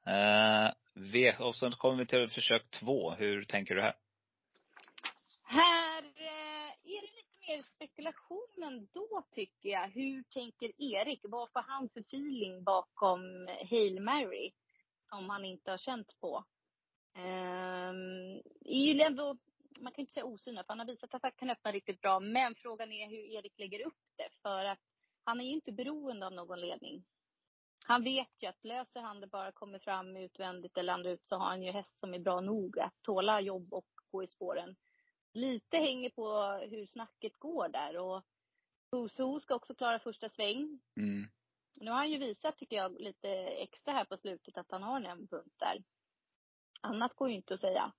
Eh, v, och sen kommer vi till försök två. Hur tänker du här? Här eh, är det lite mer spekulation ändå tycker jag. Hur tänker Erik? Vad får han för feeling bakom Hail Mary? Som han inte har känt på. Eh, är ju ändå, man kan inte säga osynad för han har visat att han kan öppna riktigt bra. Men frågan är hur Erik lägger upp det. För att han är ju inte beroende av någon ledning. Han vet ju att löser han det bara kommer fram utvändigt eller andra ut så har han ju häst som är bra nog att tåla jobb och gå i spåren lite hänger på hur snacket går där. Och Who's Who ska också klara första sväng. Mm. Nu har han ju visat, tycker jag, lite extra här på slutet att han har en punkt där. Annat går ju inte att säga.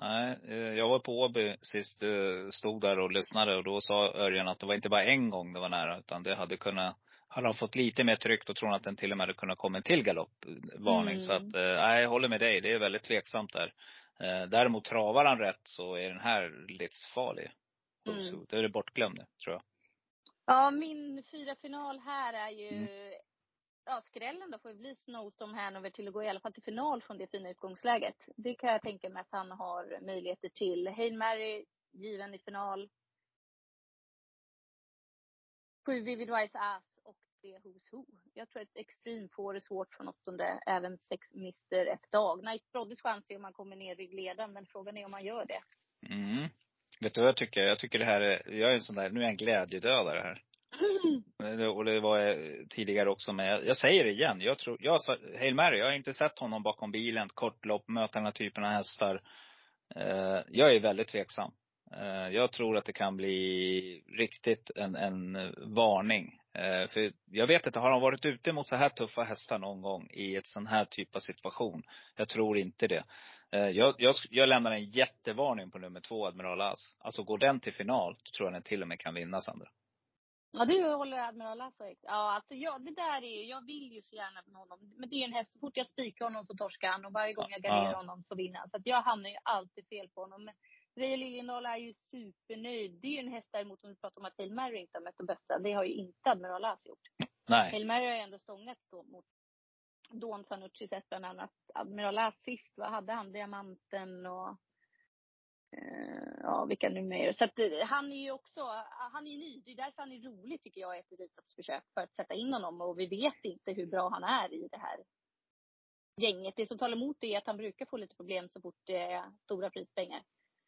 Nej, eh, jag var på Åby sist, eh, stod där och lyssnade och då sa Örjan att det var inte bara en gång det var nära utan det hade kunnat, hade han fått lite mer tryck då tror han att den till och med hade kunnat komma en till galoppvarning. Mm. Så att, eh, nej jag håller med dig. Det är väldigt tveksamt där. Eh, Däremot travar han rätt så är den här livsfarlig. Mm. Det är det bortglömde, tror jag. Ja, min fyra final här är ju Ja, skrällen då får ju bli Snowstorm Hanover till att gå i alla fall till final från det fina utgångsläget. Det kan jag tänka mig att han har möjligheter till. Hail Mary, given i final. Sju Vivid Wise Ass tre Who's Who. Jag tror att Extreme får det svårt från åttonde, även sex Mr F Dag. Night Broddys chans är om man kommer ner i ryggledaren, men frågan är om man gör det. Mm. Vet du vad jag tycker? Jag tycker det här är, jag är en sån där, nu är jag en glädjedödare här. Det- *clears throat* Och det var jag tidigare också, men jag, jag säger det igen. Jag tror, jag Hail Mary, jag har inte sett honom bakom bilen, kortlopp, möta den här typen av hästar. Eh, jag är väldigt tveksam. Eh, jag tror att det kan bli riktigt en, en varning. Eh, för jag vet inte, har han varit ute mot så här tuffa hästar någon gång i ett sån här typ av situation? Jag tror inte det. Eh, jag, jag, jag lämnar en jättevarning på nummer två, Admiral As. Alltså går den till final, då tror jag den till och med kan vinna, Sandra. Ja, du håller Admiral Lasso högt. Ja, alltså jag, det där är jag vill ju så gärna med honom. Men det är en häst, så fort jag spikar honom så torskar han och varje gång jag garderar Ja. honom så vinner han. Så att jag hamnar ju alltid fel på honom. Men Reijo Liljendahl är ju supernöjd. Det är ju en häst däremot om vi pratar om att Hail Mary inte har mött de bästa. Det har ju inte Admiral Lasso gjort. Nej. Hail Mary har ju ändå stångats då mot Don Fanucci sett bland annat. Admiral Lasso sist, vad hade han? Diamanten och eh, ja, vilka nu mer. Så att eh, han är ju också, han är ju ny. Det är därför han är rolig tycker jag i ett Elitloppsförsök. För att sätta in honom och vi vet inte hur bra han är i det här gänget. Det som talar emot det är att han brukar få lite problem så fort det är stora prispengar.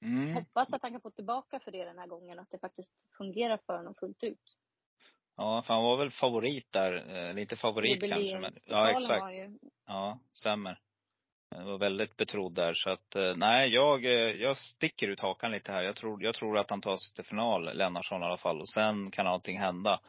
Mm. Hoppas att han kan få tillbaka för det den här gången att det faktiskt fungerar för honom fullt ut. Ja, för han var väl favorit där. Eh, Eller inte favorit kanske, men. Ja, exakt. ju Ja, stämmer. Jag var väldigt betrodd där. Så att, eh, nej, jag, eh, jag sticker ut hakan lite här. Jag tror, jag tror att han tar sig till final, Lennartsson i alla fall. Och sen kan allting hända.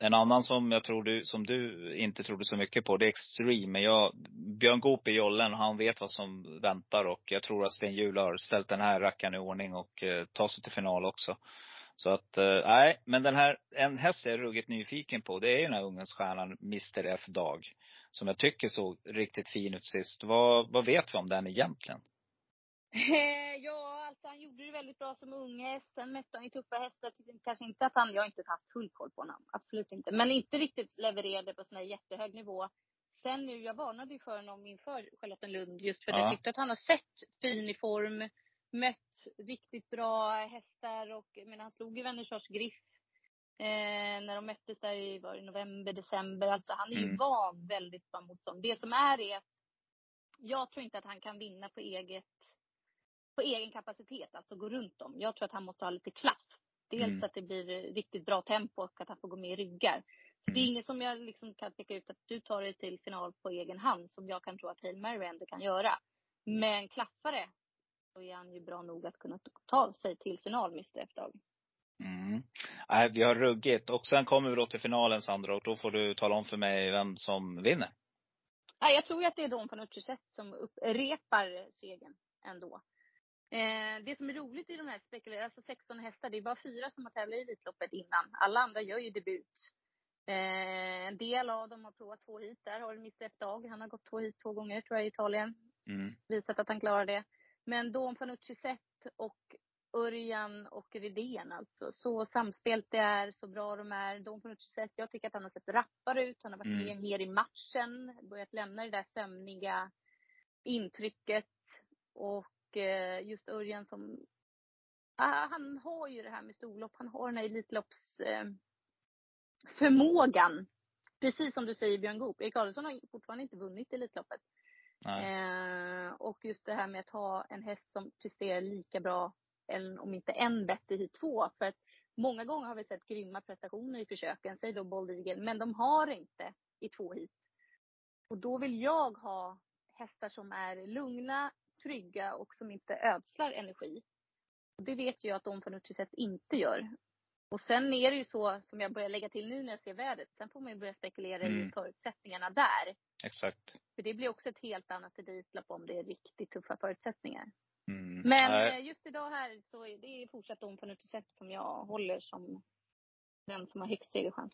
En annan som jag tror du, som du inte trodde så mycket på, det är Extreme. Men jag, Björn Goop i jollen, han vet vad som väntar och jag tror att Sten Hjul har ställt den här rackaren i ordning och eh, tar sig till final också. Så att, eh, nej, men den här, en häst jag är ruggigt nyfiken på, det är ju den här ungdomsstjärnan Mr F Dag. Som jag tycker såg riktigt fin ut sist. Vad, vad vet vi om den egentligen? *laughs* Ja, han gjorde det väldigt bra som ung häst. Sen mötte han ju tuffa hästar. Jag tyckte kanske inte att han, jag har inte haft full koll på honom. Absolut inte. Men inte riktigt levererade på sån här jättehög nivå. Sen nu, jag varnade ju för honom inför Charlottenlund just för Ja. jag tyckte att han har sett fin i form. mött riktigt bra hästar och menar, han slog ju Wennershars Griff eh, när de möttes där i, var det november, december. Alltså han är ju Mm. van väldigt bra motstånd. Det som är är att jag tror inte att han kan vinna på eget på egen kapacitet, alltså gå runt dem. Jag tror att han måste ha lite klaff. Dels Mm. att det blir riktigt bra tempo och att han får gå med i ryggar. Så det är Mm. inget som jag liksom kan peka ut att du tar dig till final på egen hand som jag kan tro att Hail Mary ändå kan göra. Men klaffar det så är han ju bra nog att kunna ta sig till final, Mr F-dag. Mm. Nej, vi har ruggigt. Och sen kommer vi då till finalen Sandra och då får du tala om för mig vem som vinner. Nej, jag tror ju att det är Don Utrecht som upprepar segern ändå. Eh, det som är roligt i de här spekulerade, alltså 16 hästar, det är bara fyra som har tävlat i Elitloppet innan. Alla andra gör ju debut. Eh, en del av dem har provat två hit. Där har Mr F Dag. Han har gått två hit två gånger tror jag i Italien. Mm. Visat att han klarar det. Men Don Fanucci Zet och Örjan och Redén alltså. Så samspelt det är, så bra de är. Don Fanucci Zet, jag tycker att han har sett rappare ut. Han har varit Mm. med mer i matchen. Börjat lämna det där sömniga intrycket. Och just Örjan som Ah, han har ju det här med storlopp. Han har den här Elitlopps eh. Precis som du säger Björn Goop. Erik Adolfsson har fortfarande inte vunnit Elitloppet. Nej. Eh, och just det här med att ha en häst som presterar lika bra, eller om inte än bättre i två. För att många gånger har vi sett grymma prestationer i försöken, säg då Bold Eagle, men de har inte i två hit. Och då vill jag ha hästar som är lugna, trygga och som inte ödslar energi. Och det vet jag att de på något sätt inte gör. Och sen är det ju så, som jag börjar lägga till nu när jag ser vädret, sen får man ju börja spekulera Mm. i förutsättningar där. Exakt. För det blir också ett helt annat Elitlopp om det är riktigt tuffa förutsättningar. Mm. Men Nej. eh, just idag här så är det fortsatt på sätt som jag håller som den som har högst segerchans.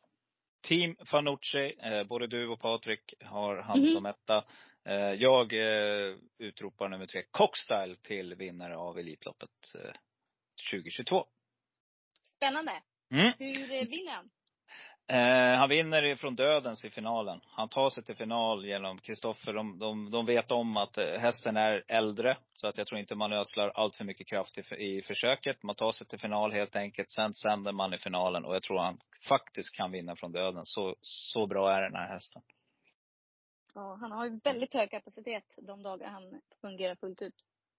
Team Fanucci, eh, både du och Patrik har han Mhm. som etta. Eh, jag eh, utropar nummer tre, Cockstyle, till vinnare av Elitloppet eh, 2022. Spännande. Mm. Hur eh, vinner han? Eh, han vinner från dödens i finalen. Han tar sig till final genom Kristoffer. De, de, de vet om att eh, hästen är äldre. Så att jag tror inte man ödslar allt för mycket kraft i, i försöket. Man tar sig till final helt enkelt. Sen sänder man i finalen. Och jag tror han faktiskt kan vinna från döden. Så, så bra är den här hästen. Ja, han har ju väldigt hög kapacitet de dagar han fungerar fullt ut.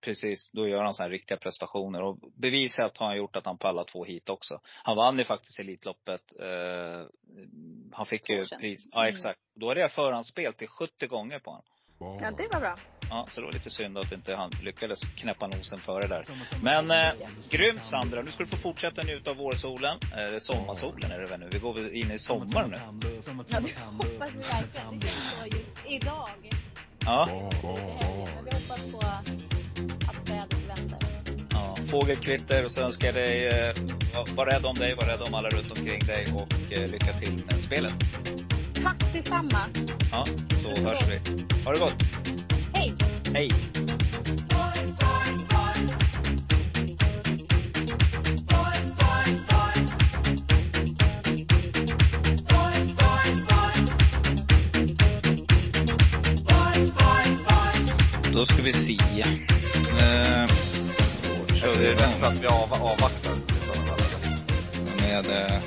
Precis, då gör han så här riktiga prestationer. Och bevisat har han gjort att han pallar två hit också. Han vann ju faktiskt Elitloppet. Eh, han fick ju pris. Ja Mm. exakt. Då är det förhandsspel till 70 gånger på honom. Ja, det var bra. Ja, så det var lite synd att inte han lyckades knäppa nosen före där. Men eh, grymt Sandra. Nu ska du få fortsätta njuta av vårsolen. Eh, sommarsolen är det väl nu. Vi går väl in i sommar nu. Ja, det hoppas vi verkligen. Det så just idag. Ja. Vi hoppas på Fågelkvitter och så önskar jag dig, eh, var, rädd om dig, var rädd om alla runt omkring dig och eh, lycka till med spelet. Tack detsamma. Ja, så hörs vi. Ha det gott. Hej! Hej! Då ska vi se. Eh, vi Det är för att vi av, avvaktar. med, eh,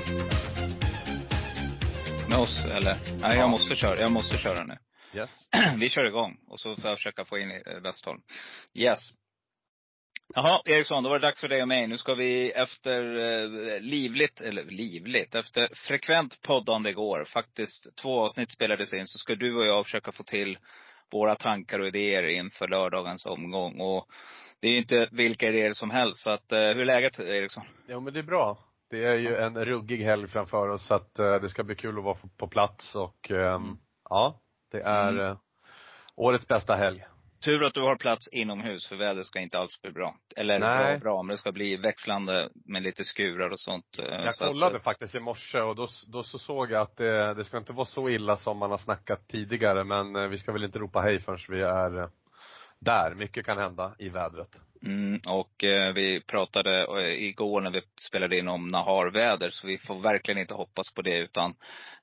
med oss eller? Nej, jag måste köra. Jag måste köra nu. Yes. *clears throat* Vi kör igång och så får jag försöka få in eh, Westholm. Yes. Jaha, Eriksson, då var det dags för dig och mig. Nu ska vi efter eh, livligt, eller livligt, efter frekvent poddande igår, faktiskt två avsnitt spelades in, så ska du och jag försöka få till våra tankar och idéer inför lördagens omgång. Och det är inte vilka idéer som helst. Så att, eh, hur är läget Eriksson? Ja men det är bra. Det är ju en ruggig helg framför oss så att eh, det ska bli kul att vara på plats och ehm, ja, det är Mm. eh, årets bästa helg. Tur att du har plats inomhus, för vädret ska inte alls bli bra. Eller bra, Nej. bra, men det ska bli växlande med lite skurar och sånt. eh, Jag så att, kollade eh, faktiskt i morse och då, då så såg jag att det, det ska inte vara så illa som man har snackat tidigare men eh, vi ska väl inte ropa hej förrän vi är eh, där. Mycket kan hända i vädret. Mm, och eh, vi pratade eh, igår när vi spelade in om Nahar-väder, så vi får verkligen inte hoppas på det utan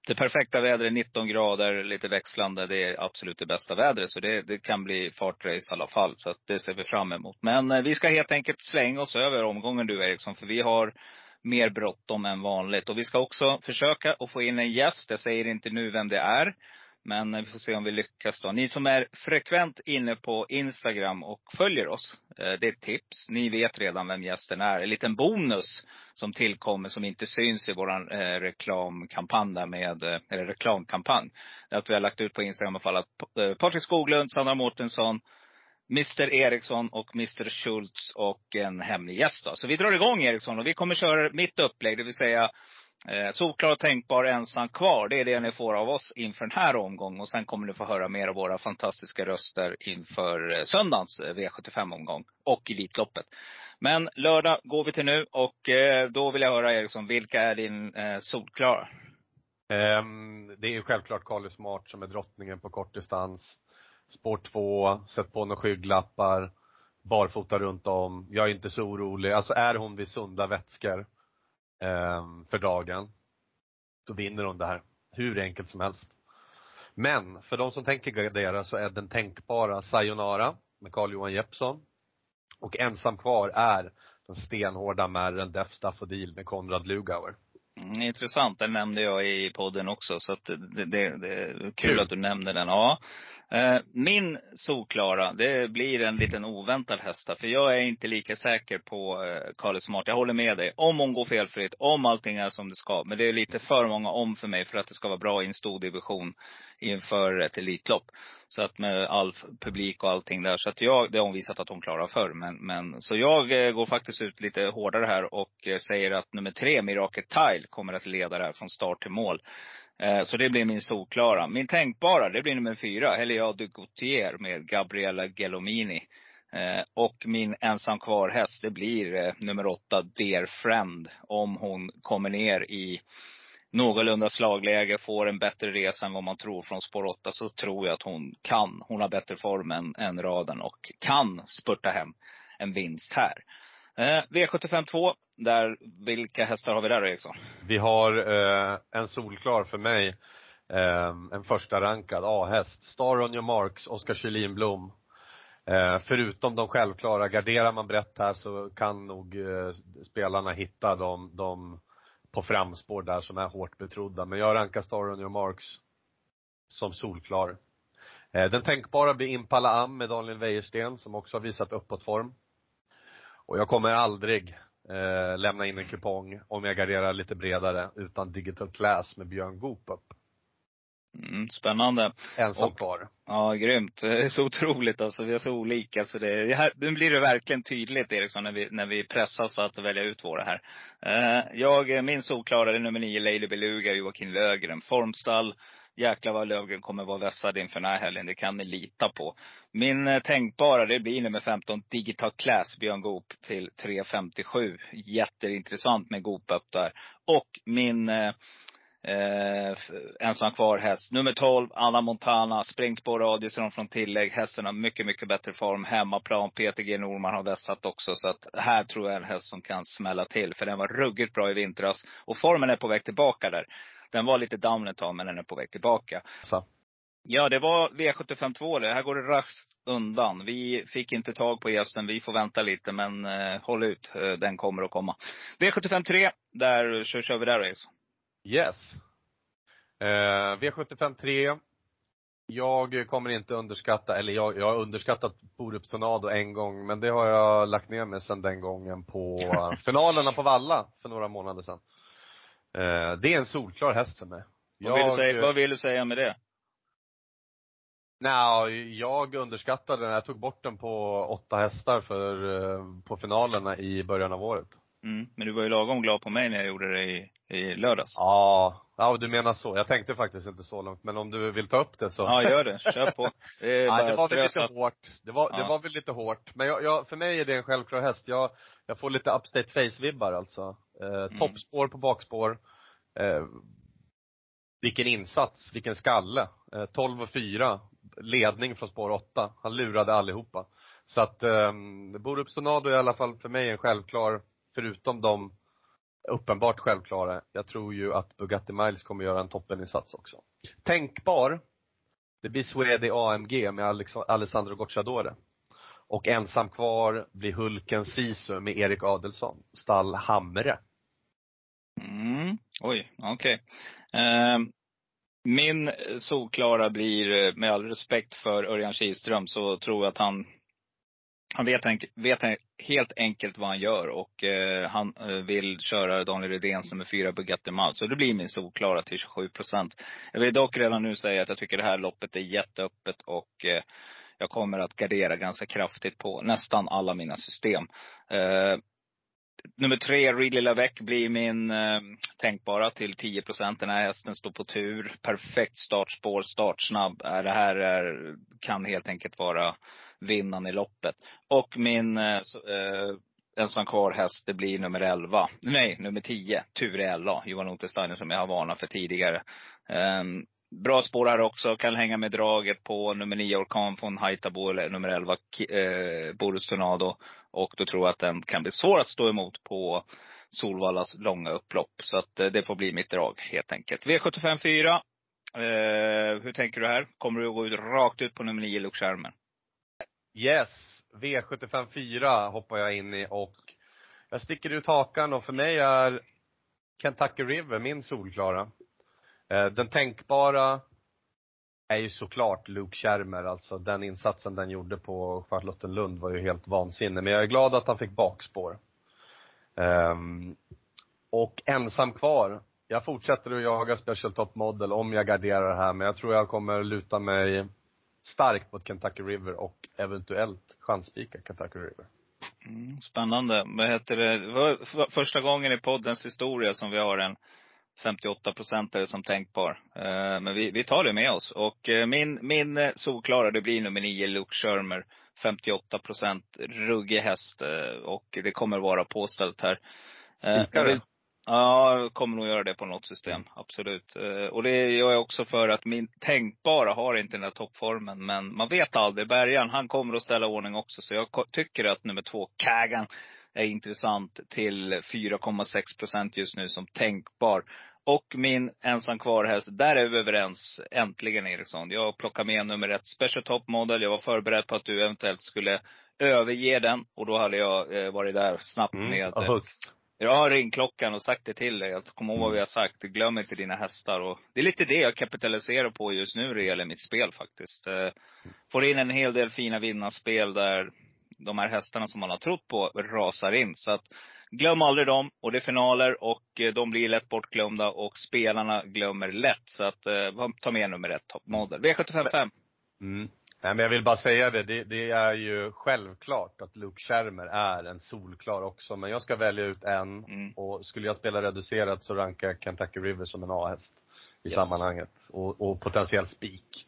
det perfekta vädret, 19 grader, lite växlande, det är absolut det bästa vädret. Så det, det kan bli fartrace i alla fall. Så att det ser vi fram emot. Men eh, vi ska helt enkelt slänga oss över omgången du Eriksson, för vi har mer bråttom än vanligt. Och vi ska också försöka att få in en gäst. Jag säger inte nu vem det är. Men eh, vi får se om vi lyckas då. Ni som är frekvent inne på Instagram och följer oss. Eh, det är ett tips. Ni vet redan vem gästen är. En liten bonus som tillkommer som inte syns i våran eh, reklamkampanj där med, eller reklamkampanj. Det är att vi har lagt ut på Instagram i alla fall att Patrik Skoglund, Sandra Mårtensson, Mr Eriksson och Mr Schultz och en hemlig gäst då. Så vi drar igång Eriksson och vi kommer köra mitt upplägg, det vill säga Eh, solklar och tänkbar ensam kvar. Det är det ni får av oss inför den här omgången. Och sen kommer ni få höra mer av våra fantastiska röster inför eh, söndagens eh, V75-omgång. Och Elitloppet. Men lördag går vi till nu och eh, då vill jag höra Eriksson, vilka är din eh, solklara? Um, det är självklart Carly Smart som är drottningen på kortdistans. Spår 2, sätt på några skygglappar, barfota runt om. Jag är inte så orolig. Alltså är hon vid sunda vätskor Ehm, för dagen, då vinner hon det här. Hur enkelt som helst. Men för de som tänker gardera så är den tänkbara Sayonara med Carl-Johan Jeppsson. Och ensam kvar är den stenhårda märren Def Staffodil med Konrad Lugauer. Intressant, den nämnde jag i podden också. Så att det, det, det är kul att du nämnde den. Ja. Eh, Min solklara, det blir en liten oväntad häst där, För jag är inte lika säker på eh, Carly Smart. Jag håller med dig. Om hon går felfritt, om allting är som det ska. Men det är lite för många om för mig för att det ska vara bra i en stor division inför ett Elitlopp. Så att med all publik och allting där. Så att jag, det har hon visat att hon klarar förr. Men, men så jag eh, går faktiskt ut lite hårdare här och eh, säger att nummer tre, Miracle Tile, kommer att leda det här från start till mål. Eh, så det blir min solklara. Min tänkbara, det blir nummer fyra, Helia de Gautier med Gabriella Gelomini. Och min ensam kvar häst, det blir nummer åtta, Dear Friend. Om hon kommer ner i någorlunda slagläge, får en bättre resa än vad man tror från spår 8, så tror jag att hon kan. Hon har bättre form än, än raden och kan spurta hem en vinst här. Eh, V75 2, där, vilka hästar har vi där Eriksson? Vi har eh, en solklar för mig, eh, en första rankad A-häst. Star on your marks, Oskar Kylin Blom. Eh, förutom de självklara, garderar man brett här så kan nog eh, spelarna hitta de, de på framspår där som är hårt betrodda. Men jag rankar Star on your marks som solklar. Eh, den tänkbara blir Impala Am med Daniel Wäjersten som också har visat uppåtform. Och jag kommer aldrig eh, lämna in en kupong om jag garderar lite bredare utan Digital Class med Björn Goop upp. Mm, spännande. Ensam Och- kvar. Ja, grymt. Det är så otroligt alltså. Vi är så olika. Så det, här, nu blir det verkligen tydligt Eriksson när vi, när vi pressas att välja ut våra här. Eh, jag, min solklara är nummer nio, Leila Beluga, Joakim Lögren. Formstall. Jäklar vad Löfgren kommer vara vässad inför den här helgen. Det kan ni lita på. Min eh, tänkbara, det blir nummer 15, Digital Class, Björn Goop till 3.57. Jätteintressant med Goop upp där. Och min eh, Eh, ensam kvar häst. Nummer 12, Anna Montana. Springspår Radioström från tillägg. Hästen har mycket, mycket bättre form. Hemmaplan. Peter G Norman har vässat också. Så att här tror jag är en häst som kan smälla till. För den var ruggigt bra i vintras. Och formen är på väg tillbaka där. Den var lite down ett tag, men den är på väg tillbaka. Så. Ja, det var V75 2 det. Här går det raskt undan. Vi fick inte tag på gästen. Vi får vänta lite, men eh, håll ut. Eh, den kommer att komma. V75 3, där så kör vi där Eriksson. Yes. Eh, V75 3. Jag kommer inte underskatta, eller jag, jag har underskattat Borups Tornado en gång, men det har jag lagt ner mig sedan den gången på eh, finalerna på Valla för några månader sedan. Eh, det är en solklar häst för mig. Vad, vill du säga, vad vill du säga med det? Nej, jag underskattade den. Jag tog bort den på åtta hästar för, eh, på finalerna i början av året. Mm. Men du var ju lagom glad på mig när jag gjorde det i, i lördags. Ja, ja du menar så. Jag tänkte faktiskt inte så långt, men om du vill ta upp det så. Ja, gör det. Kör på. *laughs* Det är Nej, det var väl lite att- hårt. Det var, det Ja. var väl lite hårt. Men jag, jag, för mig är det en självklar häst. Jag, jag får lite upstate face-vibbar alltså. Eh, Mm. Toppspår på bakspår. Eh, vilken insats, vilken skalle. Eh, 12 och 4. Ledning från spår 8. Han lurade allihopa. Så att um, Borup Sonado är i alla fall för mig en självklar, förutom de uppenbart självklara. Jag tror ju att Bugatti Miles kommer göra en toppeninsats också. Tänkbar, det blir Swedi AMG med Alex Alessandro Gocciadore. Och ensam kvar blir Hulken Sisu med Erik Adelsson, stall Hamre. Mm. Oj, okej. Okay. Um, min solklara blir, eh, med all respekt för Örjan Kihlström, så tror jag att han han vet, vet helt enkelt vad han gör och eh, han eh, vill köra Daniel Rydéns nummer fyra Bugatti Mal. Så det blir min solklara till 27 procent. Jag vill dock redan nu säga att jag tycker det här loppet är jätteöppet och eh, jag kommer att gardera ganska kraftigt på nästan alla mina system. Eh, nummer tre, Really Lavec, blir min eh, tänkbara till 10 procent. Den här hästen står på tur. Perfekt startspår, startsnabb. Äh, det här är, kan helt enkelt vara vinnaren i loppet. Och min eh, eh, ensam kvar häst, det blir nummer 11. Nej, nummer 10. Ture LA, Johan Untersteiner som jag har varnat för tidigare. Um, bra spår här också. Kan hänga med draget på nummer 9 Orkan von Haitabo eller nummer 11 eh, Boris Tornado. Och då tror jag att den kan bli svår att stå emot på Solvallas långa upplopp. Så att eh, det får bli mitt drag helt enkelt. V75 4. Eh, hur tänker du här? Kommer du att gå ut rakt ut på nummer 9 Luke Yes, V75 4 hoppar jag in i och jag sticker ut hakan och för mig är Kentucky River min solklara. Eh, den tänkbara är ju såklart Luke Schermer, alltså den insatsen den gjorde på Charlottenlund var ju helt vansinnig. Men jag är glad att han fick bakspår. Um, och ensam kvar. Jag fortsätter att jaga Special Top Model om jag garderar det här, men jag tror jag kommer luta mig starkt mot Kentucky River och eventuellt chansspika Kentucky River. Mm, spännande. Vad heter det? var första gången i poddens historia som vi har en 58 procentare som tänkbar. Eh, men vi, vi tar det med oss. Och eh, min, min eh, solklara, det blir nummer 9, Luke Shermer. 58 procent, ruggig häst. Och det kommer vara påställt här. Spikar Ja, jag kommer nog göra det på något system. Absolut. Och det gör jag också för att min tänkbara har inte den där toppformen. Men man vet aldrig. Bergan, han kommer att ställa ordning också. Så jag tycker att nummer två, Kagan, är intressant till 4,6 procent just nu som tänkbar. Och min ensam kvar häst, där är vi överens. Äntligen Eriksson. Jag plockar med nummer ett, Special Top Model. Jag var förberedd på att du eventuellt skulle överge den. Och då hade jag eh, varit där snabbt Mm, med eh, högt. Jag har ringt klockan och sagt det till dig. Att kom ihåg vad vi har sagt. Glöm inte dina hästar. Och det är lite det jag kapitaliserar på just nu när det gäller mitt spel faktiskt. Eh, Får in en hel del fina vinnarspel där de här hästarna som man har trott på rasar in. Så att glöm aldrig dem. Och det är finaler och eh, de blir lätt bortglömda och spelarna glömmer lätt. Så att eh, ta med nummer ett, Top Model. V755. Mm. Nej men jag vill bara säga det, det, det är ju självklart att Luke Schermer är en solklar också. Men jag ska välja ut en Mm. och skulle jag spela reducerat så rankar jag Kentucky River som en A-häst i Yes. sammanhanget. Och, och potentiell spik.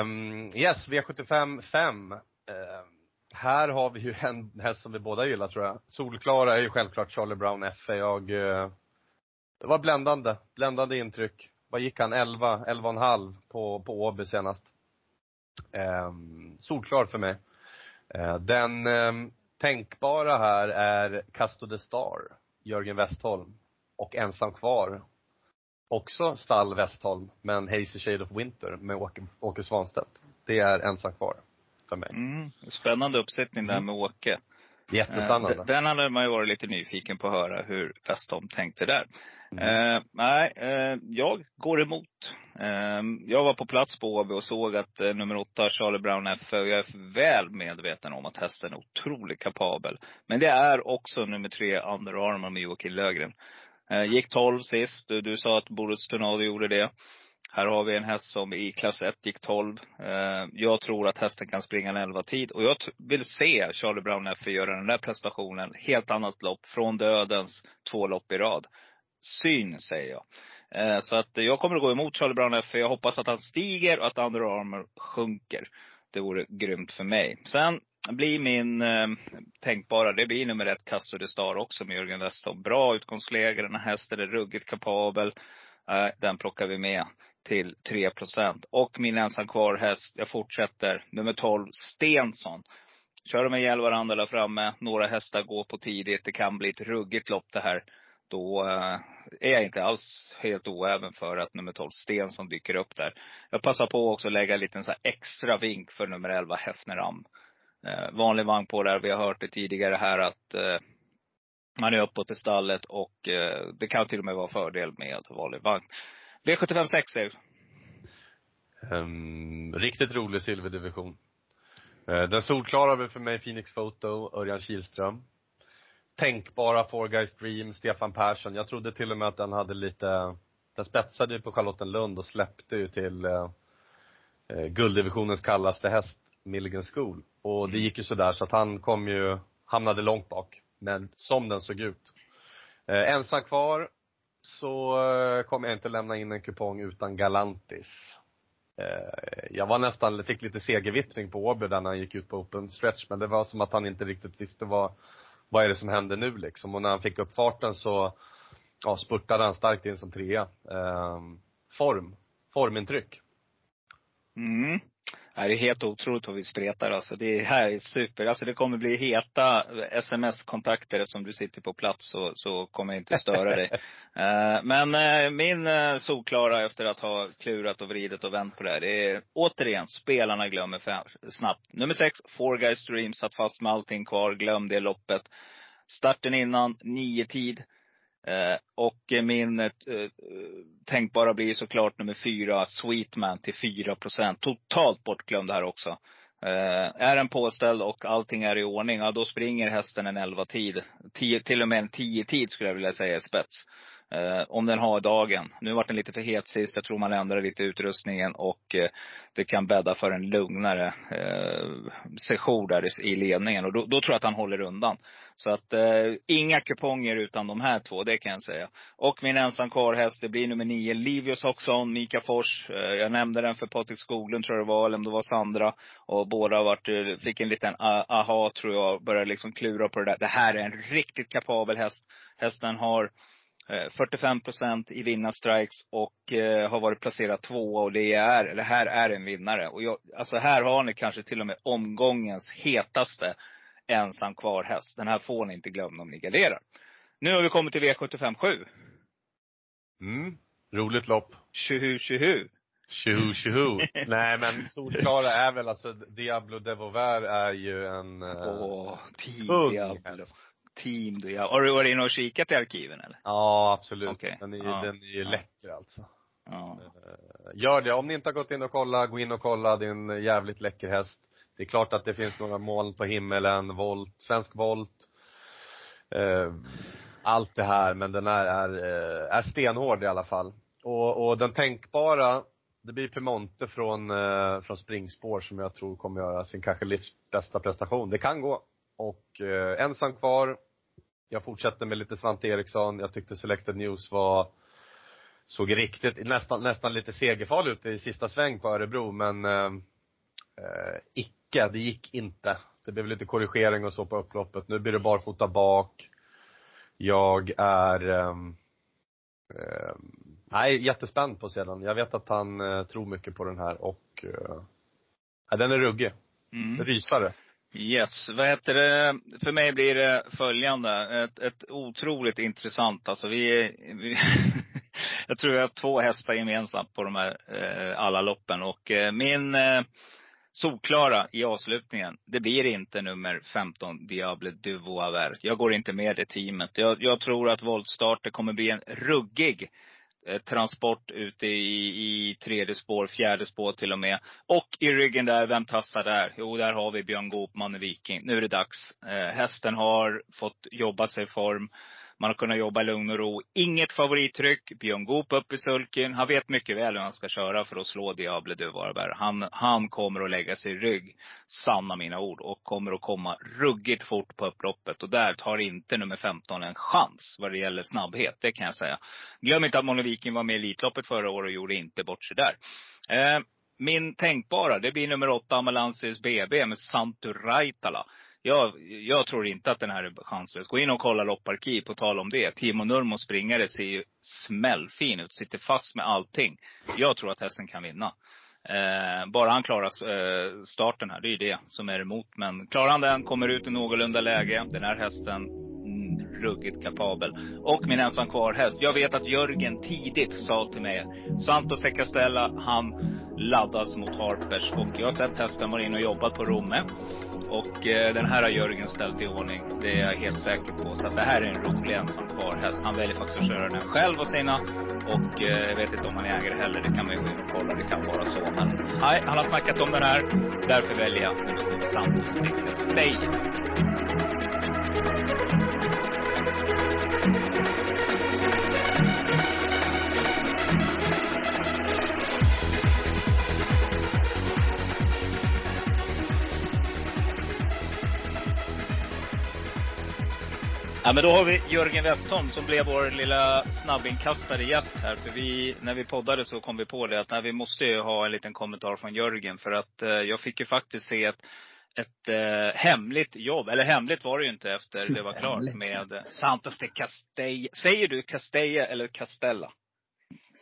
Um, yes, V75 5. här har vi ju *laughs* en häst som vi båda gillar tror jag. Solklara är ju självklart Charlie Brown F. Jag, eh, det var bländande, bländande intryck. Vad gick han? 11, 11,5 på, på Åby senast. Um, solklar för mig. Eh, den ehm, tänkbara här är Casto de Star, Jörgen Westholm. Och ensam kvar, också stall Westholm, men Hazy Shade of Winter med Åke, Åke Svanstedt. Det är ensam kvar för mig. Mm. Spännande uppsättning där med Åke. Jättespännande. Eh, Den hade man ju varit lite nyfiken på att höra hur Westholm tänkte där. Mm. Eh, nej, eh, jag går emot. Eh, jag var på plats på Åby och såg att eh, nummer åtta, Charlie Brown F, jag är väl medveten om att hästen är otroligt kapabel. Men det är också nummer tre, Under Armour med Joakim Lögren. Eh, gick 12 sist. Du, du sa att Boruts Tornado gjorde det. Här har vi en häst som i klass 1 gick 12. Eh, jag tror att hästen kan springa en 11 tid. Och jag vill se Charlie Brown F göra den där prestationen. Helt annat lopp. Från dödens två lopp i rad. Syn, säger jag. Eh, så att jag kommer att gå emot Charlie Brown F. Jag hoppas att han stiger och att Under Armour sjunker. Det vore grymt för mig. Sen blir min eh, tänkbara, det blir nummer ett Castor de Star också med Jörgen Westholm. Bra utgångsläge. Den här hästen är ruggigt kapabel. Eh, den plockar vi med till 3% Och min ensam kvar häst, jag fortsätter, nummer 12, Stensson. Kör de ihjäl varandra där framme, några hästar går på tidigt, det kan bli ett ruggigt lopp det här. Då eh, är jag inte alls helt oäven för att nummer 12, Stensson, dyker upp där. Jag passar på också att lägga en liten så här extra vink för nummer 11, Hefneram. Eh, vanlig vagn på där, vi har hört det tidigare här att eh, man är uppåt i stallet och eh, det kan till och med vara fördel med vanlig vagn. V75 6 Erik. Um, riktigt rolig silverdivision. Uh, den solklara för mig Phoenix Photo, Örjan Kihlström. Tänkbara Four Guys Dream, Stefan Persson. Jag trodde till och med att den hade lite, den spetsade ju på Charlottenlund och släppte ju till uh, uh, gulddivisionens kallaste häst, Milligan School. Och det gick ju sådär så att han kom ju, hamnade långt bak. Men som den såg ut. Eh, ensam kvar så eh, kommer jag inte lämna in en kupong utan Galantis. Eh, jag var nästan, fick lite segervittring på Åby där när han gick ut på open stretch, men det var som att han inte riktigt visste vad, vad är det som händer nu liksom. Och när han fick upp farten så, ja, spurtade han starkt in som trea. Ehm, form, formintryck. Mm. Det är helt otroligt vad vi spretar alltså. Det här är super. Alltså det kommer bli heta sms-kontakter eftersom du sitter på plats så, så kommer jag inte störa dig. Uh, *laughs* men uh, min uh, solklara efter att ha klurat och vridit och vänt på det här, det är återigen, spelarna glömmer fem, snabbt. Nummer sex, Four Guys Dream, satt fast med allting kvar, glöm det loppet. Starten innan, nio tid. Eh, och min eh, eh, tänkbara blir såklart nummer fyra, Sweetman till 4 procent. Totalt bortglömd här också. Eh, är den påställd och allting är i ordning, ja då springer hästen en 11 tid. Tio, till och med en 10 tid skulle jag vilja säga i spets. Eh, om den har dagen. Nu vart den lite för het sist. Jag tror man ändrar lite utrustningen och eh, det kan bädda för en lugnare eh, session där i ledningen. Och då, då, tror jag att han håller undan. Så att eh, inga kuponger utan de här två, det kan jag säga. Och min ensam kvarhäst, det blir nummer nio, Livius Oxon, Mika Fors. Eh, jag nämnde den för Patrik Skoglund tror jag det var, eller om det var Sandra. Och båda vart, eh, fick en liten ah, aha tror jag, började liksom klura på det där. Det här är en riktigt kapabel häst. Hästen har 45 eh, procent i vinnarstrikes och eh, har varit placerad tvåa och det är, eller här är en vinnare. Och jag, alltså här har ni kanske till och med omgångens hetaste ensam kvar häst. Den här får ni inte glömma om ni garderar. Nu har vi kommit till V75 7. Mm, roligt lopp. Tjohu, tjohu. Tjohu, tjohu. *laughs* Nej men solklara är väl alltså, Diablo Devover är ju en eh, Åh, oh, Diablo. Häst. Team du ja. Har du varit inne och kikat i arkiven eller? Ja, absolut. Okay. Den är, ja. den är ju ja. läcker alltså. Ja. Eh, gör det. Om ni inte har gått in och kollat, gå in och kolla. Det är en jävligt läcker häst. Det är klart att det finns några moln på himmelen, volt, svensk volt. Eh, allt det här, men den är, är, eh, är stenhård i alla fall. Och, och den tänkbara, det blir Piemonte från, eh, från springspår som jag tror kommer göra sin kanske livs bästa prestation. Det kan gå. Och eh, ensam kvar. Jag fortsätter med lite Svante Eriksson. Jag tyckte Selected News var, såg riktigt, nästan, nästan lite segerfarlig ut i sista sväng på Örebro, men eh, eh, icke, det gick inte. Det blev lite korrigering och så på upploppet. Nu blir det barfota bak. Jag är eh, eh, nej, jättespänd på sedan. Jag vet att han eh, tror mycket på den här och eh, den är ruggig. Mm. Rysare. Yes, vad heter det? För mig blir det följande. Ett, ett otroligt intressant, alltså vi, vi *laughs* jag tror vi har två hästar gemensamt på de här eh, alla loppen och eh, min eh, solklara i avslutningen, det blir inte nummer 15 Diable du Voaver. Jag går inte med det teamet. Jag, jag tror att voltstarter kommer bli en ruggig Eh, Eh, transport ute i, i tredje spår, fjärde spår till och med. Och i ryggen där, vem tassar där? Jo, där har vi Björn Goop, Manne Viking. Nu är det dags. Eh, hästen har fått jobba sig i form. Man har kunnat jobba i lugn och ro. Inget favorittryck. Björn Goop upp i sulken. Han vet mycket väl hur han ska köra för att slå Diable du Varberg. Han, han kommer att lägga sig i rygg. Sanna mina ord. Och kommer att komma ruggigt fort på upploppet. Och där tar inte nummer 15 en chans vad det gäller snabbhet. Det kan jag säga. Glöm inte att Monoviken var med i Elitloppet förra året och gjorde inte bort sig där. Eh, min tänkbara, det blir nummer åtta, Amalansis BB med Santu Raitala jag, jag tror inte att den här är chanslös. Gå in och kolla lopparkiv på tal om det. Timo Nurmos springare ser ju smällfin ut. Sitter fast med allting. Jag tror att hästen kan vinna. Eh, bara han klarar eh, starten här, det är ju det som är emot. Men klarar han den, kommer ut i någorlunda läge. Den här hästen ruggigt kapabel. Och min ensam kvar häst. Jag vet att Jörgen tidigt sa till mig, Santos de Castella, han laddas mot Harpers. Och jag har sett hästen vara inne och jobbat på Romme. Och eh, den här har Jörgen ställt i ordning. Det är jag helt säker på. Så att det här är en rolig ensam kvar häst. Han väljer faktiskt att köra den själv och sina. Och eh, jag vet inte om han är ägare heller. Det kan man ju gå in och kolla. Det kan vara så. Men nej, han har snackat om den här. Därför väljer jag nummer 7 Santos de Stay. Ja, men då har vi Jörgen Westholm som blev vår lilla snabbinkastade gäst här. För vi, när vi poddade så kom vi på det att nej, vi måste ju ha en liten kommentar från Jörgen. För att eh, jag fick ju faktiskt se ett, ett eh, hemligt jobb. Eller hemligt var det ju inte efter det var klart med eh, Santos de Castella. Säger du Castella eller Castella?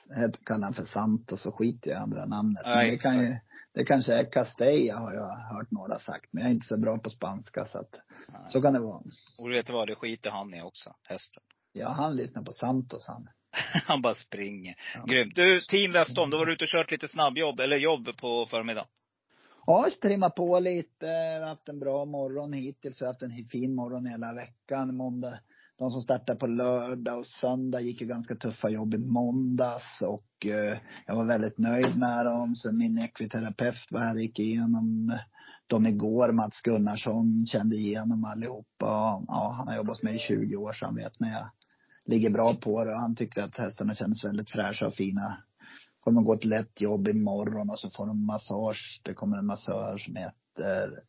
Jag kallar han för Santos så skiter i andra namnet. Ja, Men det, kan ju. Det kanske är Castella har jag hört några sagt. Men jag är inte så bra på spanska så att, så kan det vara. Och du vet vad, det skiter han i också, hästen. Ja, han lyssnar på Santos han. *laughs* Han bara springer. Ja. Grymt. Du, Team Westholm, då var du ute och kört lite snabbjobb, eller jobb på förmiddagen. Ja, strimma på lite. Haft en bra morgon hittills. Vi har haft en fin morgon hela veckan. Måndag, de som startade på lördag och söndag gick ju ganska tuffa jobb i måndags och eh, jag var väldigt nöjd med dem. Sen min ekviterapeut var här och gick igenom eh, dem igår. Mats Gunnarsson kände igenom allihopa. Ja, han har jobbat hos mig i 20 år så han vet när jag ligger bra på det. Och han tyckte att hästarna kändes väldigt fräscha och fina kommer gå ett lätt jobb imorgon och så får de massage. Det kommer en massör som heter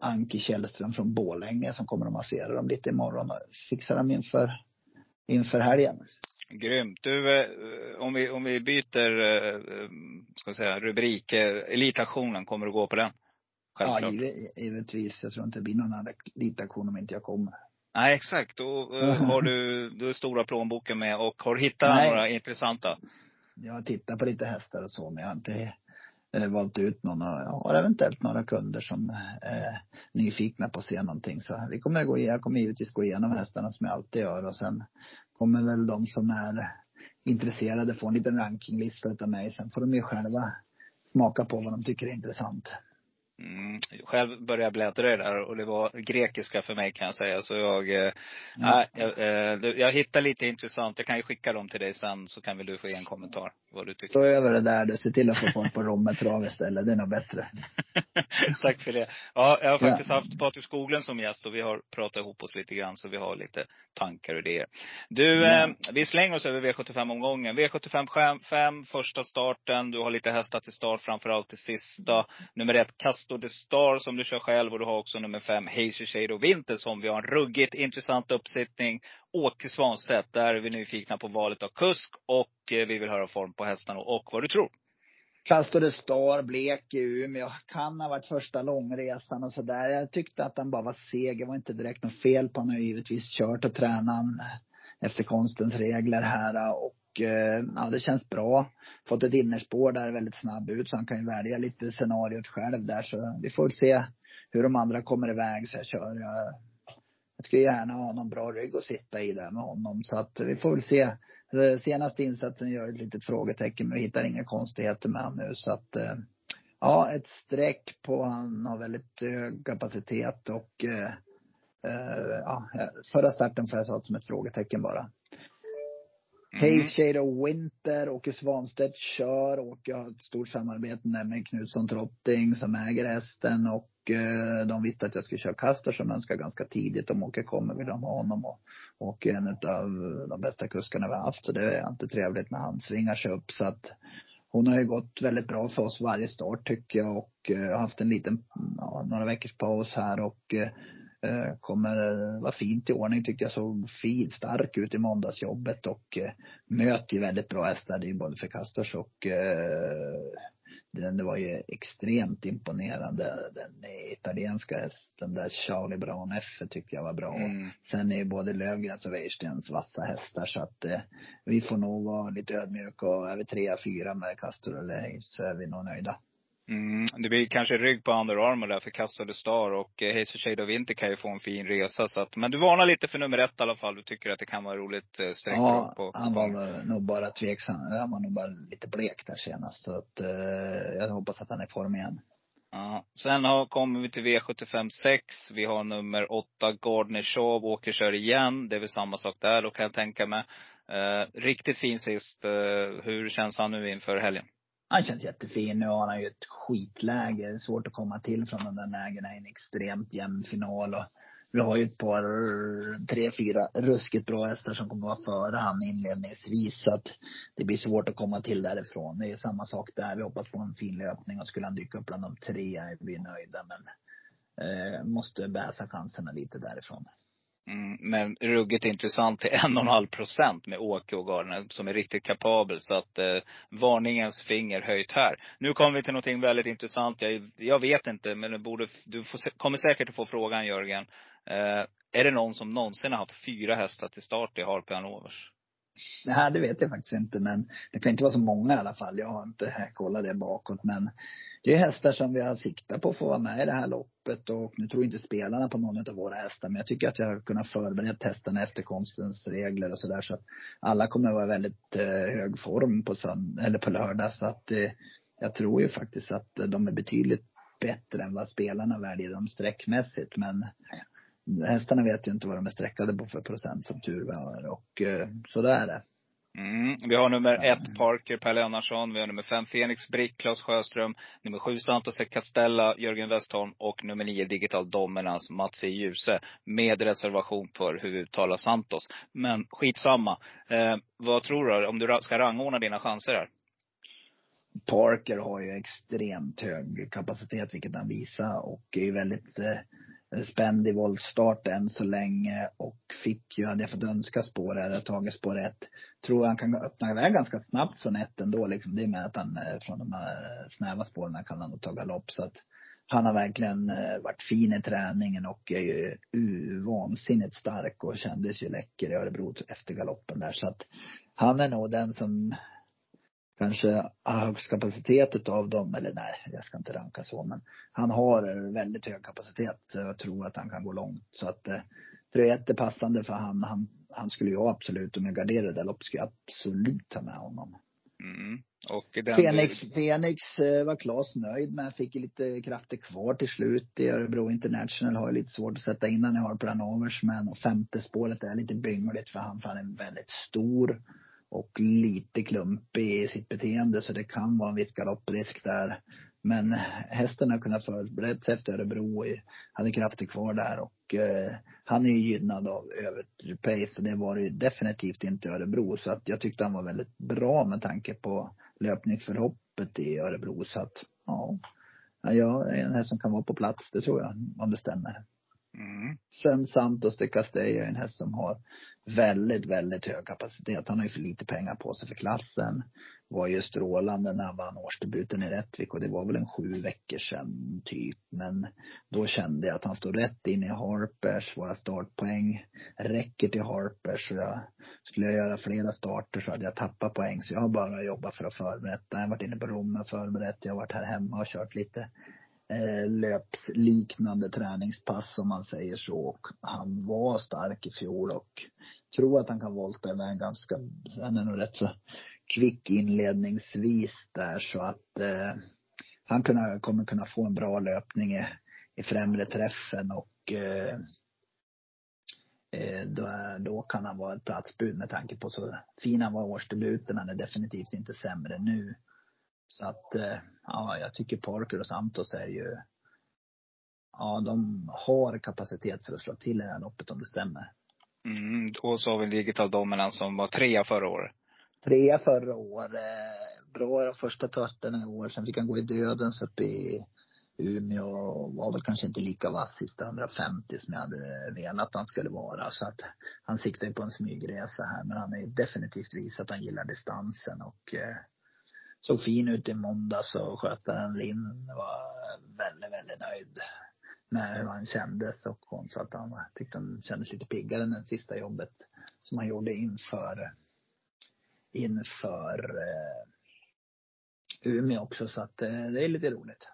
Anki Källström från Borlänge som kommer att massera dem lite imorgon och fixa dem inför, inför helgen. Grymt. Du, eh, om vi, om vi byter, eh, ska säga, rubrik. eh, Elitaktionen, kommer du gå på den? Ja, Självklart. givet, givetvis. Jag tror inte det blir någon annan litaktion om inte jag kommer. Nej, exakt. Då *laughs* har du, du stora plånboken med och har hittat Nej. några intressanta. Jag har tittat på lite hästar och så men jag har inte Eh, valt ut någon och har eventuellt några kunder som är nyfikna på att se någonting. Så vi kommer gå, jag kommer givetvis gå igenom hästarna som jag alltid gör och sen kommer väl de som är intresserade få en liten rankinglista utav mig. Sen får de ju själva smaka på vad de tycker är intressant. Mm. Själv började jag bläddra i det där och det var grekiska för mig kan jag säga. Så jag, eh, Ja. nej, jag, det- jag hittar lite intressant. Jag kan ju skicka dem till dig sen så kan väl du få ge en kommentar vad du tycker. Stå över det där du, se till att få folk på Romme trav istället. Det är nog bättre. *laughs* Tack för det. Ja, jag har faktiskt haft Patrik Skoglund som gäst och vi har pratat ihop oss lite grann så vi har lite tankar och idéer. Du, Ja. eh, vi slänger oss över V75-omgången. V75 5, första starten. Du har lite hästar till start, framförallt till sista. Nummer ett, Castor de Star som du kör själv och du har också nummer fem, Hazy Shade och Winter som vi har en ruggigt intressant uppsittning. Åke Svanstedt, där är vi nyfikna på valet av kusk och eh, vi vill höra form på hästarna och vad du tror. Castor de Star, blek i Umeå. Kan ha varit första långresan och sådär. Jag tyckte att han bara var seg. Det var inte direkt något fel på honom. Han har givetvis kört och tränat eh, efter konstens regler här. Eh, och Eh, ja, det känns bra. Fått ett innerspår där väldigt snabb ut så han kan ju välja lite scenariot själv där. Så vi får väl se hur de andra kommer iväg så jag kör. Jag, jag skulle gärna ha någon bra rygg att sitta i där med honom. Så att vi får väl se. Eh, senaste insatsen gör ett litet frågetecken men vi hittar inga konstigheter med han nu så att Ja, ett streck på han har väldigt hög kapacitet och ja, förra starten får jag sa som ett frågetecken bara. Mm. Shade och Winter, Åke Svanstedt kör. Åke har ett stort samarbete med Knutsson Trotting som äger hästen och eh, de visste att jag skulle köra Castor som önskar ganska tidigt. Om Åke kommer vill de ha honom och Åke är en av de bästa kuskarna vi har haft. Så det är alltid trevligt när han svingar sig upp. Så att hon har ju gått väldigt bra för oss varje start tycker jag och eh, haft en liten, ja, några veckors paus här och eh, kommer vara fint i ordning tycker jag. Såg fin, stark ut i måndagsjobbet och eh, möter ju väldigt bra hästar. Det är ju både för Kastors och eh, den det var ju extremt imponerande. Den italienska hästen där, Charlie Brown F tycker jag var bra. Mm. Sen är ju både Lövgrens och Weirstens vassa hästar så att eh, vi får nog vara lite ödmjuka och är vi trea, fyra med Castor eller Hayes så är vi nog nöjda. Mm, det blir kanske rygg på Under Armour där för Castor Star och eh, Hazel Shade of Winter kan ju få en fin resa. Så att, men du varnar lite för nummer ett i alla fall. Du tycker att det kan vara roligt eh, streck Ja, på. han var nog bara tveksam. Han var nog bara lite blek där senast. Så att eh, jag hoppas att han är i form igen. Ja. Sen har, kommer vi till V75 6. Vi har nummer 8, Gardner Shaw, åker kör igen. Det är väl samma sak där då kan jag tänka mig. Eh, riktigt fin sist. Eh, hur känns han nu inför helgen? Han känns jättefin. Nu har han ju ett skitläge. Det är svårt att komma till från de där lägena i en extremt jämn final. Och vi har ju ett par, tre, fyra ruskigt bra hästar som kommer att vara före han inledningsvis. Så att det blir svårt att komma till därifrån. Det är samma sak där. Vi hoppas på en fin löpning och skulle han dyka upp bland de tre är vi nöjda. Men eh, måste bäsa chanserna lite därifrån. Mm, men ruggigt intressant till *laughs* en och en halv procent med Åke och Gardner som är riktigt kapabel. Så att eh, varningens finger höjt här. Nu kommer vi till någonting väldigt intressant. Jag, jag vet inte, men du, borde, du får, kommer säkert att få frågan Jörgen. Eh, är det någon som någonsin har haft fyra hästar till start i Harpe Hanovers? Nej, det vet jag faktiskt inte. Men det kan inte vara så många i alla fall. Jag har inte kollat det bakåt. Men det är hästar som vi har siktat på att få vara med i det här loppet. Och nu tror inte spelarna på någon av våra hästar. Men jag tycker att jag har kunnat förbereda hästarna efter konstens regler och sådär. Så att alla kommer att vara i väldigt eh, hög form på, sönd- eller på lördag. Så att eh, jag tror ju faktiskt att de är betydligt bättre än vad spelarna väljer dem sträckmässigt. Men hästarna vet ju inte vad de är sträckade på för procent som tur var. Och eh, så där är det. Mm. Vi har nummer ett Parker, Per Lennartsson. Vi har nummer fem Fenix Brick, Claes Sjöström. Nummer sju Santos Castella, Jörgen Westholm. Och nummer nio Digital Dominance, Mats E. Djuse. Med reservation för hur vi uttalar Santos. Men skitsamma. Eh, vad tror du om du ska rangordna dina chanser här? Parker har ju extremt hög kapacitet, vilket han visar. Och är väldigt eh, spänd i voltstart än så länge. Och fick ju, hade jag fått önska spår eller tagit spår ett. Tror han kan öppna iväg ganska snabbt från ett ändå. Liksom. Det är med att han eh, från de här snäva spåren kan han nog ta galopp. Så att han har verkligen eh, varit fin i träningen och är ju uh, vansinnigt stark och kändes ju läcker i Örebro efter galoppen där. Så att han är nog den som kanske har högst kapacitet utav dem, eller nej, jag ska inte ranka så, men han har väldigt hög kapacitet. Jag tror att han kan gå långt. Så att eh, 3-1 är passande för han, han, han skulle jag absolut, om jag garderade det loppet, skulle jag absolut ta med honom. Mm. Och den Fenix, Fenix eh, var Klas nöjd med. Fick ju lite krafter kvar till slut i Örebro International. Har ju lite svårt att sätta in han i Harper Hanovers. Men femte spåret är lite byngligt för han, för han är väldigt stor. Och lite klumpig i sitt beteende så det kan vara en viss galopprisk där. Men hästen har kunnat förbereda sig efter Örebro och hade krafter kvar där och eh, han är ju gynnad av överpace och det var det ju definitivt inte i Örebro. Så att jag tyckte han var väldigt bra med tanke på löpningsförhoppet i Örebro. Så att ja, ja, jag är en häst som kan vara på plats, det tror jag, om det stämmer. Mm. Sen Santos de Castella är en häst som har väldigt, väldigt hög kapacitet. Han har ju för lite pengar på sig för klassen. Var ju strålande när han vann årsdebuten i Rättvik och det var väl en sju veckor sedan typ. Men då kände jag att han stod rätt in i Harpers. Våra startpoäng räcker till Harpers. Så jag, skulle jag göra flera starter så hade jag tappat poäng. Så jag har bara jobbat för att förbereda. Jag har varit inne på Rom och förberett. Jag har varit här hemma och kört lite eh, löpsliknande träningspass om man säger så. Och han var stark i fjol och tror att han kan volta iväg ganska, han är nog rätt så kvick inledningsvis där så att eh, han kunna, kommer kunna få en bra löpning i, i främre träffen och eh, eh då, då kan han vara ett platsbud med tanke på så fin han var i årsdebuten. Han är definitivt inte sämre nu. Så att, eh, ja, jag tycker Parker och Santos är ju, ja, de har kapacitet för att slå till i det här loppet om det stämmer. Mm. Och så har vi Digital Dominance som var trea förra året. Trea förra året, eh, bra de första starterna i år. Sen fick han gå i dödens uppe i Umeå var väl kanske inte lika vass sista 150 som jag hade velat han skulle vara. Så att han siktar ju på en smygresa här. Men han har ju definitivt visat att han gillar distansen och eh, såg fin ut i måndags och skötaren Linn var väldigt, väldigt nöjd med hur han kändes och hon sa att han tyckte han kändes lite piggare än det sista jobbet som han gjorde inför, inför eh, Umeå också så att eh, det är lite roligt.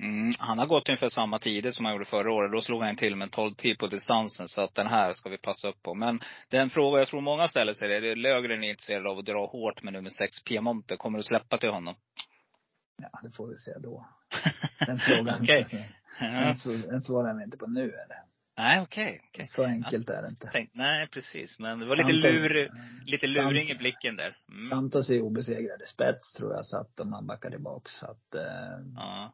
Mm, han har gått ungefär samma tider som han gjorde förra året. Då slog han till med en 12 tid på distansen. Så att den här ska vi passa upp på. Men den fråga jag tror många ställer sig är, det är Löfgren intresserad av att dra hårt med nummer 6 Piemonte. Kommer du släppa till honom? Ja, det får vi se då. *laughs* Den frågan. Okej. *laughs* Den, Ja. den svarar vi inte på nu eller? Nej, okej. okej. Så enkelt är det inte. Tänk, nej, precis. Men det var lite Sant- lur, lite luring i blicken där. Mm. Santos är obesegrade. Spets tror jag satt om han backar tillbaka. Så att, eh, Ja.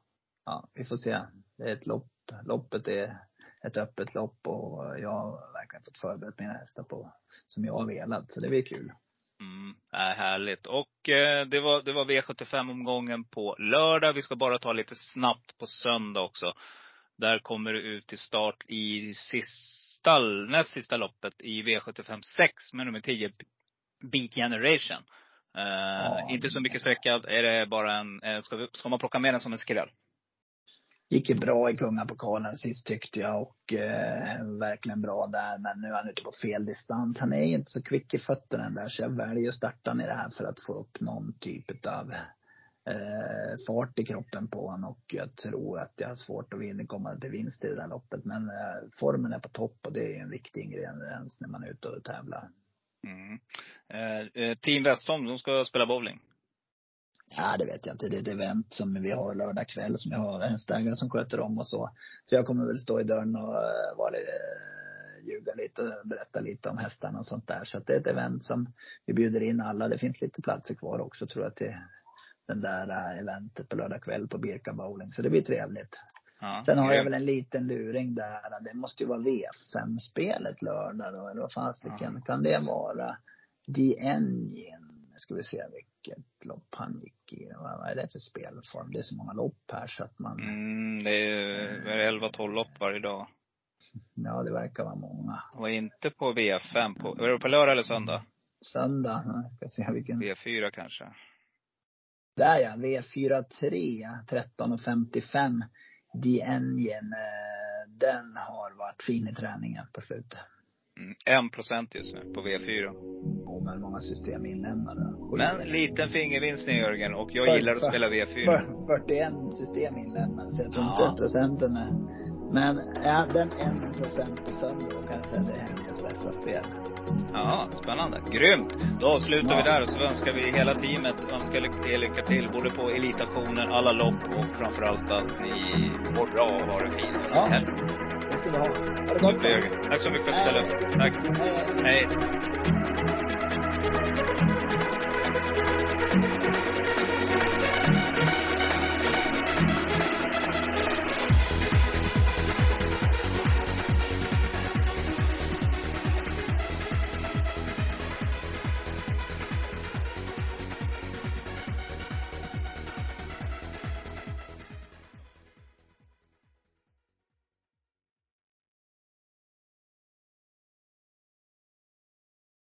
Ja, vi får se. Det är ett lopp. Loppet är ett öppet lopp och jag har verkligen fått förberett mina hästar på, som jag har velat. Så det blir kul. Mm, äh, härligt. Och eh, det var, det var V75-omgången på lördag. Vi ska bara ta lite snabbt på söndag också. Där kommer det ut till start i sista, näst sista loppet i V75 6 med nummer 10, Beat Generation. Eh, inte så mycket sträckad. Är det bara en, eh, ska, vi, ska man plocka med den som en skräll? Gick ju bra i kungapokalen sist tyckte jag och eh, verkligen bra där. Men nu är han ute på fel distans. Han är ju inte så kvick i fötterna den där så jag väljer att starta i det här för att få upp någon typ av eh, fart i kroppen på honom och jag tror att jag har svårt att vinna, komma till vinst i det där loppet. Men eh, formen är på topp och det är en viktig ingrediens när man är ute och tävlar. Mm. Eh, eh Team Westholm, de ska spela bowling. Ja, det vet jag inte. Det är ett event som vi har lördag kväll som jag har hästägare som sköter om och så. Så jag kommer väl stå i dörren och eh, vara lite, eh, ljuga lite och berätta lite om hästarna och sånt där. Så att det är ett event som vi bjuder in alla. Det finns lite platser kvar också tror jag till den där eh, eventet på lördag kväll på Birka bowling. Så det blir trevligt. Ja, Sen har jag väl en liten luring där. Det måste ju vara V5-spelet lördag då, eller vad fasiken kan det vara? The Engine. Ska vi se vilket lopp han gick i. Vad är det för spelform? Det är så många lopp här så att man, Mm, det är, är det 11-12 lopp varje dag. ja det verkar vara många. Och inte på V5. På, var det på lördag eller söndag? Söndag, ska se vilken. V4 kanske. Där ja, V43, 13.55. The Engine, eh, den har varit fin i träningen på slutet. Mm, en procent just nu på V4. Och med många system inlämnade. Men liten fingervinstning Jörgen och jag För- gillar att för- spela V4. För- 41 system inlämnade, så jag tror Ja. inte procenten är... Men är den en procent på söndag, då kan jag säga det är Hängels bästa spel. Ja, spännande. Grymt! Då avslutar Ja. vi där och så önskar vi hela teamet önskar lycka lycka till både på elitaktionen, alla lopp och framförallt att ni mår bra och har en fin Ja. helg. Ska vi ha. Ha det gott. Tack så mycket för att du ställde upp. Tack. Hej. Hej.